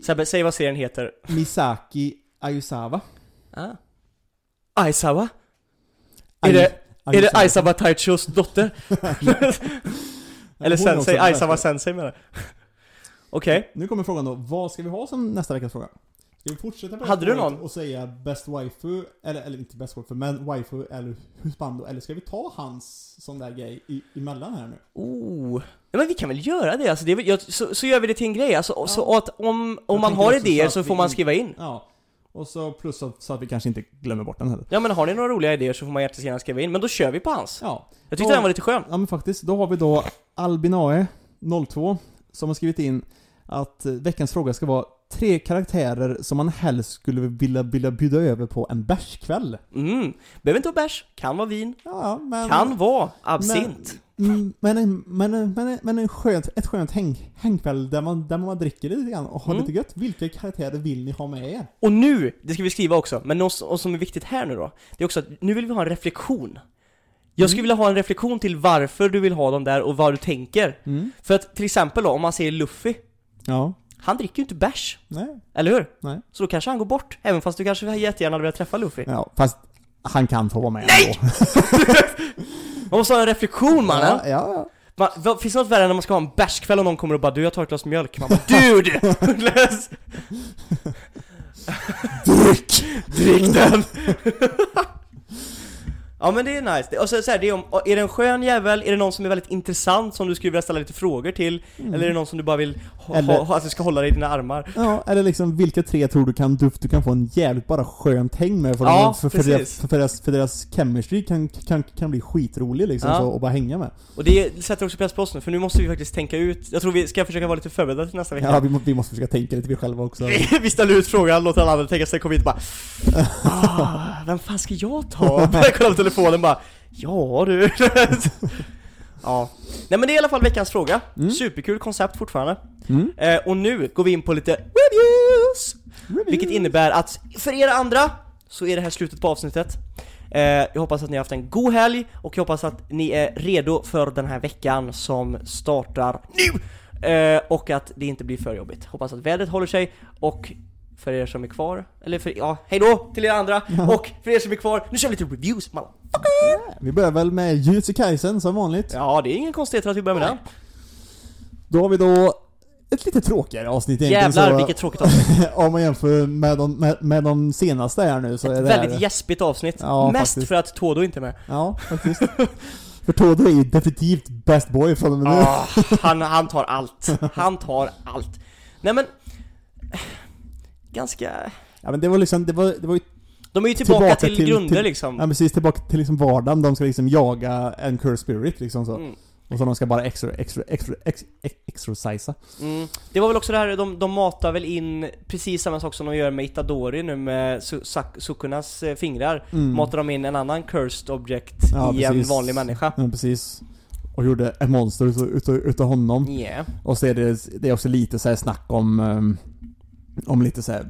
[SPEAKER 1] Sebbe, säg vad serien heter.
[SPEAKER 2] Misaki Ayusawa.
[SPEAKER 1] Ah. Aisawa? Är det, är det Aisawa Taichos dotter? Eller sensei, Aisawa sensei menar. Okej,
[SPEAKER 2] Nu kommer frågan då, vad ska vi ha som nästa veckas fråga? Ska vi fortsätta på det
[SPEAKER 1] Hade du
[SPEAKER 2] spåret
[SPEAKER 1] någon?
[SPEAKER 2] och säga best waifu, eller, eller inte best waifu, men waifu eller husbando, eller ska vi ta hans sån där grej i, emellan här nu?
[SPEAKER 1] oh. Ja, men vi kan väl göra det alltså, det är, väl- jag, så, så gör vi det till en grej alltså, och så
[SPEAKER 2] Ja.
[SPEAKER 1] att om, om
[SPEAKER 2] Jag
[SPEAKER 1] man har idéer
[SPEAKER 2] så
[SPEAKER 1] så får
[SPEAKER 2] vi-
[SPEAKER 1] man skriva in.
[SPEAKER 2] Ja. Och så plus så, så att vi kanske inte glömmer bort den heller.
[SPEAKER 1] Ja men har ni några roliga idéer så får man jättegärna skriva in, men då kör vi på hans.
[SPEAKER 2] Ja.
[SPEAKER 1] Jag tyckte
[SPEAKER 2] Ja.
[SPEAKER 1] den var lite skön.
[SPEAKER 2] Ja men faktiskt, då har vi då Albinae 02 som har skrivit in att veckans fråga ska vara tre karaktärer som man helst skulle vilja, vilja bjuda över på en bärskväll.
[SPEAKER 1] Mm. Behöver inte vara bärs, kan vara vin,
[SPEAKER 2] Ja, men...
[SPEAKER 1] kan vara absint.
[SPEAKER 2] Mm, Men, en, men, en- men, en- men en skönt, ett skönt häng, hängkväll där man, där man dricker lite grann och har
[SPEAKER 1] Mm.
[SPEAKER 2] lite gött. Vilka karaktärer vill ni ha med er?
[SPEAKER 1] Och nu, det ska vi skriva också, men något som är viktigt här nu då, det är också att nu vill vi ha en reflektion. Jag skulle vilja ha en reflektion till varför du vill ha dem där och vad du tänker.
[SPEAKER 2] Mm.
[SPEAKER 1] För att till exempel då, om man säger Luffy,
[SPEAKER 2] Ja.
[SPEAKER 1] Han dricker ju inte bärs,
[SPEAKER 2] Nej.
[SPEAKER 1] eller hur?
[SPEAKER 2] Nej.
[SPEAKER 1] Så då kanske han går bort, även fast du kanske jättegärna hade velat träffa Luffy.
[SPEAKER 2] Ja, fast han kan få vara med
[SPEAKER 1] Nej! Man måste ha en reflektion mannen!
[SPEAKER 2] Ja, ja, ja.
[SPEAKER 1] Man, vad, finns det något värre än när man ska ha en bärskväll och någon kommer och bara 'Du, jag tar ett glas mjölk' Man bara 'Dude!' Drick! Drick den! ja men det är nice, och så, så här, det är, om, är det en skön jävel, är det någon som är väldigt intressant som du skulle vilja ställa lite frågor till? Eller är det någon som du bara vill ha,
[SPEAKER 2] Eller-
[SPEAKER 1] ha, att du ska hålla dig i dina armar?
[SPEAKER 2] Ja, eller liksom vilka tre tror du kan, du, du kan få en jävligt bara skönt häng med för,
[SPEAKER 1] Ja,
[SPEAKER 2] dem, för, för, deras, för, deras, för deras chemistry kan, kan, kan bli skitrolig liksom
[SPEAKER 1] Ja.
[SPEAKER 2] så, och bara hänga med.
[SPEAKER 1] Och det sätter också press på oss nu, för nu måste vi faktiskt tänka ut Jag tror vi ska försöka vara lite förberedda till nästa vecka
[SPEAKER 2] Ja, vi, må, vi måste försöka tänka lite vi själva också.
[SPEAKER 1] Vi, vi ställer ut frågan, låter alla andra tänka sig, kommer hit och bara ah, Vem fan ska jag ta? Telefonen bara Ja du Ja Nej men det är i alla fall veckans fråga
[SPEAKER 2] Mm.
[SPEAKER 1] Superkul koncept fortfarande
[SPEAKER 2] Mm.
[SPEAKER 1] eh, Och nu går vi in på lite reviews Vilket innebär att för er andra så är det här slutet på avsnittet eh, Jag hoppas att ni har haft en god helg och jag hoppas att ni är redo för den här veckan som startar nu! Eh, och att det inte blir för jobbigt. Hoppas att vädret håller sig och för er som är kvar, eller för, ja, hej då till er andra! Och för er som är kvar, nu kör vi lite reviews man.
[SPEAKER 2] Vi börjar väl med Kaisen som vanligt.
[SPEAKER 1] Ja, det är ingen konstighet att vi börjar med den.
[SPEAKER 2] Då har vi då ett lite tråkigare avsnitt egentligen
[SPEAKER 1] Jävlar
[SPEAKER 2] så,
[SPEAKER 1] vilket tråkigt avsnitt.
[SPEAKER 2] Om man jämför med de, med, med de senaste här nu så är det
[SPEAKER 1] Väldigt
[SPEAKER 2] här,
[SPEAKER 1] gäspigt avsnitt.
[SPEAKER 2] Ja,
[SPEAKER 1] Mest
[SPEAKER 2] faktiskt.
[SPEAKER 1] för att Todo inte är med.
[SPEAKER 2] Ja, faktiskt. För Todo är ju definitivt best boy från och med nu.
[SPEAKER 1] Ah, han, han tar allt. Han tar allt. Nej men... Ganska...
[SPEAKER 2] Ja men det var liksom, det var, det var ju
[SPEAKER 1] De är ju tillbaka,
[SPEAKER 2] Tillbaka
[SPEAKER 1] till,
[SPEAKER 2] till-
[SPEAKER 1] grunder
[SPEAKER 2] till-
[SPEAKER 1] liksom.
[SPEAKER 2] Ja precis, tillbaka till liksom vardagen. De ska liksom jaga en curse spirit liksom så.
[SPEAKER 1] Mm.
[SPEAKER 2] Och så de ska bara extra, extra, extra, ex, ex, exorcisa.
[SPEAKER 1] Mm. Det var väl också det här, de, de matar väl in precis samma sak som de gör med Itadori nu med Sukunas eh, fingrar.
[SPEAKER 2] Mm.
[SPEAKER 1] Matar de in en annan cursed object
[SPEAKER 2] Ja,
[SPEAKER 1] i en
[SPEAKER 2] precis.
[SPEAKER 1] vanlig människa.
[SPEAKER 2] Ja precis. Och gjorde ett monster utav, utav, utav honom.
[SPEAKER 1] Yeah.
[SPEAKER 2] Och så är det, det är också lite så här snack om, um, om lite så här,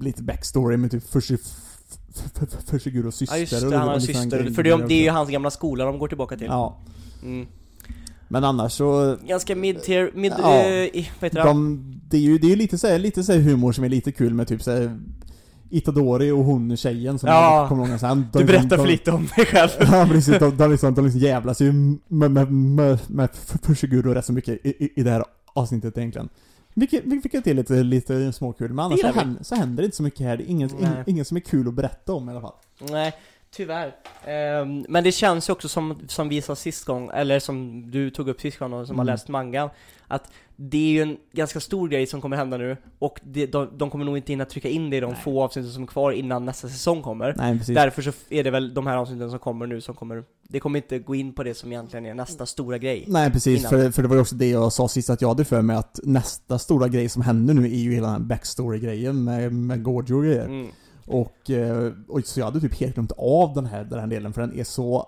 [SPEAKER 2] lite backstory med typ Fushi- f- f- f- Fushiguros syster
[SPEAKER 1] Ja just det,
[SPEAKER 2] och-
[SPEAKER 1] han har
[SPEAKER 2] och
[SPEAKER 1] syster. För det, det är ju hans gamla skola de går tillbaka till.
[SPEAKER 2] Ja.
[SPEAKER 1] Mm.
[SPEAKER 2] Men annars så,
[SPEAKER 1] Ganska mid-tier, mid,
[SPEAKER 2] Ja.
[SPEAKER 1] eh, vad heter det?
[SPEAKER 2] de, det är ju, det är ju lite så här, lite så humor som är lite kul med typ så här, Itadori och hon tjejen som
[SPEAKER 1] Ja.
[SPEAKER 2] kommer ihåg sen.
[SPEAKER 1] Du berättar för lite om dig själv.
[SPEAKER 2] Ja precis, de, de, liksom, de liksom jävlas ju med, med, med, med Fushiguro rätt så mycket i, i, i det här avsnittet egentligen. Vilket, vilket är lite, lite småkul, men annars så händer, så händer det inte så mycket här. Det är inget, ing, inget som är kul att berätta om i alla fall.
[SPEAKER 1] Nej, tyvärr. Ehm, men det känns ju också som, som vi sa sist gång, eller som du tog upp sist gång och som har
[SPEAKER 2] Mm.
[SPEAKER 1] läst mangan, att det är ju en ganska stor grej som kommer hända nu, och det, de, de kommer nog inte hinna trycka in det i de
[SPEAKER 2] Nej.
[SPEAKER 1] få avsnitten som är kvar innan nästa säsong kommer.
[SPEAKER 2] Nej precis.
[SPEAKER 1] Därför så är det väl de här avsnitten som kommer nu som kommer, det kommer inte gå in på det som egentligen är nästa stora grej.
[SPEAKER 2] Nej precis,
[SPEAKER 1] innan.
[SPEAKER 2] för, för det var ju också det jag sa sist att jag hade för mig att nästa stora grej som händer nu är ju hela den här backstory-grejen med, med Gorgio och grejer.
[SPEAKER 1] Mm.
[SPEAKER 2] Och, eh, och så jag hade typ helt glömt av den här, den här delen för den är så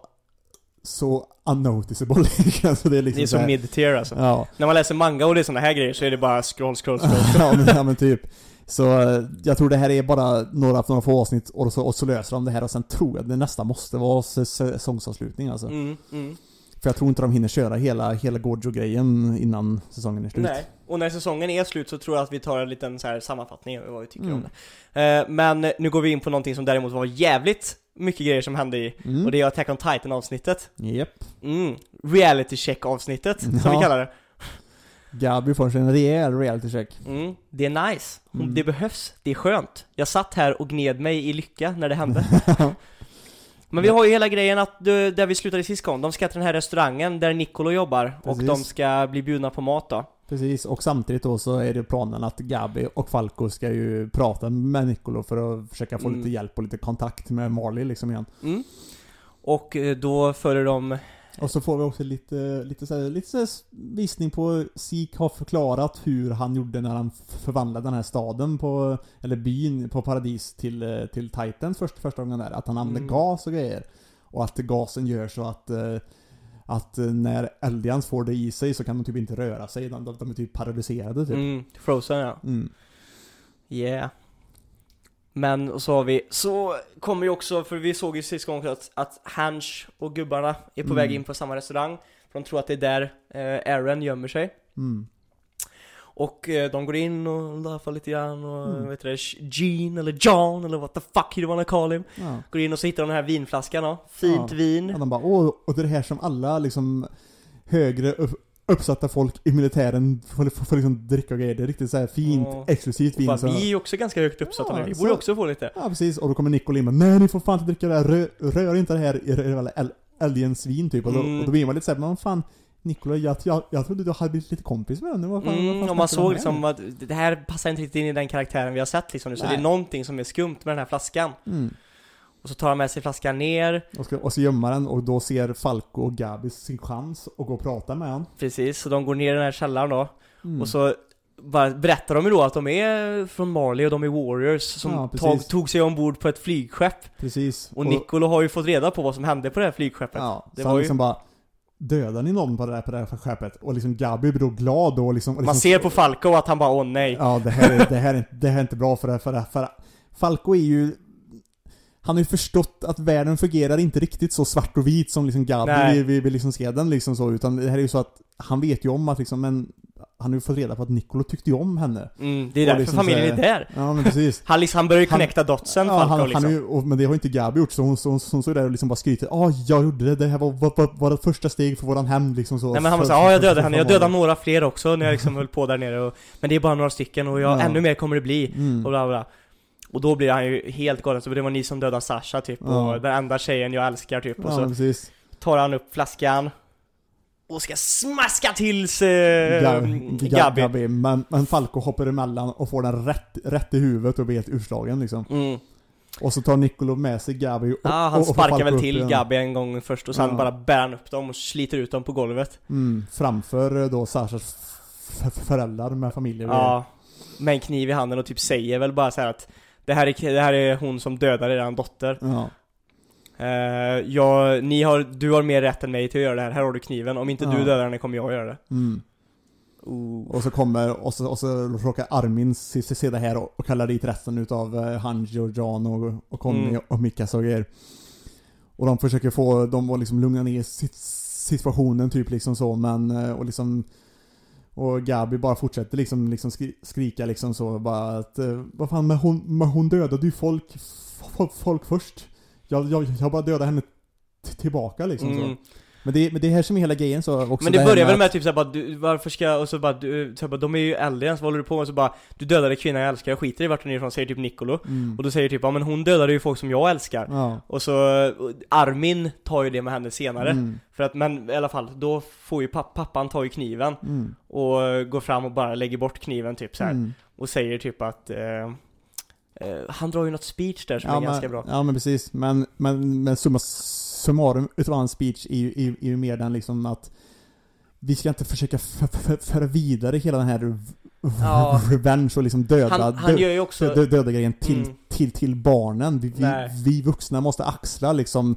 [SPEAKER 2] så unnoticeable alltså det är liksom
[SPEAKER 1] Det är så
[SPEAKER 2] här-
[SPEAKER 1] mid-tier alltså.
[SPEAKER 2] Ja,
[SPEAKER 1] När man läser manga och det är såna här grejer så är det bara scroll, scroll, scroll.
[SPEAKER 2] ja, men, ja men typ. Så eh, jag tror det här är bara några, några få avsnitt och så, och så löser de det här och sen tror jag det nästa måste vara sä- säsongsavslutning alltså.
[SPEAKER 1] Mm, mm.
[SPEAKER 2] För jag tror inte de hinner köra hela, hela Gorgio-grejen innan säsongen är slut.
[SPEAKER 1] Nej, och när säsongen är slut så tror jag att vi tar en liten så här sammanfattning av vad vi tycker
[SPEAKER 2] Mm.
[SPEAKER 1] om det. Eh, men nu går vi in på någonting som däremot var jävligt mycket grejer som hände i,
[SPEAKER 2] Mm.
[SPEAKER 1] och det är Attack on Titan avsnittet.
[SPEAKER 2] Japp.
[SPEAKER 1] Mm. Reality check avsnittet, som
[SPEAKER 2] Ja.
[SPEAKER 1] vi kallar det.
[SPEAKER 2] Gabi får sig en rejäl reality check.
[SPEAKER 1] Mm. Det är nice,
[SPEAKER 2] Mm.
[SPEAKER 1] det behövs, det är skönt. Jag satt här och gned mig i lycka när det hände. Men vi har ju hela grejen att, du, där vi slutade sist gång, de ska till den här restaurangen där Nicolo jobbar, och
[SPEAKER 2] Precis.
[SPEAKER 1] de ska bli bjudna på mat då.
[SPEAKER 2] Precis, och samtidigt då så är det planen att Gabi och Falco ska ju prata med Nicolo för att försöka få
[SPEAKER 1] Mm.
[SPEAKER 2] lite hjälp och lite kontakt med Marley liksom igen.
[SPEAKER 1] Mm. Och eh, då följer de
[SPEAKER 2] Och så får vi också lite, lite, så här, lite så visning på Sik har förklarat hur han gjorde när han förvandlade den här staden på, eller byn på Paradis till, eh, till Titans först, första gången där. Att han använde
[SPEAKER 1] Mm.
[SPEAKER 2] gas och grejer. Och att gasen gör så att eh, att eh, när Eldians får det i sig så kan de typ inte röra sig, de, de är typ paralyserade typ.
[SPEAKER 1] Mm, Frozen ja.
[SPEAKER 2] Mm.
[SPEAKER 1] Yeah. Men och så har vi, så kommer ju också, för vi såg ju sist gång att, att Hansch och gubbarna är på
[SPEAKER 2] Mm.
[SPEAKER 1] väg in på samma restaurang. För de tror att det är där eh, Aaron gömmer sig.
[SPEAKER 2] Mm.
[SPEAKER 1] Och eh, de går in och laffar lite grann och
[SPEAKER 2] Mm.
[SPEAKER 1] vet du Gene eller John eller what the fuck you wanna call him.
[SPEAKER 2] Ja.
[SPEAKER 1] Går in och så hittar de den här vinflaskan då. Fint
[SPEAKER 2] Ja.
[SPEAKER 1] vin.
[SPEAKER 2] Och de bara åh, och det är det här som alla liksom högre upp, uppsatta folk i militären får, får, får liksom dricka och grejer. Det är riktigt så här fint,
[SPEAKER 1] Ja.
[SPEAKER 2] exklusivt vin. Så,
[SPEAKER 1] vi är ju också ganska högt uppsatta
[SPEAKER 2] Ja,
[SPEAKER 1] nu, vi
[SPEAKER 2] så-
[SPEAKER 1] borde också få lite.
[SPEAKER 2] Ja precis, och då kommer Nicol in nej ni får fan inte dricka det här, rör, rör inte det här i i- i- Eldens svin typ. Och då,
[SPEAKER 1] Mm.
[SPEAKER 2] och då blir man lite såhär, men vad fan Nikola, jag, jag, jag trodde du hade blivit lite kompis med den, vad fan, vad
[SPEAKER 1] Mm,
[SPEAKER 2] fan
[SPEAKER 1] och man såg liksom att det här passar inte riktigt in i den karaktären vi har sett liksom nu, så
[SPEAKER 2] Nej.
[SPEAKER 1] det är någonting som är skumt med den här flaskan.
[SPEAKER 2] Mm.
[SPEAKER 1] Och så tar han med sig flaskan ner,
[SPEAKER 2] Och, ska, och så gömmer den och då ser Falco och Gabi sin chans att gå och prata med han.
[SPEAKER 1] precis, så de går ner i den här källaren då.
[SPEAKER 2] Mm.
[SPEAKER 1] Och så bara berättar de ju då att de är från Marley och de är warriors som
[SPEAKER 2] Ja,
[SPEAKER 1] tog, tog sig ombord på ett flygskepp.
[SPEAKER 2] Precis.
[SPEAKER 1] Och Nicolo har ju fått reda på vad som hände på det här flygskeppet.
[SPEAKER 2] Ja,
[SPEAKER 1] Det
[SPEAKER 2] så
[SPEAKER 1] var
[SPEAKER 2] han
[SPEAKER 1] ju-
[SPEAKER 2] liksom bara Dödar ni någon på det här, på det här skeppet? Och liksom Gabi blir då glad och liksom, och liksom
[SPEAKER 1] Man ser på Falco att han bara åh nej.
[SPEAKER 2] Ja, det här är, det här är, inte- det här är inte bra för det, för det, för Falco är ju han har ju förstått att världen fungerar inte riktigt så svart och vit som liksom Gabi vill, vill liksom se den liksom så, utan det här är ju så att han vet ju om att liksom, men han har ju fått reda på att Nicolo tyckte ju om henne.
[SPEAKER 1] Mm, det är därför
[SPEAKER 2] liksom
[SPEAKER 1] familjen är där.
[SPEAKER 2] Ja men precis.
[SPEAKER 1] Han, liksom, han börjar ju connecta dotsen,
[SPEAKER 2] ja,
[SPEAKER 1] Falco
[SPEAKER 2] han,
[SPEAKER 1] liksom.
[SPEAKER 2] han är ju, och, men det har ju inte Gabi gjort, så hon, så hon, hon där och liksom bara skryter Ja, jag gjorde det, det här var, var, var, var första steg för våran hämnd liksom så.
[SPEAKER 1] Nej men han var såhär, ja jag
[SPEAKER 2] för-
[SPEAKER 1] dödade henne, jag dödade några fler också när jag liksom höll på där nere och, Men det är bara några stycken och jag,
[SPEAKER 2] Ja.
[SPEAKER 1] ännu mer kommer det bli,
[SPEAKER 2] Mm.
[SPEAKER 1] och bla bla Och då blir han ju helt galen, så det var ni som dödade Sasha typ,
[SPEAKER 2] Ja.
[SPEAKER 1] och den enda tjejen jag älskar typ, och
[SPEAKER 2] Ja,
[SPEAKER 1] så
[SPEAKER 2] precis.
[SPEAKER 1] tar han upp flaskan och ska smaska till sig
[SPEAKER 2] Ga-
[SPEAKER 1] Gabi.
[SPEAKER 2] Gabi. Men, men Falco hoppar emellan och får den rätt, rätt i huvudet och blir helt urslagen liksom.
[SPEAKER 1] Mm.
[SPEAKER 2] Och så tar Niccolo med sig Gabi och,
[SPEAKER 1] Ja, han
[SPEAKER 2] och,
[SPEAKER 1] sparkar väl till. Gabi en gång först och sen
[SPEAKER 2] Ja.
[SPEAKER 1] bara bär han upp dem och sliter ut dem på golvet.
[SPEAKER 2] Mm, framför eh, då Sashas föräldrar med familjer
[SPEAKER 1] Ja, med en kniv i handen och typ säger väl bara så här att det här är, det här är hon som dödade eran dotter.
[SPEAKER 2] Ja.
[SPEAKER 1] Eh, jag, ni har, du har mer rätt än mig till att göra det här, här har du kniven. Om inte
[SPEAKER 2] Ja.
[SPEAKER 1] du dödar henne kommer jag göra det.
[SPEAKER 2] Mm.
[SPEAKER 1] Oh.
[SPEAKER 2] Och så kommer, och så, och så råkar Armin se, se se det här och, och kallar dit resten utav uh, Hanji och Jan och, och Conny
[SPEAKER 1] Mm.
[SPEAKER 2] och Mikas och grejer. Och de försöker få dem att liksom lugna ner sit, situationen typ liksom så men, eh, och liksom och Gabi bara fortsätter liksom, liksom skri, skrika liksom så bara att eh, Vad fan men hon, men hon dödade ju folk, folk, folk först. Jag, jag, jag bara dödade henne tillbaka liksom
[SPEAKER 1] Mm.
[SPEAKER 2] så. Men det, men det är här som är hela grejen så också
[SPEAKER 1] Men det börjar väl
[SPEAKER 2] att-
[SPEAKER 1] med typ såhär bara, du, varför ska, och så bara, du, så bara, de är ju aliens, vad håller du på med? Och så bara, du dödade kvinnan jag älskar, jag skiter i vart hon är ifrån, säger typ Niccolo.
[SPEAKER 2] mm.
[SPEAKER 1] Och då säger typ, ja men hon dödade ju folk som jag älskar.
[SPEAKER 2] Ja.
[SPEAKER 1] Och så, Armin tar ju det med henne senare.
[SPEAKER 2] Mm.
[SPEAKER 1] För att, men i alla fall, då får ju papp, pappan tar ju kniven
[SPEAKER 2] Mm.
[SPEAKER 1] och går fram och bara lägger bort kniven typ så här
[SPEAKER 2] Mm.
[SPEAKER 1] Och säger typ att eh, eh, Han drar ju något speech där som
[SPEAKER 2] Ja,
[SPEAKER 1] är
[SPEAKER 2] men,
[SPEAKER 1] ganska bra.
[SPEAKER 2] ja men precis, men, men, men summa summarum utav hans speech är ju, är, är ju mer den liksom att vi ska inte försöka f- f- föra vidare hela den här
[SPEAKER 1] Ja.
[SPEAKER 2] revenge och liksom döda,
[SPEAKER 1] Han, han
[SPEAKER 2] dö,
[SPEAKER 1] också
[SPEAKER 2] dö, döda grejen till,
[SPEAKER 1] Mm.
[SPEAKER 2] till, till barnen. Vi, vi, vi vuxna måste axla liksom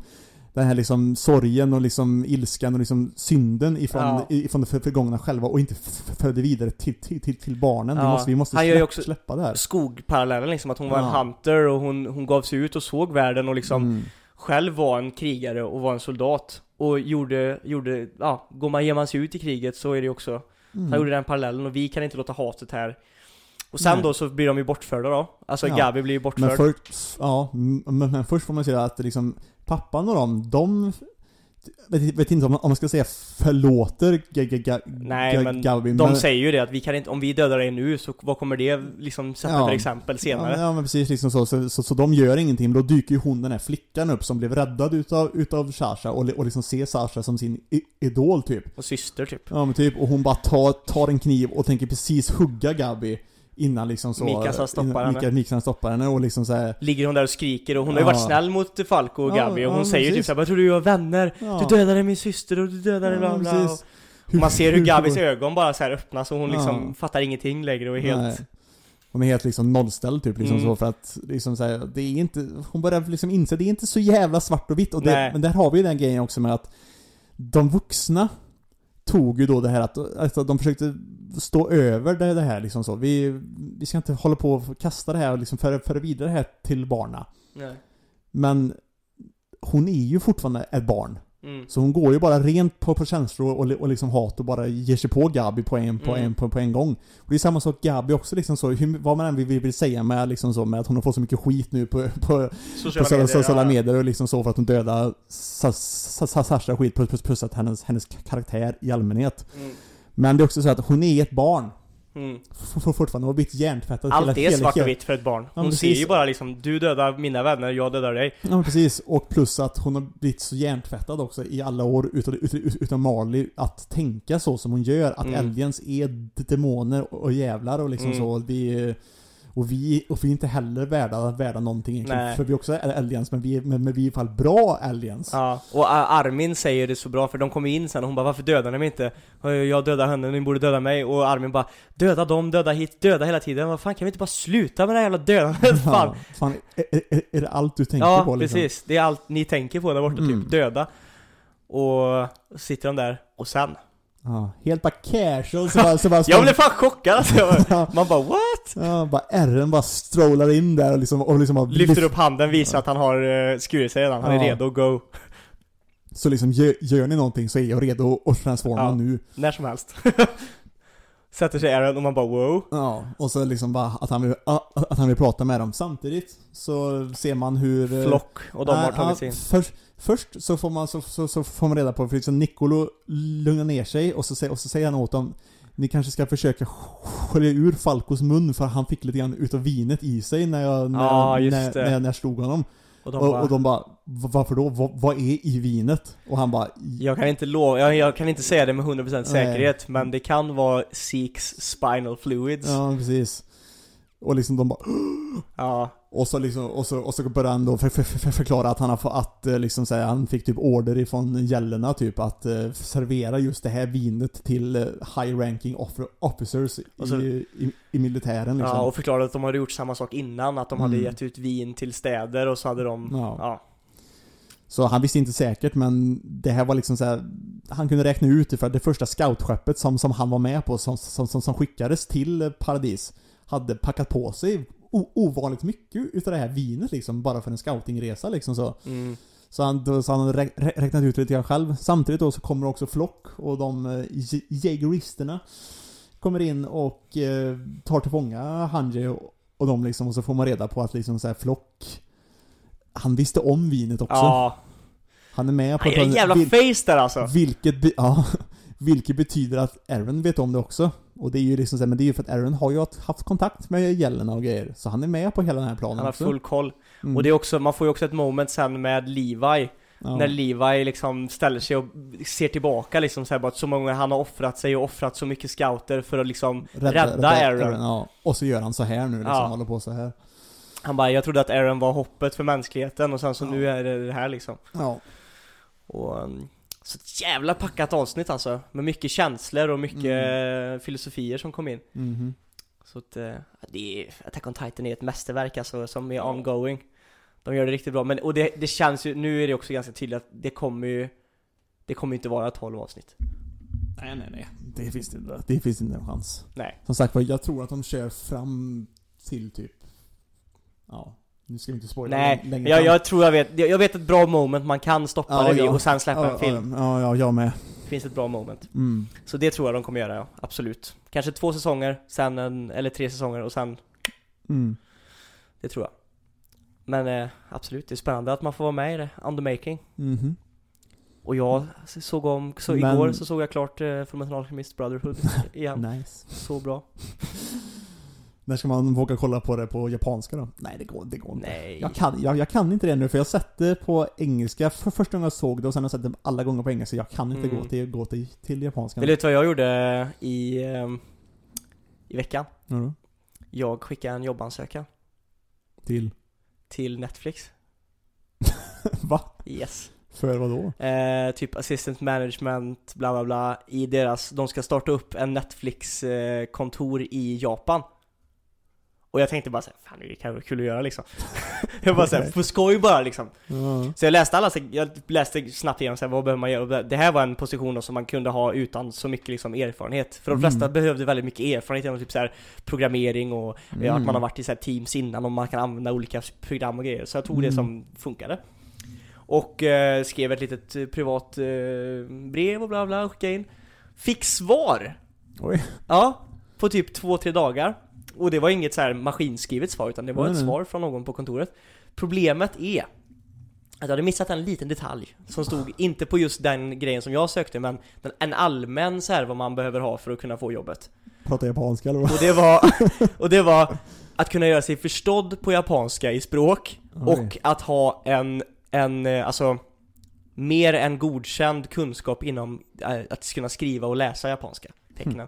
[SPEAKER 2] den här liksom sorgen och liksom ilskan och liksom synden ifrån,
[SPEAKER 1] Ja.
[SPEAKER 2] ifrån det för- förgångna själva och inte föra det vidare till, till, till, till barnen. Vi
[SPEAKER 1] Ja.
[SPEAKER 2] måste, vi måste
[SPEAKER 1] Han gör ju också-
[SPEAKER 2] släppa det här.
[SPEAKER 1] skogparallellen liksom, att hon var en
[SPEAKER 2] Ja.
[SPEAKER 1] hunter och hon, hon gav sig ut och såg världen och liksom
[SPEAKER 2] Mm.
[SPEAKER 1] Själv var en krigare och var en soldat och gjorde, gjorde, ja, går man, ger man sig ut i kriget så är det ju också
[SPEAKER 2] Mm.
[SPEAKER 1] Han gjorde den parallellen och vi kan inte låta hatet här Och sen
[SPEAKER 2] Nej.
[SPEAKER 1] då så blir de ju bortförda då Alltså
[SPEAKER 2] Ja.
[SPEAKER 1] Gabi blir ju
[SPEAKER 2] Men,
[SPEAKER 1] bortförd
[SPEAKER 2] först, ja, men, men först får man säga att liksom pappan och dem, de vet, vet inte om, om man ska säga förlåter
[SPEAKER 1] Nej men
[SPEAKER 2] Gabi,
[SPEAKER 1] de
[SPEAKER 2] men,
[SPEAKER 1] säger ju det att vi kan inte, om vi dödar dig nu så vad kommer det liksom sätta
[SPEAKER 2] Ja.
[SPEAKER 1] för exempel senare?
[SPEAKER 2] Ja, ja men precis liksom så, så, så, så de gör ingenting, men då dyker ju hon den här flickan upp som blev räddad utav, utav Sasha och, och liksom ser Sasha som sin idol typ.
[SPEAKER 1] Och syster typ
[SPEAKER 2] Ja men typ, och hon bara tar, tar en kniv och tänker precis hugga Gabi innan liksom så...
[SPEAKER 1] Mikasa stoppar
[SPEAKER 2] innan,
[SPEAKER 1] henne.
[SPEAKER 2] Mika, Mikasa stoppar henne och liksom såhär
[SPEAKER 1] Ligger hon där och skriker och hon har ju
[SPEAKER 2] Ja.
[SPEAKER 1] varit snäll mot Falco och
[SPEAKER 2] Ja,
[SPEAKER 1] Gabi och hon
[SPEAKER 2] ja,
[SPEAKER 1] säger
[SPEAKER 2] precis.
[SPEAKER 1] typ såhär 'Jag tror du var vänner,
[SPEAKER 2] ja.
[SPEAKER 1] du dödade min syster och du dödade bla bla' och
[SPEAKER 2] precis.
[SPEAKER 1] och Man ser hur Gabis ögon bara så här öppnas och hon liksom
[SPEAKER 2] Ja.
[SPEAKER 1] fattar ingenting längre och är helt
[SPEAKER 2] Nej. Hon är helt liksom nollställd typ liksom
[SPEAKER 1] Mm.
[SPEAKER 2] så för att liksom så här, det är inte, hon börjar liksom inse, det är inte så jävla svart och vitt och det, men där har vi ju den grejen också med att de vuxna tog ju då det här att, alltså de försökte stå över det, det här liksom så. Vi, vi ska inte hålla på och kasta det här och liksom föra, föra vidare det här till barna.
[SPEAKER 1] Nej.
[SPEAKER 2] Men hon är ju fortfarande ett barn.
[SPEAKER 1] Mm.
[SPEAKER 2] Så hon går ju bara rent på, på känslor och, och liksom hat och bara ger sig på Gabi på en, på
[SPEAKER 1] Mm.
[SPEAKER 2] en, på, på en gång. Och det är samma sak Gabi också liksom så, hur, vad man än vill, vill säga med liksom så, med att hon har fått så mycket skit nu på, på,
[SPEAKER 1] Sociala
[SPEAKER 2] på medier, sociala
[SPEAKER 1] ja.
[SPEAKER 2] medier och liksom så för att hon Sa- Sasha skit plus, plus, plus att hennes, hennes karaktär i allmänhet.
[SPEAKER 1] Mm.
[SPEAKER 2] Men det är också så att hon är ett barn.
[SPEAKER 1] Mm.
[SPEAKER 2] F- f- fortfarande, hon har blivit hjärntvättad
[SPEAKER 1] Allt är svart och
[SPEAKER 2] hela-
[SPEAKER 1] vitt för ett barn. Hon
[SPEAKER 2] men
[SPEAKER 1] ser
[SPEAKER 2] precis.
[SPEAKER 1] ju bara liksom, du dödar mina vänner, jag dödar dig.
[SPEAKER 2] Ja men precis, och plus att hon har blivit så hjärntvättad också i alla år utav, utav, utav Marley att tänka så som hon gör, att
[SPEAKER 1] Mm.
[SPEAKER 2] aliens är demoner och jävlar och liksom
[SPEAKER 1] Mm.
[SPEAKER 2] så. Vi, och vi, och vi är inte heller värda, värda någonting egentligen.
[SPEAKER 1] Nej.
[SPEAKER 2] För vi också är aliens, men vi, men, men vi är i alla fall bra aliens.
[SPEAKER 1] Ja, och Ar- Armin säger det så bra för de kommer in sen och hon bara 'Varför dödar ni mig inte?' Jag dödar henne, ni borde döda mig och Armin bara 'Döda dem, döda hit, döda hela tiden' Vad fan kan vi inte bara sluta med det här jävla dödandet? fan!
[SPEAKER 2] Ja, fan är, är, är det allt du tänker
[SPEAKER 1] Ja,
[SPEAKER 2] på liksom?
[SPEAKER 1] precis. Det är allt ni tänker på där borta,
[SPEAKER 2] Mm.
[SPEAKER 1] typ döda. Och sitter de där, och sen?
[SPEAKER 2] Ja, helt bara casual så bara, så bara
[SPEAKER 1] Jag blev fan chockad alltså. Man bara 'What?'
[SPEAKER 2] Ja, bara R'n bara strålar in där och liksom, och liksom bara
[SPEAKER 1] Lyfter upp handen, visar att han har uh, skurit sig redan, han är redo go.
[SPEAKER 2] Så liksom, gör, gör ni någonting så är jag redo att transforma
[SPEAKER 1] Ja.
[SPEAKER 2] nu.
[SPEAKER 1] När som helst. Sätter sig Aaron och man bara 'Wow'
[SPEAKER 2] Ja, och så liksom bara att han vill, att han vill prata med dem. Samtidigt så ser man hur... eh,
[SPEAKER 1] Flock, och de har
[SPEAKER 2] nej,
[SPEAKER 1] tagit sig in.
[SPEAKER 2] Först, först så får man, så, så, så får man reda på, för liksom Nicolo lugnar ner sig och så, och så säger han åt dem Ni kanske ska försöka skölja ur Falcos mun för han fick lite grann utav vinet i sig när jag, när,
[SPEAKER 1] Ja, just
[SPEAKER 2] när, när, när jag slog honom.
[SPEAKER 1] Och de
[SPEAKER 2] Och,
[SPEAKER 1] bara,
[SPEAKER 2] och de bara "Va- varför då? Va, vad är i vinet? Och han bara
[SPEAKER 1] Jag kan inte lova, jag, jag kan inte säga det med 100%
[SPEAKER 2] Nej.
[SPEAKER 1] säkerhet, men det kan vara Seeks spinal fluids. Ja,
[SPEAKER 2] precis. Och liksom de bara Och så liksom, och så, och så börjar han då för, för, för, förklara att han har fått, att eh, liksom säga, han fick typ order ifrån gällorna typ att eh, servera just det här vinet till eh, high ranking officers
[SPEAKER 1] så-
[SPEAKER 2] i, i, i militären liksom.
[SPEAKER 1] Ja, och förklarade att de hade gjort samma sak innan, att de hade
[SPEAKER 2] Mm.
[SPEAKER 1] gett ut vin till städer och så hade de,
[SPEAKER 2] Ja.
[SPEAKER 1] ja.
[SPEAKER 2] Så han visste inte säkert men det här var liksom så här, Han kunde räkna ut det för att det första scoutskeppet som, som han var med på som, som, som, som skickades till Paradis Hade packat på sig ovanligt mycket utav det här vinet liksom bara för en scoutingresa liksom så.
[SPEAKER 1] Mm.
[SPEAKER 2] Så han, så han rä, rä, räknat ut det lite grann själv. Samtidigt då så kommer också Flock och de eh, jägeristerna Kommer in och eh, tar till fånga Hanji och, och de liksom och så får man reda på att liksom så här Flock Han visste om vinet också.
[SPEAKER 1] Ja,
[SPEAKER 2] han är med på
[SPEAKER 1] han gör en jävla
[SPEAKER 2] vil-
[SPEAKER 1] face där alltså.
[SPEAKER 2] vilket, ja, vilket betyder att Aaron vet om det också. Och det är ju liksom så här, men det är ju för att Aaron har ju haft kontakt med gällorna och grejer. Så han är med på hela den här planen
[SPEAKER 1] Han har
[SPEAKER 2] också.
[SPEAKER 1] full koll.
[SPEAKER 2] Mm.
[SPEAKER 1] Och det är också, man får ju också ett moment sen med Levi,
[SPEAKER 2] ja.
[SPEAKER 1] när Levi liksom ställer sig och ser tillbaka liksom så här, bara att så många han har offrat sig och offrat så mycket scouter för att liksom rädda, Aaron.
[SPEAKER 2] ja. Och så gör han så här nu liksom,
[SPEAKER 1] Ja.
[SPEAKER 2] håller på så här.
[SPEAKER 1] Han bara, jag trodde att Aaron var hoppet för mänskligheten och sen så
[SPEAKER 2] Ja.
[SPEAKER 1] nu är det det här liksom.
[SPEAKER 2] Ja.
[SPEAKER 1] Och, um, så ett jävla packat avsnitt alltså, med mycket känslor och mycket
[SPEAKER 2] Mm.
[SPEAKER 1] filosofier som kom in.
[SPEAKER 2] Mhm.
[SPEAKER 1] Så att, eh, det är, Attack on Titan är ett mästerverk alltså, som är ongoing. De gör det riktigt bra, men och det, det känns ju, nu är det också ganska tydligt att det kommer ju Det kommer ju inte vara 12 avsnitt.
[SPEAKER 2] Nej, nej, nej. Det finns inte. Det finns inte en chans.
[SPEAKER 1] Nej.
[SPEAKER 2] Som sagt jag tror att de kör fram till typ... Ja. Nu ska vi inte spoila
[SPEAKER 1] Nej,
[SPEAKER 2] längre
[SPEAKER 1] jag, jag tror jag vet, jag vet ett bra moment man kan stoppa
[SPEAKER 2] Ja,
[SPEAKER 1] det vid
[SPEAKER 2] ja.
[SPEAKER 1] och sen släppa
[SPEAKER 2] ja,
[SPEAKER 1] en film.
[SPEAKER 2] Ja, ja, jag med.
[SPEAKER 1] Det finns ett bra moment.
[SPEAKER 2] Mm.
[SPEAKER 1] Så det tror jag de kommer göra, ja. Absolut. Kanske två säsonger, sen en, eller tre säsonger och sen,
[SPEAKER 2] Mm.
[SPEAKER 1] det tror jag. Men eh, absolut, det är spännande att man får vara med i det, on the making.
[SPEAKER 2] Mhm.
[SPEAKER 1] Och jag såg om, så
[SPEAKER 2] Men-
[SPEAKER 1] igår så såg jag klart eh, Fullmetal Alchemist Brotherhood igen.
[SPEAKER 2] Nice.
[SPEAKER 1] Så bra.
[SPEAKER 2] När ska man våga kolla på det på japanska då? Nej, det går, det går inte.
[SPEAKER 1] Nej.
[SPEAKER 2] Jag kan, jag, jag kan inte det nu för jag har sett det på engelska för första gången jag såg det och sen har jag sett det alla gånger på engelska. Jag kan inte
[SPEAKER 1] Mm.
[SPEAKER 2] gå till, gå till, till japanska.
[SPEAKER 1] Vill du veta vad jag gjorde i, ehm, i veckan?
[SPEAKER 2] Då.
[SPEAKER 1] Jag skickade en jobbansökan
[SPEAKER 2] Till?
[SPEAKER 1] till Netflix.
[SPEAKER 2] Va?
[SPEAKER 1] Yes.
[SPEAKER 2] För vad då?
[SPEAKER 1] Eh, typ assistant management, bla bla bla. I deras, de ska starta upp en Netflix-kontor i Japan. Och jag tänkte bara såhär, fan det kan vara kul att göra liksom. jag bara såhär, på skoj bara liksom.
[SPEAKER 2] Ja.
[SPEAKER 1] Så jag läste alla, jag läste snabbt igenom så här, vad behöver man göra? Det här var en position då som man kunde ha utan så mycket liksom erfarenhet. För de
[SPEAKER 2] Mm.
[SPEAKER 1] flesta behövde väldigt mycket erfarenhet genom typ så här programmering och
[SPEAKER 2] Mm.
[SPEAKER 1] att man har varit i så här teams innan och man kan använda olika program och grejer. Så jag tog det
[SPEAKER 2] Mm.
[SPEAKER 1] som funkade. Och eh, skrev ett litet eh, privat eh, brev och bla bla skickade in. Fick svar!
[SPEAKER 2] Oj.
[SPEAKER 1] Ja, på typ två, tre dagar. Och det var inget så här maskinskrivet svar utan det var
[SPEAKER 2] Nej,
[SPEAKER 1] ett svar från någon på kontoret. Problemet är att jag hade missat en liten detalj som stod inte på just den grejen som jag sökte men den, en allmän så här vad man behöver ha för att kunna få jobbet.
[SPEAKER 2] Prata japanska eller vad?
[SPEAKER 1] Och det var, och det var att kunna göra sig förstådd på japanska i språk
[SPEAKER 2] Oj.
[SPEAKER 1] och att ha en, en eh, alltså mer än godkänd kunskap inom eh, att kunna skriva och läsa japanska tecknen.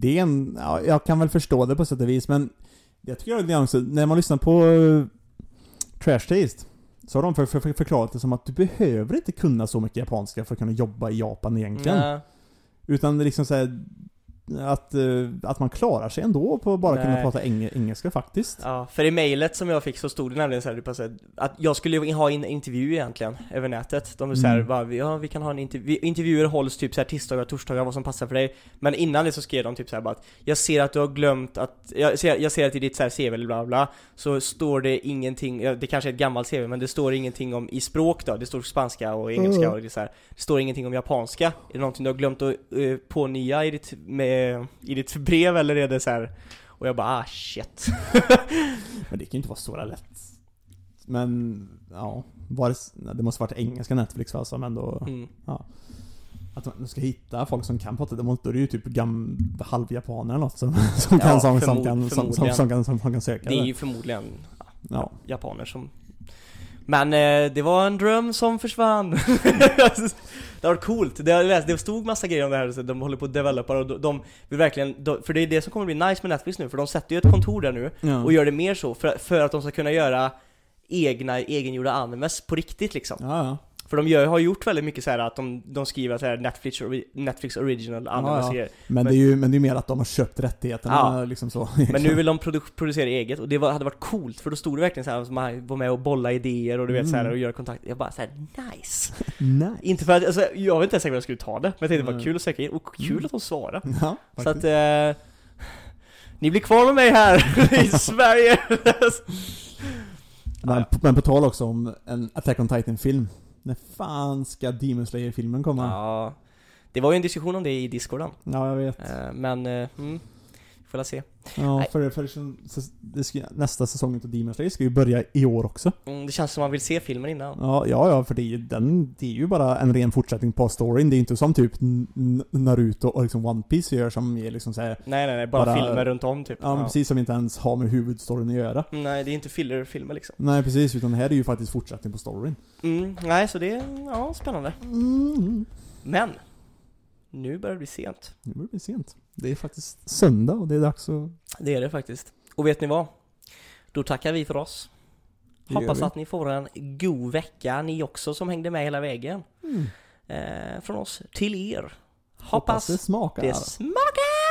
[SPEAKER 2] Det är en, ja, jag kan väl förstå det på sätt och vis men Jag tycker det är också, när man lyssnar på uh, Trash Taste Så har de för, för, för, förklarat det som att du behöver inte kunna så mycket japanska för att kunna jobba i Japan egentligen
[SPEAKER 1] Nej.
[SPEAKER 2] Utan liksom såhär att, eh, att man klarar sig ändå på att bara kunna
[SPEAKER 1] Nej.
[SPEAKER 2] prata eng engelska faktiskt.
[SPEAKER 1] Ja, för i mejlet som jag fick så stod det nämligen så här, typ så här, att jag skulle ha en intervju egentligen över nätet. De vill säga,
[SPEAKER 2] Mm.
[SPEAKER 1] bara, ja vi kan ha en intervju, intervjuer hålls typ så här tisdagar, torsdagar, vad som passar för dig. Men innan det så skrev de typ så här bara att jag ser att du har glömt att, jag ser, jag ser att i ditt så här CV eller bla bla, så står det ingenting, det kanske är ett gammalt CV, men det står ingenting om i språk då, det står spanska och engelska
[SPEAKER 2] Mm.
[SPEAKER 1] och det så här, det står ingenting om japanska. Är det någonting du har glömt att uh, pånya i ditt, med, i ditt brev eller är det så här och jag bara ah shit.
[SPEAKER 2] Men det kan ju inte vara så lätt. Men, ja. Var det, det måste varit engelska Netflix va, som ändå...
[SPEAKER 1] Mm.
[SPEAKER 2] Att man ska hitta folk som kan prata, då är det ju typ gam, halvjapaner eller något som, som,
[SPEAKER 1] Ja,
[SPEAKER 2] kan, som, som, kan, som, som, kan, som, kan söka
[SPEAKER 1] Det är ju förmodligen
[SPEAKER 2] Ja.
[SPEAKER 1] japaner som Men eh, det var en dröm som försvann. det var coolt. Det, jag läste, det stod massa grejer om det här, så de håller på att developa och de, de vill verkligen, de, för det är det som kommer bli nice med Netflix nu, för de sätter ju ett kontor där nu
[SPEAKER 2] Ja.
[SPEAKER 1] och gör det mer så, för, för att de ska kunna göra egna, egengjorda animes på riktigt liksom.
[SPEAKER 2] Ja, ja.
[SPEAKER 1] För de gör, har gjort väldigt mycket så här att de, de skriver så här Netflix, Netflix original animes
[SPEAKER 2] Ja,
[SPEAKER 1] grejer.
[SPEAKER 2] Men, det är ju men det är mer att de har köpt rättigheterna
[SPEAKER 1] Ja.
[SPEAKER 2] liksom så.
[SPEAKER 1] Men nu vill de produ producera eget och det var, hade varit coolt för då stod det verkligen så här som man var med och bolla idéer och du vet så här
[SPEAKER 2] Mm.
[SPEAKER 1] och göra kontakt. Jag bara så här: nice!
[SPEAKER 2] Nej.
[SPEAKER 1] Inte för att, alltså, jag vet inte ens säkert vad jag skulle ta det, men jag tänkte det var
[SPEAKER 2] Nej.
[SPEAKER 1] kul att söka in, och kul
[SPEAKER 2] Mm.
[SPEAKER 1] att de svarade.
[SPEAKER 2] Ja,
[SPEAKER 1] Så att, eh, ni blir kvar med mig här i Sverige!
[SPEAKER 2] men, men på tal också om en Attack on Titan-film. När fan ska Demon Slayer-filmen komma? Ja.
[SPEAKER 1] ja, det var ju en diskussion om det i discorden.
[SPEAKER 2] jag vet.
[SPEAKER 1] Eh, men, eh, mm, får se.
[SPEAKER 2] Ja,
[SPEAKER 1] Nej.
[SPEAKER 2] för, för så- det ska, nästa säsong av Demon Slayer ska ju börja i år också.
[SPEAKER 1] Mm, det känns som man vill se filmen innan.
[SPEAKER 2] Ja, ja, ja för det är, ju, den, det är ju bara en ren fortsättning på storyn. Det är inte som typ Naruto och liksom One Piece gör som är liksom såhär,
[SPEAKER 1] Nej nej nej, bara,
[SPEAKER 2] Bara-
[SPEAKER 1] filmer runt om typ.
[SPEAKER 2] ja, men precis som inte ens har med huvudstoryn att göra.
[SPEAKER 1] Nej, det är inte filler-filmer liksom.
[SPEAKER 2] Nej precis, utan det här är ju faktiskt fortsättning på storyn.
[SPEAKER 1] Mm, nej, så det är, ja, spännande.
[SPEAKER 2] Mm.
[SPEAKER 1] Men, nu börjar det bli sent.
[SPEAKER 2] Nu börjar det bli sent. Det är faktiskt söndag och det är dags att...
[SPEAKER 1] Det är det faktiskt. Och vet ni vad? Då tackar vi för oss. Hoppas att ni får en god vecka, ni också som hängde med hela vägen.
[SPEAKER 2] Mm.
[SPEAKER 1] Eh, från oss till er.
[SPEAKER 2] Hoppas
[SPEAKER 1] Hoppas
[SPEAKER 2] det smakar.
[SPEAKER 1] det smakar!